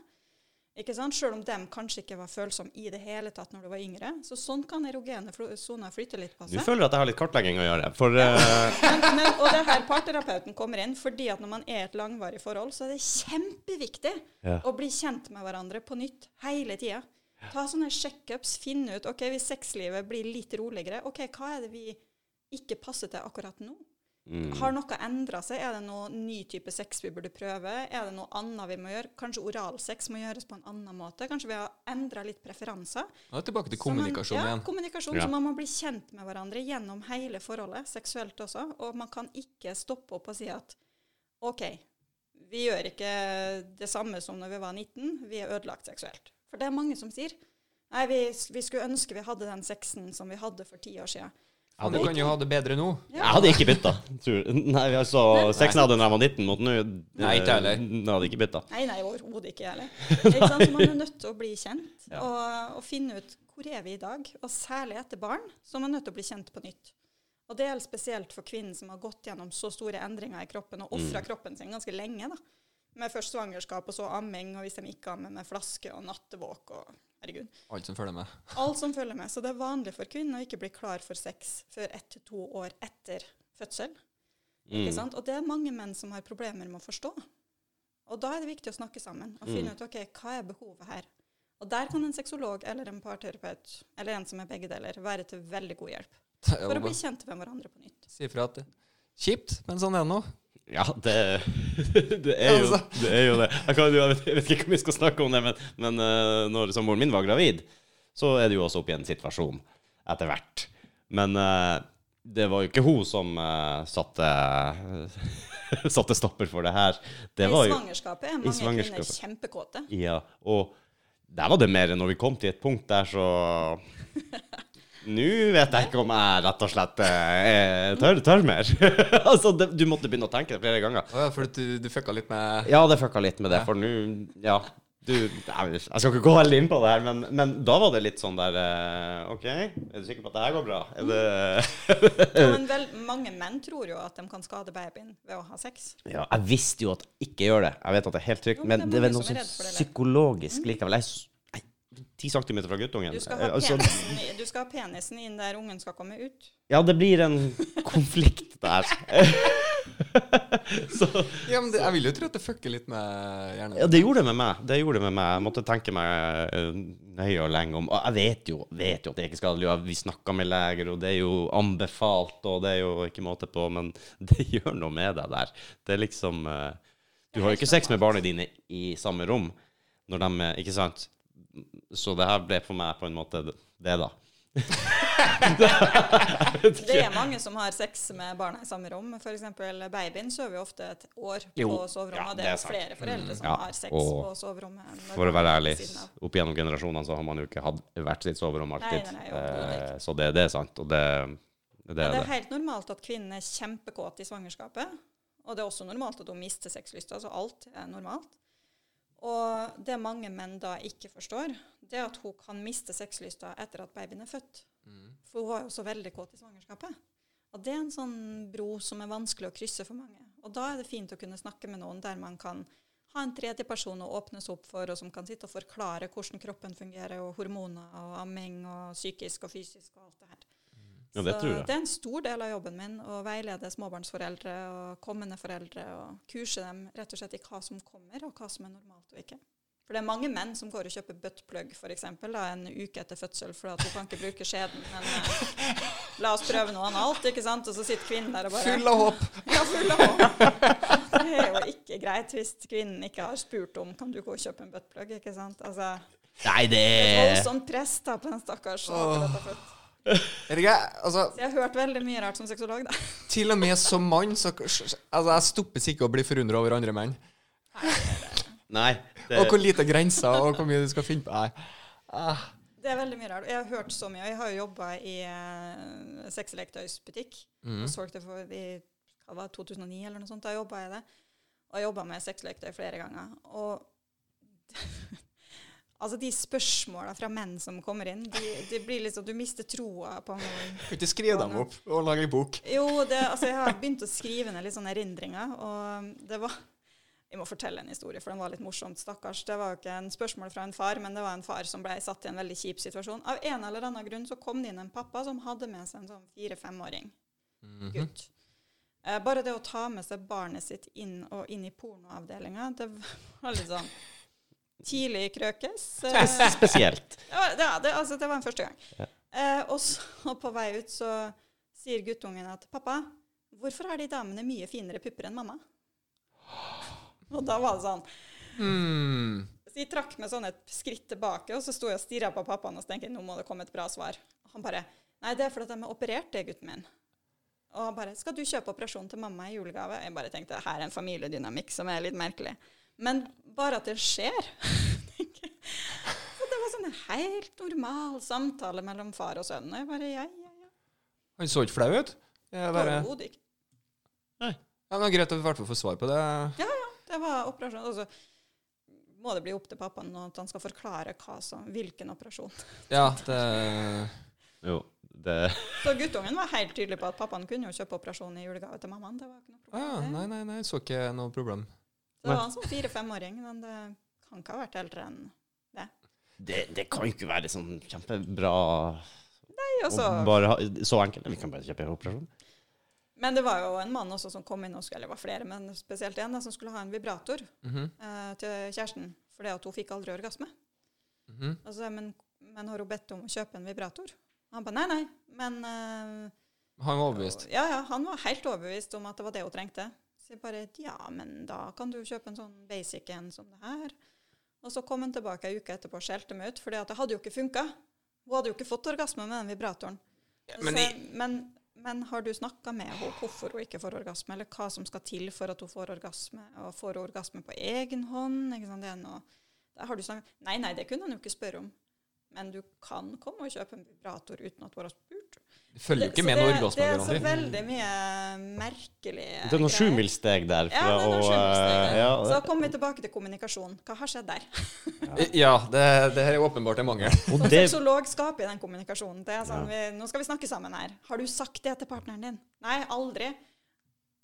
Ikke sant? Selv om de kanskje ikke var følsomme i det hele tatt når du var yngre. Så sånn kan erogene soner flytte litt på seg. Du føler at jeg har litt kartlegging å gjøre, for eh, Men, men, og det er her parterapeuten kommer inn, fordi at når man er i et langvarig forhold, så er det kjempeviktig Ja. å bli kjent med hverandre på nytt hele tida. Ta sånne sjekkups, finne ut ok, hvis sexlivet blir litt roligere, ok, hva er det vi ikke passer til akkurat nå? Mm. Har noe endra seg? Er det noen ny type sex vi burde prøve? Er det noe annet vi må gjøre? Kanskje oralsex må gjøres på en annen måte? Kanskje vi har endra litt preferanser? Ja, tilbake til kommunikasjon man- ja, igjen. kommunikasjon. Ja. Så man må bli kjent med hverandre gjennom hele forholdet, seksuelt også. Og man kan ikke stoppe opp og si at OK, vi gjør ikke det samme som når vi var 19, vi er ødelagt seksuelt. For det er mange som sier nei, vi, vi skulle ønske vi hadde den sexen som vi hadde for ti år siden. Ja, du kan jo ha det bedre nå. Jeg hadde ikke bytta. Tror. Nei, altså, sexen hadde da jeg var 19, mot nå Nei, ikke heller. Jeg hadde ikke bytta. Nei, nei, overhodet ikke heller. Ikke sant? Så man er nødt til å bli kjent Ja. og, og finne ut hvor er vi i dag. Og særlig etter barn, så er man nødt til å bli kjent på nytt. Og det gjelder spesielt for kvinnen som har gått gjennom så store endringer i kroppen og ofra Mm. kroppen sin ganske lenge. da. Med først svangerskap og så amming, og hvis de ikke ammer med flaske og nattevåk og herregud. Alt som følger med. Alt som følger med. Så det er vanlig for kvinner å ikke bli klar for sex før ett til to år etter fødsel. Ikke Mm. sant? Og det er mange menn som har problemer med å forstå. Og da er det viktig å snakke sammen og finne Mm. ut ok, hva er behovet her. Og der kan en sexolog eller en parterapeut eller en som er begge deler, være til veldig god hjelp. For å bli kjent med hverandre på nytt. Si ifra at det Kjipt, men sånn er det nå. Ja, det, det, er jo, Altså. det er jo det. Jeg, kan, jeg, vet, jeg vet ikke om vi skal snakke om det, men, men eh, når samboeren min var gravid, så er det jo også oppe i en situasjon etter hvert. Men eh, det var jo ikke hun som eh, satte, satte stopper for det her. Det I svangerskapet er mange svangerskapet. kvinner kjempekåte. Ja, og der var det mer når vi kom til et punkt der, så Nå vet jeg ikke om jeg rett og slett eh, tør, tør mer. altså, det, du måtte begynne å tenke det flere ganger. Å ja, for du, du fucka litt med Ja, det fucka litt med det, for nå Ja. Du, jeg skal ikke gå veldig inn på det her, men, men da var det litt sånn der eh, OK, er du sikker på at det her går bra? Er det Ja, men vel, mange menn tror jo at de kan skade babyen ved å ha sex. Ja, jeg visste jo at jeg ikke gjør det. Jeg vet at det er helt trygt, Jo, men det det er noe sånn psykologisk likevel. Jeg er s- nei, ti centimeter fra guttungen. Du skal ha Eh, altså, penisen, du skal ha penisen inn der ungen skal komme ut. ja, det blir en konflikt der. Så Ja, men det, Jeg vil jo tro at det fucker litt med hjernen. Ja, det gjorde det med meg. Det gjorde det med meg. Jeg måtte tenke meg eh, nøye og lenge om. Og jeg vet jo, vet jo at det er ikke skadelig. Vi snakka med leger, og det er jo anbefalt, og det er jo ikke måte på. Men det gjør noe med deg der. Det er liksom eh, Du har jo ikke sex med barna dine i samme rom når de er Ikke sant? Så det her ble for meg på en måte det, da. Det er mange som har sex med barna i samme rom. F.eks. babyen sover jo ofte et år Jo, på soverommet. ja, det det er er flere foreldre som Ja, har sex og på soverommet. For å være ærlig, opp gjennom generasjonene så har man jo ikke hatt hvert sitt soverom alltid. Nei, nei, nei, Eh, så det, det er sant. Og det, det er ja, det. er helt normalt at kvinnen er kjempekåt i svangerskapet. Og det er også normalt at hun mister sexlysta, så alt er normalt. Og det mange menn da ikke forstår, det er at hun kan miste sexlysta etter at babyen er født. For hun var jo så veldig kåt i svangerskapet. Og det er en sånn bro som er vanskelig å krysse for mange. Og da er det fint å kunne snakke med noen der man kan ha en tredjeperson å åpnes opp for, og som kan sitte og forklare hvordan kroppen fungerer, og hormoner og amming og psykisk og fysisk og alt det her. Ja, det Så tror jeg. det er en stor del av jobben min å veilede småbarnsforeldre og kommende foreldre og kurse dem rett og slett i hva som kommer, og hva som er normalt og ikke. For det er mange menn som går og kjøper buttplug for eksempel, da, en uke etter fødsel, for at hun kan ikke bruke skjeden. Men eh, la oss prøve noe annet, ikke sant? Og så sitter kvinnen der og bare Full av håp! Ja, full av håp. Det er jo ikke greit hvis kvinnen ikke har spurt om kan du gå og kjøpe en buttplug, ikke sant? Altså, Nei, det et er voldsomt press da på den stakkars som Er ikke? Altså, jeg har hørt veldig mye rart som sexolog, da. til og med som mann, så Altså, jeg stoppes ikke å bli forundra over andre menn. Nei. Det, Og hvor lite grenser, og hvor mye du skal finne på. Nei. Ah. Det er veldig mye rart. Jeg har hørt så mye. Jeg har jo jobba i uh, sexleketøysbutikk. Mm. Og solgte for i hva var det, 2009 eller noe sånt. Da jobba jeg det. Og jobba med sexleketøy flere ganger. Og altså de spørsmåla fra menn som kommer inn, de, de blir liksom Du mister troa på noen Kan ikke skrive dem opp og lage en bok. Jo, det, altså jeg har begynt å skrive ned litt sånne erindringer, og det var Jeg må fortelle en historie, for den var litt morsomt. Stakkars. Det var jo ikke en spørsmål fra en far, men det var en far som ble satt i en veldig kjip situasjon. Av en eller annen grunn så kom det inn en pappa som hadde med seg en sånn fire-femåring Mhm. gutt. Eh, bare det å ta med seg barnet sitt inn og inn i pornoavdelinga, det var litt sånn Tidlig krøkes. Eh, Spesielt. ja, det, altså, det var en første gang. Ja. Eh, og så på vei ut så sier guttungen at 'Pappa, hvorfor har de damene mye finere pupper enn mamma? Og da var det sånn mm. Så jeg trakk meg sånn et skritt tilbake, og så sto jeg og stirra på pappaen og så tenkte nå må det komme et bra svar. Og han bare Nei, det er fordi de har operert det, gutten min. Og han bare Skal du kjøpe operasjon til mamma i julegave? Jeg bare tenkte her er en familiedynamikk som er litt merkelig. Men bare at det skjer. Så det var sånn en helt normal samtale mellom far og sønn. Og jeg bare ja, ja, ja. Han så ikke flau ut? Det er Overhodet ikke. ja, men Greit at vi i hvert fall får svar på det. Ja, Det var operasjon. Og så må det bli opp til pappaen at han skal forklare hva som, hvilken operasjon. Ja, det Jo, det Så guttungen var helt tydelig på at pappaen kunne jo kjøpe operasjon i julegave til mammaen. Det var ikke noe ja, problem. nei, nei, nei, så ikke noe problem. Så det var han som fire-femåring, men det kan ikke ha vært eldre enn det, det kan jo ikke være sånn kjempebra Nei, og så- bare ha, Så enkelt. Vi kan bare kjøpe operasjon. Men det var jo en mann også som kom inn, og skulle, eller det var flere, men spesielt en da, som skulle ha en vibrator Mhm, eh, til kjæresten, fordi at hun fikk aldri orgasme. Mm -hmm. altså, men, men har hun bedt om å kjøpe en vibrator? Han ba nei, nei, men eh, Han var overbevist. Ja, ja, han var helt overbevist om at det var det hun trengte. Så jeg bare ja, men da kan du kjøpe en sånn basic en som det her. Og så kom han tilbake ei uke etterpå og skjelte meg ut, for det hadde jo ikke funka. Hun hadde jo ikke fått orgasme med den vibratoren. men så, men, men har du snakka med henne hvorfor hun ikke får orgasme, eller hva som skal til for at hun får orgasme, og får hun orgasme på egen hånd? Ikke sant? Det er noe, da har du snakket, nei, nei, det kunne han jo ikke spørre om. Men du kan komme og kjøpe en vibrator uten at hun har. Det følger jo ikke så med noe Det er så veldig mye merkelig Det er noen sjumilssteg der. Ja, det er noen sjumilssteg der. ja, Så kommer vi tilbake til kommunikasjon. Hva har skjedd der? Ja, det, det er åpenbart en mangel. og Som det, sexolog skaper den kommunikasjonen. Det er sånn, vi, nå skal vi snakke sammen her. Har du sagt det til partneren din? Nei, aldri.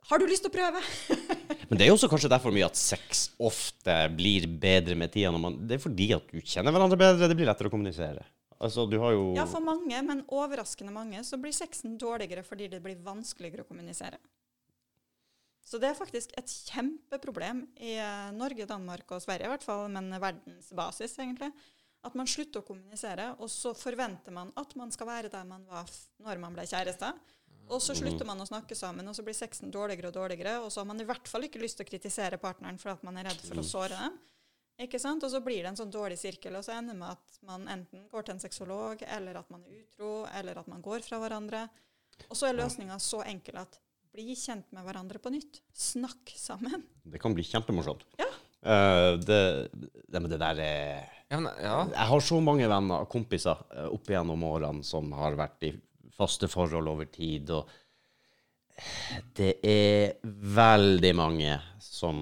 Har du lyst til å prøve? men det er jo også kanskje derfor mye at sex ofte blir bedre med tida. Man, det er fordi at du kjenner hverandre bedre, det blir lettere å kommunisere. Altså, du har jo Ja, for mange, men overraskende mange, så blir sexen dårligere fordi det blir vanskeligere å kommunisere. Så det er faktisk et kjempeproblem i eh, Norge, Danmark og Sverige i hvert fall, men verdensbasis egentlig, at man slutter å kommunisere, og så forventer man at man skal være der man var når man ble kjæreste. Og så slutter man å snakke sammen, og så blir sexen dårligere og dårligere, og så har man i hvert fall ikke lyst til å kritisere partneren for at man er redd for å såre dem. Ikke sant? Og så blir det en sånn dårlig sirkel, og så ender det med at man enten går til en sexolog, eller at man er utro, eller at man går fra hverandre. Og så er løsninga så enkel at bli kjent med hverandre på nytt. Snakk sammen. Det kan bli kjempemorsomt. Ja. Uh, det, det, det der er Ja, men, ja. Jeg har så mange venner og kompiser eh, opp igjennom årene som har vært i faste forhold over tid, og det er veldig mange som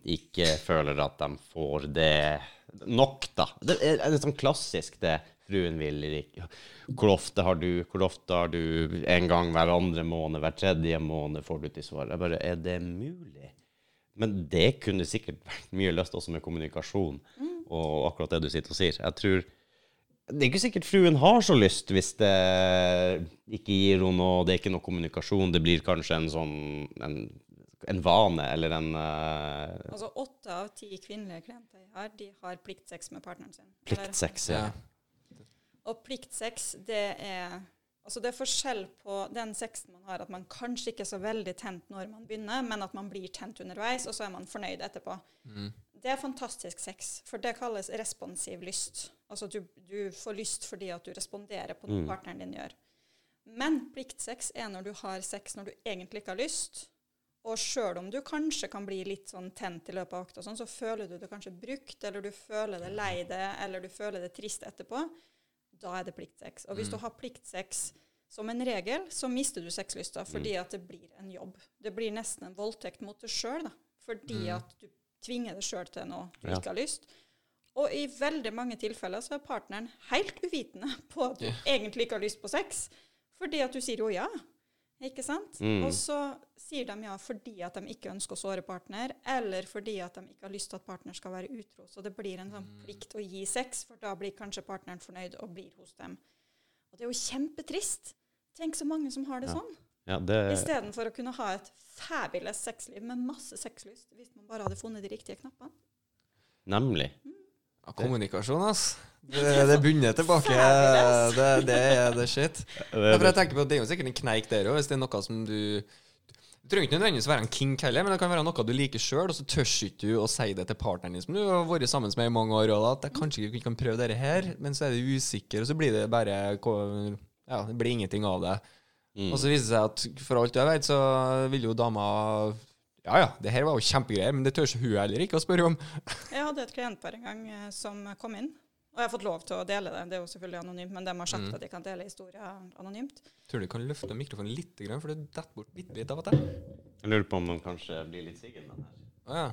ikke føler at de får det nok, da. Det er, er sånn klassisk det fruen vil ikke. Hvor ofte har du, hvor ofte har du en gang hver andre måned, hver tredje måned får du til svar. Jeg bare, er det mulig? Men det kunne sikkert vært mye løst også med kommunikasjon, og akkurat det du sitter og sier. Jeg tror det er ikke sikkert fruen har så lyst hvis det ikke gir henne noe, det er ikke noe kommunikasjon. Det blir kanskje en sånn en, en vane eller en uh, Altså åtte av ti kvinnelige klienter jeg har, de har pliktsex med partneren sin. Pliktsex. Ja. Ja. Og pliktsex, det er Altså det er forskjell på den sexen man har, at man kanskje ikke er så veldig tent når man begynner, men at man blir tent underveis, og så er man fornøyd etterpå. Mm. Det er fantastisk sex, for det kalles responsiv lyst. Altså du, du får lyst fordi at du responderer på noe Mm. partneren din gjør. Men pliktsex er når du har sex når du egentlig ikke har lyst. Og sjøl om du kanskje kan bli litt sånn tent i løpet av akta, sånn, så føler du det kanskje brukt, eller du føler det lei deg, eller du føler det trist etterpå. Da er det pliktsex. Og hvis Mm. du har pliktsex som en regel, så mister du sexlysta fordi at det blir en jobb. Det blir nesten en voldtekt mot deg sjøl, fordi Mm. at du tvinger deg sjøl til noe du Ja. ikke har lyst. Og i veldig mange tilfeller så er partneren helt uvitende på at du yeah. egentlig ikke har lyst på sex, fordi at du sier jo ja. Ikke sant? Mm. Og så sier de ja fordi at de ikke ønsker å såre partner, eller fordi at de ikke har lyst til at partner skal være utro. Så det blir en sånn Mm. plikt å gi sex, for da blir kanskje partneren fornøyd og blir hos dem. Og det er jo kjempetrist. Tenk så mange som har det Ja. sånn. Ja, det, Istedenfor å kunne ha et fabulous sexliv med masse sexlyst, hvis man bare hadde funnet de riktige knappene. nemlig. Ja, kommunikasjon, ass. Det, det bunner tilbake. Det, det er det shit. Derfor Det, jeg tenker på at Det er jo sikkert en kneik der òg, hvis det er noe som du du trenger ikke nødvendigvis være en kink heller, men det kan være noe du liker sjøl, og så tør ikke du å si det til partneren din som du har vært sammen med i mange år, og at jeg kanskje ikke kan prøve dette her, men så er du usikker, og så blir det bare Ja, det blir ingenting av det. Mm. Og så viser det seg at for alt jeg vet, så vil jo dama Ja ja, det her var jo kjempegreier, men det tør ikke hun heller ikke å spørre om. Jeg hadde et klientpar en gang eh, som kom inn, og jeg har fått lov til å dele det. Det er jo selvfølgelig anonymt, men de har sagt Mm. at de kan dele historier anonymt. Tror du kan løfte mikrofonen litt, for det detter bort bitte litt av og til. Jeg lurer på om den kanskje blir litt siggen den her. Å ja.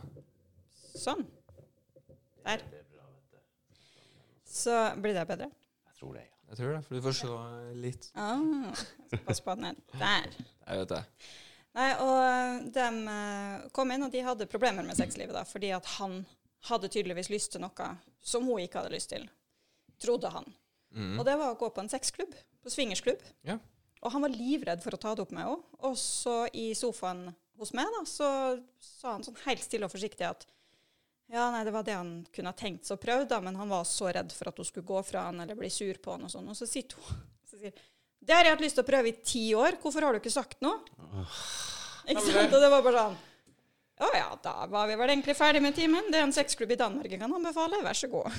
Sånn. Der. Så blir det bedre. Jeg tror det, ja. Jeg tror det, for du får se litt Ah, pass på den her. der. Jeg vet det. Nei, og de eh, kom inn, og de hadde problemer med sexlivet, da, fordi at han hadde tydeligvis lyst til noe som hun ikke hadde lyst til. Trodde han. Mm. Og det var å gå på en sexklubb. På swingersklubb. Ja. Og han var livredd for å ta det opp med henne. Og så i sofaen hos meg, da, så sa han sånn helt stille og forsiktig at ja, nei, det var det han kunne ha tenkt seg å prøve, da, men han var så redd for at hun skulle gå fra han eller bli sur på han og sånn. Og så sitter hun så sier, Det har jeg hatt lyst til å prøve i ti år. Hvorfor har du ikke sagt noe? Ikke sant? Og det var bare sånn Å ja, da var vi vel egentlig ferdig med timen. Det er en sexklubb i Danmark jeg kan anbefale. Vær så god.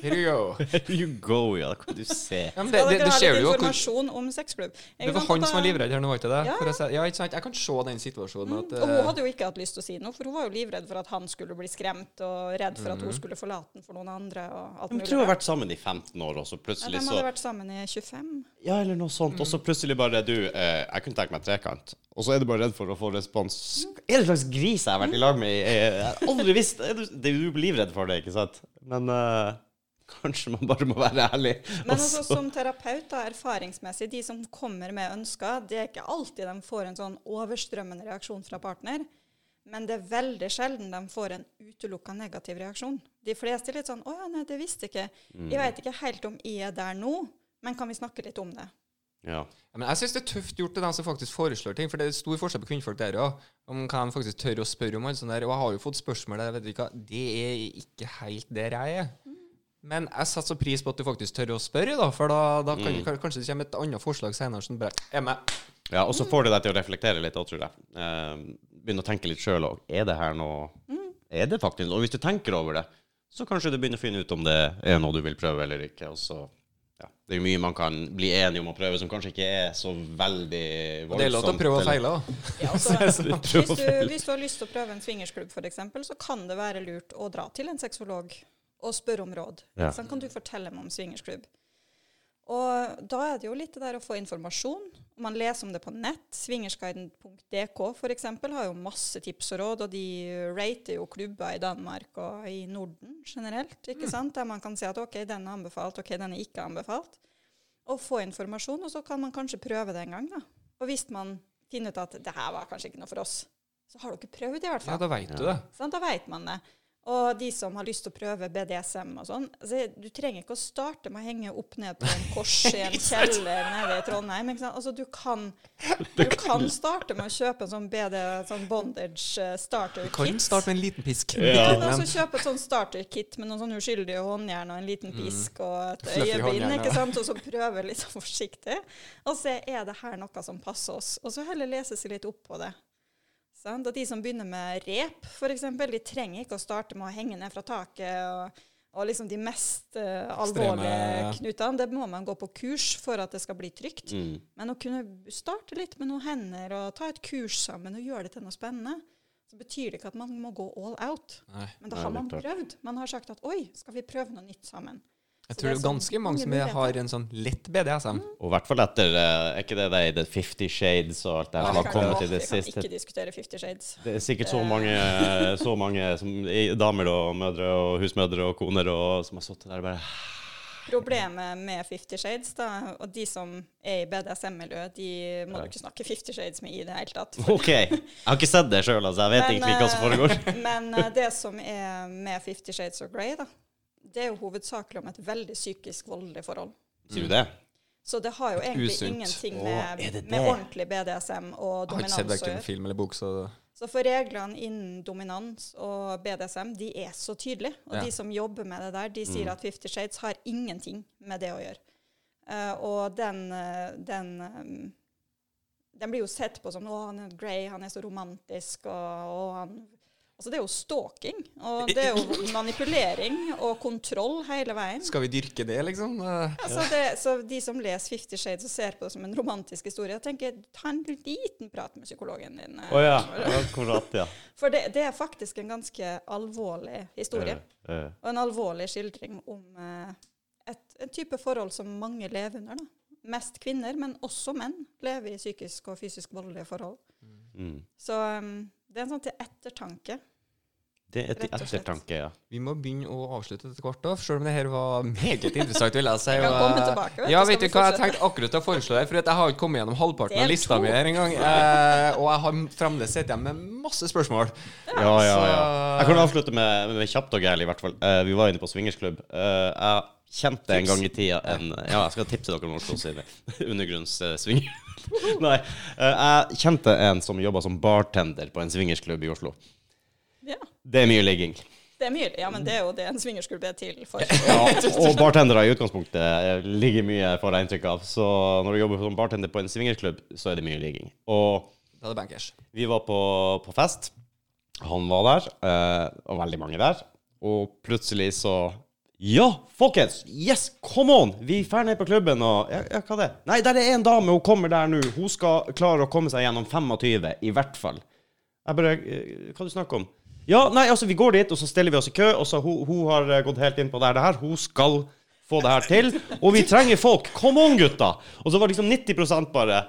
Here you go. Here you go, ja. Da kan du se. Ja, men det, Skal det, dere det ha litt jo. hvor- informasjon om sexklubb? Det var han som var livredd her nå, var ikke det? Ja. For å si, ja, ikke sant? Jeg kan se den situasjonen. Mm, At, og hun eh, hadde jo ikke hatt lyst til å si noe, for hun var jo livredd for at han skulle bli skremt, og redd for at hun skulle forlate den for noen andre. og alt De tror hun har vært sammen i 15 år, og så ja, plutselig De så hadde vært sammen i 25. Ja, eller noe sånt. Og så plutselig bare du eh, Jeg kunne tenkt meg trekant. Og så er du bare redd for å få respons. Er det en slags gris jeg har vært i lag med? Jeg har aldri visst du, det er jo Du blir livredd for det, ikke sant? Men uh, kanskje man bare må være ærlig. Men Og også så- som terapeut, da, erfaringsmessig, de som kommer med ønsker, det er ikke alltid de får en sånn overstrømmende reaksjon fra partner. Men det er veldig sjelden de får en utelukka negativ reaksjon. De fleste er litt sånn 'Å ja, nei, det visste jeg ikke'. Jeg vet ikke helt om jeg er der nå, men kan vi snakke litt om det? Ja. Ja, men jeg syns det er tøft gjort til dem som faktisk foreslår ting. For det er stor forskjell på kvinnfolk der òg. Om hva de faktisk tør å spørre om. alt sånt der. Og jeg har jo fått spørsmål der, vet du hva, det er ikke helt der jeg er. Men jeg setter så pris på at du faktisk tør å spørre, da. For da, da kan, mm. kanskje det kommer et annet forslag senere som bare er med. ja, og så får det deg til å reflektere litt òg, tror jeg. Eh, begynne å tenke litt sjøl òg. Er det her noe Er det faktisk Og hvis du tenker over det, så kanskje du begynner å finne ut om det er noe du vil prøve eller ikke. Og så Det er jo mye man kan bli enig om å prøve som kanskje ikke er så veldig voldsomt. Det er lov til å prøve og feile. da. Ja, altså, hvis, du, hvis du har lyst til å prøve en swingersklubb, f.eks., så kan det være lurt å dra til en sexolog og spørre om råd. Ja. Sånn kan du fortelle meg om swingersklubb. Og da er det jo litt det der å få informasjon. Man leser om det på nett. Swingersguiden.dk f.eks. har jo masse tips og råd, og de rater jo klubber i Danmark og i Norden generelt. ikke sant? Der man kan si at OK, den er anbefalt, OK, den er ikke anbefalt. Og få informasjon, og så kan man kanskje prøve det en gang. da. Og hvis man finner ut at det her var kanskje ikke noe for oss, så har dere prøvd i hvert fall. Ja, da veit du det. Sånn, Da vet man det. Og de som har lyst til å prøve BDSM og sånn altså, Du trenger ikke å starte med å henge opp ned på en kors i en kjeller nede i Trondheim. Ikke sant? Altså, du, kan, du kan starte med å kjøpe en sånn BD, sånn bondage starter kit. Du kan kit. starte med en liten pisk. Ja. Ja, men altså Kjøpe et sånn starter-kit med noen sånn uskyldige håndjern og en liten pisk og et øyebind, ikke sant? og så prøve litt sånn forsiktig. Og se er det her noe som passer oss. Og så heller lese seg litt opp på det. Sant? Og de som begynner med rep, f.eks., de trenger ikke å starte med å henge ned fra taket. og og liksom de mest uh, alvorlige knutene, det må man gå på kurs for at det skal bli trygt. Mm. Men å kunne starte litt med noen hender og ta et kurs sammen og gjøre det til noe spennende, så betyr det ikke at man må gå all out. Nei. Men da har man prøvd. Man har sagt at oi, skal vi prøve noe nytt sammen? Jeg tror det er er ganske mange som har en sånn lett BDSM. Og i hvert fall etter eh, Er ikke det det i The Fifty Shades og alt det som har kommet i til det vi kan siste? ikke diskutere Fifty Shades. Det er sikkert så mange, så mange som, damer og mødre og husmødre og koner og, som har sittet der og bare Problemet med Fifty Shades, da, og de som er i BDSM-miljøet, de må du ikke snakke Fifty Shades med i det hele tatt. OK. Jeg har ikke sett det sjøl, altså. Jeg vet Men, egentlig ikke hva som eh, foregår. Men eh, det som er med Fifty Shades of Grey, da, det er jo hovedsakelig om et veldig psykisk voldelig forhold. Sier du det? Så det har jo egentlig usynt. ingenting med, Åh, det med ordentlig BDSM og dominans. Jeg har ikke sett å verken gjøre. film eller bok, så Så for reglene innen dominans og BDSM, de er så tydelige. Og Ja. de som jobber med det der, de sier Mm. at Fifty Shades har ingenting med det å gjøre. Uh, og den, eh, den blir jo sett på som 'Å, han er Grey, han er så romantisk', og, og han Altså, det er jo stalking. Og det er jo manipulering og kontroll hele veien. Skal vi dyrke det, liksom? Ja, Altså det, så de som leser Fifty Shades og ser på det som en romantisk historie, tenker ta en liten prat med psykologen din. Oh, ja. Akkurat, ja. For det, det er faktisk en ganske alvorlig historie. Eh, eh. Og en alvorlig skildring om eh, et, en type forhold som mange lever under. da. Mest kvinner, men også menn lever i psykisk og fysisk voldelige forhold. Mm. Så um, det er en sånn til ettertanke. Det er til ettertanke, ja. Vi må begynne å avslutte etter hvert, da, selv om det her var meget interessant. vil jeg si. Jeg kan komme tilbake, vet du, Ja, vet du hva jeg tenkte akkurat å foreslå deg, for jeg har ikke kommet gjennom halvparten av lista mi her engang. Eh, og jeg har fremdeles sittet igjen med masse spørsmål. Ja, ja, ja. Jeg kan avslutte med, med kjapt og gærent, i hvert fall. Eh, vi var inne på swingersklubb. Eh, jeg kjente en gang i tida en Ja, jeg skal tipse dere om Oslo sine undergrunnssvinger. Nei. eh, jeg kjente en som jobba som bartender på en swingersklubb i Oslo. Ja, Det er mye ligging. det er mye. Ja, men det er jo det en swingersklubb er til for. Ja, og bartendere i utgangspunktet eh, ligger mye, får jeg inntrykk av. Så når du jobber som bartender på en swingersklubb, så er det mye ligging. Og Da er det bankers. Vi var på, på fest. Han var der, eh, og veldig mange der. Og plutselig så Ja, folkens! Yes, come on! Vi drar ned på klubben, og ja, ja, hva det? Nei, der er en dame, hun kommer der nå. Hun skal klare å komme seg gjennom 25, i hvert fall. Jeg bare eh, Hva du snakker om? Ja, nei, altså, vi går dit, og så stiller vi oss i kø, og så hun, hun har eh, gått helt inn på det her. Det her. Hun skal få det her til. Og vi trenger folk! Come on, gutta! Og så var det liksom 90% bare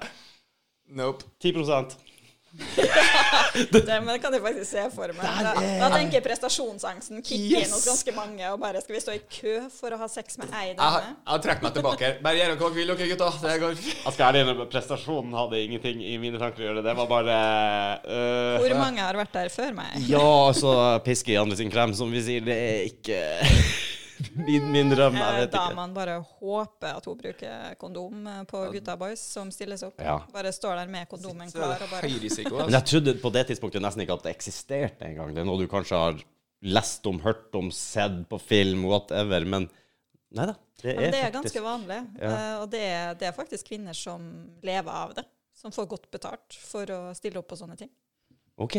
Nope. 10 Det, men det kan jeg faktisk se for meg. Da, da tenker jeg prestasjonsangsten kicker inn hos ganske mange. Og bare skal vi stå i kø for å ha sex med ei dame? jeg har trukket meg tilbake. Bare gjør dere vil, dere gutta. Det går Jeg skal ærlig innrømme, prestasjonen hadde ingenting i mine tanker å gjøre. Det var bare uh, Hvor mange har vært der før meg? Ja, altså piske i andre sin krem, som vi sier. Det er ikke min, min drøm. Jeg vet Da ikke. man bare håper at hun bruker kondom eh, på gutta boys som stilles opp. Ja. Bare står der med kondomen Så klar og bare risiko, altså. Men jeg trodde på det tidspunktet nesten ikke at det eksisterte engang. Det er noe du kanskje har lest om, hørt om, sett på film, whatever. Men nei da. Det er, ja, det er ganske vanlig. Ja. Uh, Og det er, det er faktisk kvinner som lever av det. Som får godt betalt for å stille opp på sånne ting. OK.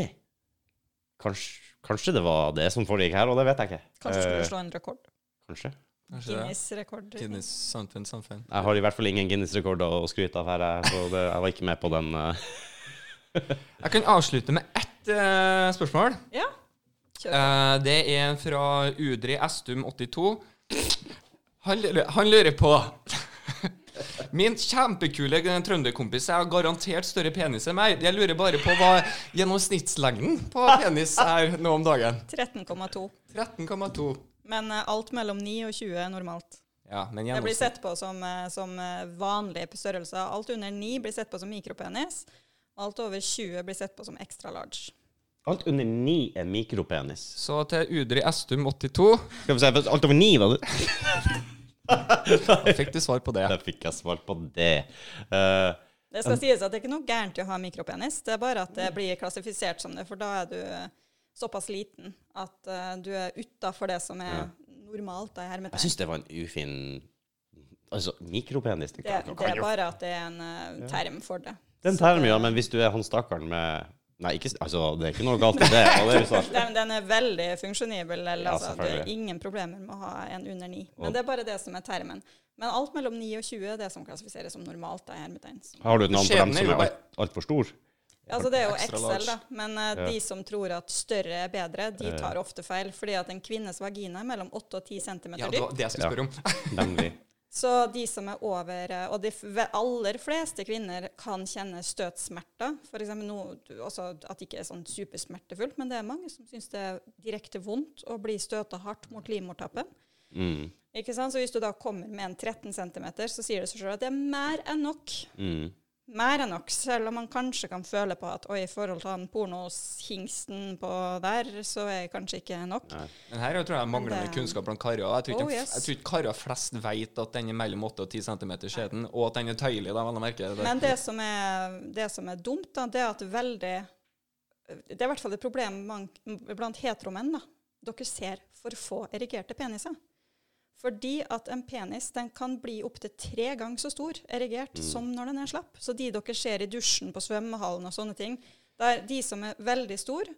Kanskje, kanskje det var det som foregikk her, og det vet jeg ikke. Kanskje skulle Eh, slå en rekord. Kanskje. Kanskje. Guinness-rekord. Guinness something, something. Jeg har i hvert fall ingen Guinness-rekorder å skryte av her, jeg, så det, jeg var ikke med på den. eh. Jeg kan avslutte med ett uh, spørsmål. Ja. Eh, det er fra Udri Estum82. Han, han lurer på Min kjempekule trønderkompis har garantert større penis enn meg. Jeg lurer bare på hva gjennomsnittslengden på penis er nå om dagen. 13,2. 13,2. Men eh, alt mellom 9 og 20 er normalt. Ja, men Det blir sett på som, eh, som vanlig vanlige størrelser. Alt under 9 blir sett på som mikropenis. Alt over 20 blir sett på som extra large. Alt under 9 er mikropenis. Så til Udri Estum82 Skal vi si, alt over 9, var det da fikk du svar på det. Da fikk jeg svar på det. Uh, Det skal sies at det er ikke noe gærent i å ha mikropenis, det er bare at det blir klassifisert som det, for da er du eh, såpass liten at uh, du er utafor det som er normalt. Da, hermetegn. jeg syns det var en ufin Altså, mikropenis det, det, kan- det er bare at det er en uh, term for det. Det er en term, ja, men hvis du er han stakkaren med Nei, ikke, altså, det er ikke noe galt med det. Den, den er veldig funksjonibel. Eller, Ja, altså, det er ingen problemer med å ha en under 9. Og- Men det er bare det som er termen. Men alt mellom 9 og 20 er det som klassifiseres som normalt. Da, i. Har du et navn på dem som er altfor alt- stor? Altså, det er jo Extra Excel, da. Men uh, Ja. de som tror at større er bedre, de tar ofte feil. Fordi at en kvinnes vagina er mellom 8 og 10 cm Ja, det var det jeg skulle spørre om. Nemlig. Så de som er over eh, Og de aller fleste kvinner kan kjenne støtsmerter. Eksempel altså at det ikke er sånn supersmertefullt, men det er mange som syns det er direkte vondt å bli støta hardt mot livmortappen. Mm, Ikke sant? Så hvis du da kommer med en 13 cm, så sier det seg selv at det er mer enn nok. mm. Mer enn nok, selv om man kanskje kan føle på at oi, i forhold til han pornohingsten på der, så er jeg kanskje ikke nok. Nei. Men her tror jeg jeg mangler det- kunnskap blant karer. Jeg tror ikke, Oh, yes. ikke karer flest vet at den er mellom 8 og 10 cm skjeden, og at den er tøyelig, da, vel å merke. Det. Men det som er, det som er dumt, da, det er at veldig Det er i hvert fall et problem blant heteromenn. da. Dere ser for få erigerte peniser. Fordi at en penis den kan bli opptil tre ganger så stor erigert som når den er slapp. Så de dere ser i dusjen på svømmehallen og sånne ting, der de som er veldig store,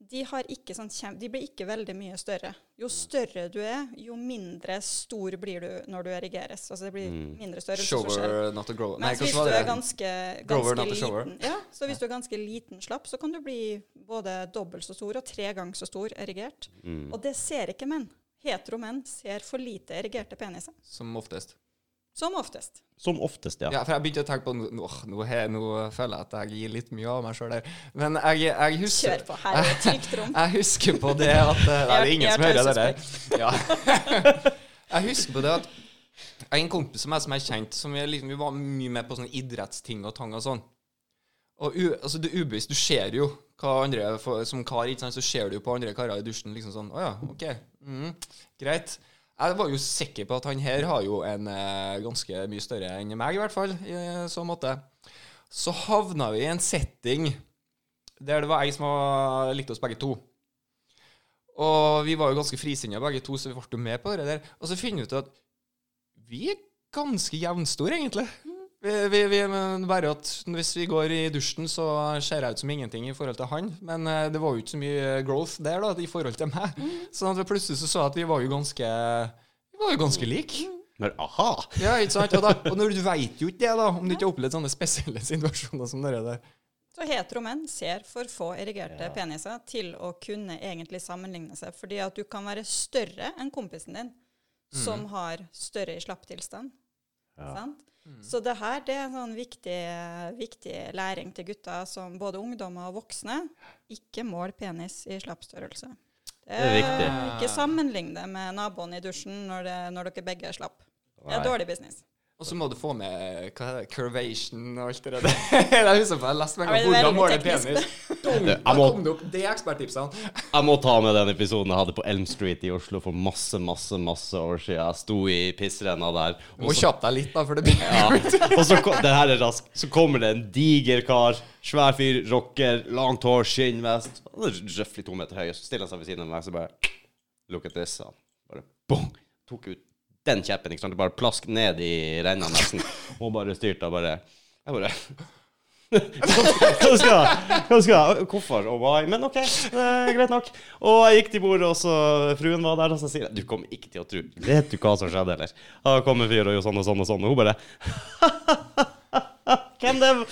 de, har ikke sånn de blir ikke veldig mye større. Jo større du er, jo mindre stor blir du når du erigeres. Altså det blir mindre større. Shower, not a grower. Nei, Mens hvis var du det? er ganske, ganske liten, ja, så hvis du er ganske liten slapp, så kan du bli både dobbelt så stor og tre ganger så stor erigert. Mm. Og det ser ikke menn. Hetero menn ser for lite erigerte peniser. Som oftest. Som oftest. Som oftest, ja. Ja, for jeg begynte å tenke på Nå, nå, nå, nå føler jeg at jeg gir litt mye av meg sjøl der. Men jeg, jeg husker Kjør på. Her er et trygt rom. Jeg husker på det at eh, Nei, det er ingen som hører det der. Ja. Jeg husker på det at jeg en kompis som jeg som er kjent, som vi, liksom, vi var mye med på sånne idrettsting og tang og sånn. Og u, altså, det er ubevisst. Du ser jo hva andre for, Som kar, ikke sant, så ser du på andre karer i dusjen liksom sånn Å ja, OK. Mm, greit. Jeg var jo sikker på at han her har jo en eh, ganske mye større enn meg, i hvert fall, i så måte. Så havna vi i en setting der det var ei som var- likte oss begge to. Og vi var jo ganske frisinna begge to, så vi ble jo med på det der. Og så finner vi ut at vi er ganske jevnstore, egentlig. Vi, vi, vi, bare at Hvis vi går i dusjen, så ser jeg ut som ingenting i forhold til han. Men eh, det var jo ikke så mye growth der da, i forhold til meg. Sånn at vi plutselig så så jeg at vi var jo ganske Vi var jo ganske like. Men aha! Ja, ikke sant? Og, da, og når du veit jo ikke det, da, om du ikke har opplevd sånne spesielle situasjoner som det der. Så hetero menn ser for få erigerte peniser til å kunne egentlig sammenligne seg. Fordi at du kan være større enn kompisen din, som har større i slapptilstand. Ja. Sant? Så det her det er en sånn viktig, viktig læring til gutter, som både ungdommer og voksne. Ikke mål penis i slappstørrelse. Det er viktig. Ikke sammenlign det med naboen i dusjen når, det, når dere begge er slapp. Det er dårlig business. Og så må du få med hva er det, curvation og alt det der. er husker på jeg leste meg om men er hvordan måler måle penis. Du, Da må, kom det opp de eksperttipsene. jeg må ta med den episoden jeg hadde på Elm Street i Oslo for masse, masse masse år siden. Jeg sto i pissrenna der. Du må kjappe deg litt, da, for det blir ja, og så, det her er rask. Så kommer det en diger kar. Svær fyr, rocker, langt hår, skinnvest. Er Røftlig to meter høy. Så stiller han seg ved siden av meg, så bare Look at this. Bare bong, tok ut den kjeppen. ikke sant? Det bare plask ned i renna nesten. Og bare styrte og bare Jeg bare hva skal? Hva skal? Hvorfor og why? Men OK, det er greit nok. Og jeg gikk til bordet, og så fruen var der, og så sier jeg Du kommer ikke til å tro Vet du hva som skjedde, eller? Det kom en fyr og gjorde sånn og sånn og sånn, og hun bare Hvem det var?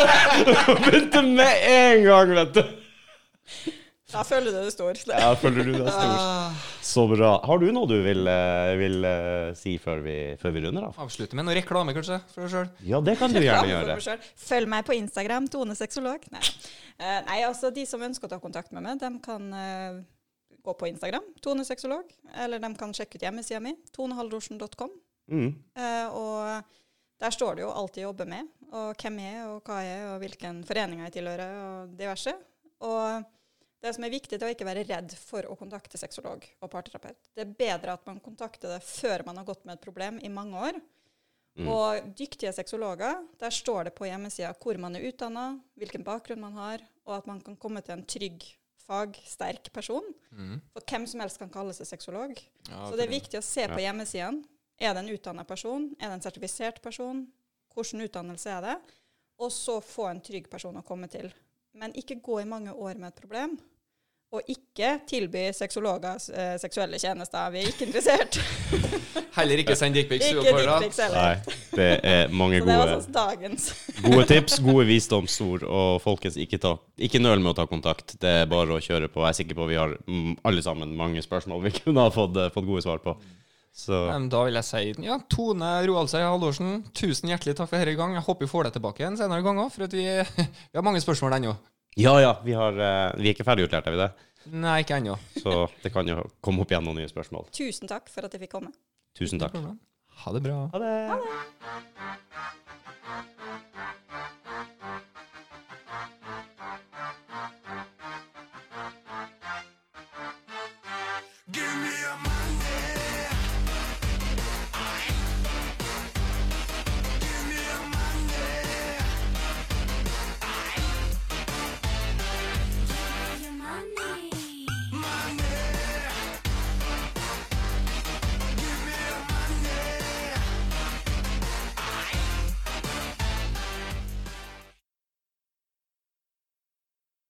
Begynte med en gang, vet du. Da føler du det stor. Ja, føler du deg stor? Så bra. Har du noe du vil, eh, vil eh, si før vi, før vi runder av? Avslutte med noe reklame, kanskje, for deg sjøl. Ja, det kan du gjerne gjøre. Følg meg på Instagram, Tone Sexolog. Nei. Eh, nei, altså de som ønsker å ta kontakt med meg, de kan gå på Instagram, Tone Sexolog, eller de kan sjekke ut hjemmesida mi, tonehaldorsen.com. Mm. Uh, og der står det jo alt jeg jobber med, og hvem jeg er, og hva jeg er, og hvilken forening jeg tilhører, og diverse. Og det som er viktig, det er å ikke være redd for å kontakte sexolog og parterapeut. Det er bedre at man kontakter det før man har gått med et problem i mange år. Og dyktige sexologer, der står det på hjemmesida hvor man er utdanna, hvilken bakgrunn man har, og at man kan komme til en trygg, fagsterk person. For hvem som helst kan kalle seg sexolog. Så det er viktig å se på hjemmesidene. Er det en utdanna person? Er det en sertifisert person? Hvilken utdannelse er det? Og så få en trygg person å komme til. Men ikke gå i mange år med et problem. Og ikke tilby sexologer eh, seksuelle tjenester. Vi er ikke interessert. Heller ikke send dickpics. ikke dickpics heller. Nei, det er mange Så det gode, altså gode tips, gode visdomsord. Og folkens, ikke, ta, ikke nøl med å ta kontakt. Det er bare å kjøre på. Jeg er sikker på vi har mm, alle sammen mange spørsmål vi kunne ha fått, eh, fått gode svar på. Så Men Da vil jeg si ja, Tone Roaldseid Halvorsen, tusen hjertelig takk for denne gang. Jeg håper vi får deg tilbake en senere gang òg, for at vi, vi har mange spørsmål ennå. Ja, ja, vi, har, eh, vi er ikke ferdig utlært, er vi det? Nei, ikke ennå. Så det kan jo komme opp igjen noen nye spørsmål. Tusen takk for at jeg fikk komme. Tusen takk. Ha det bra. Ha det.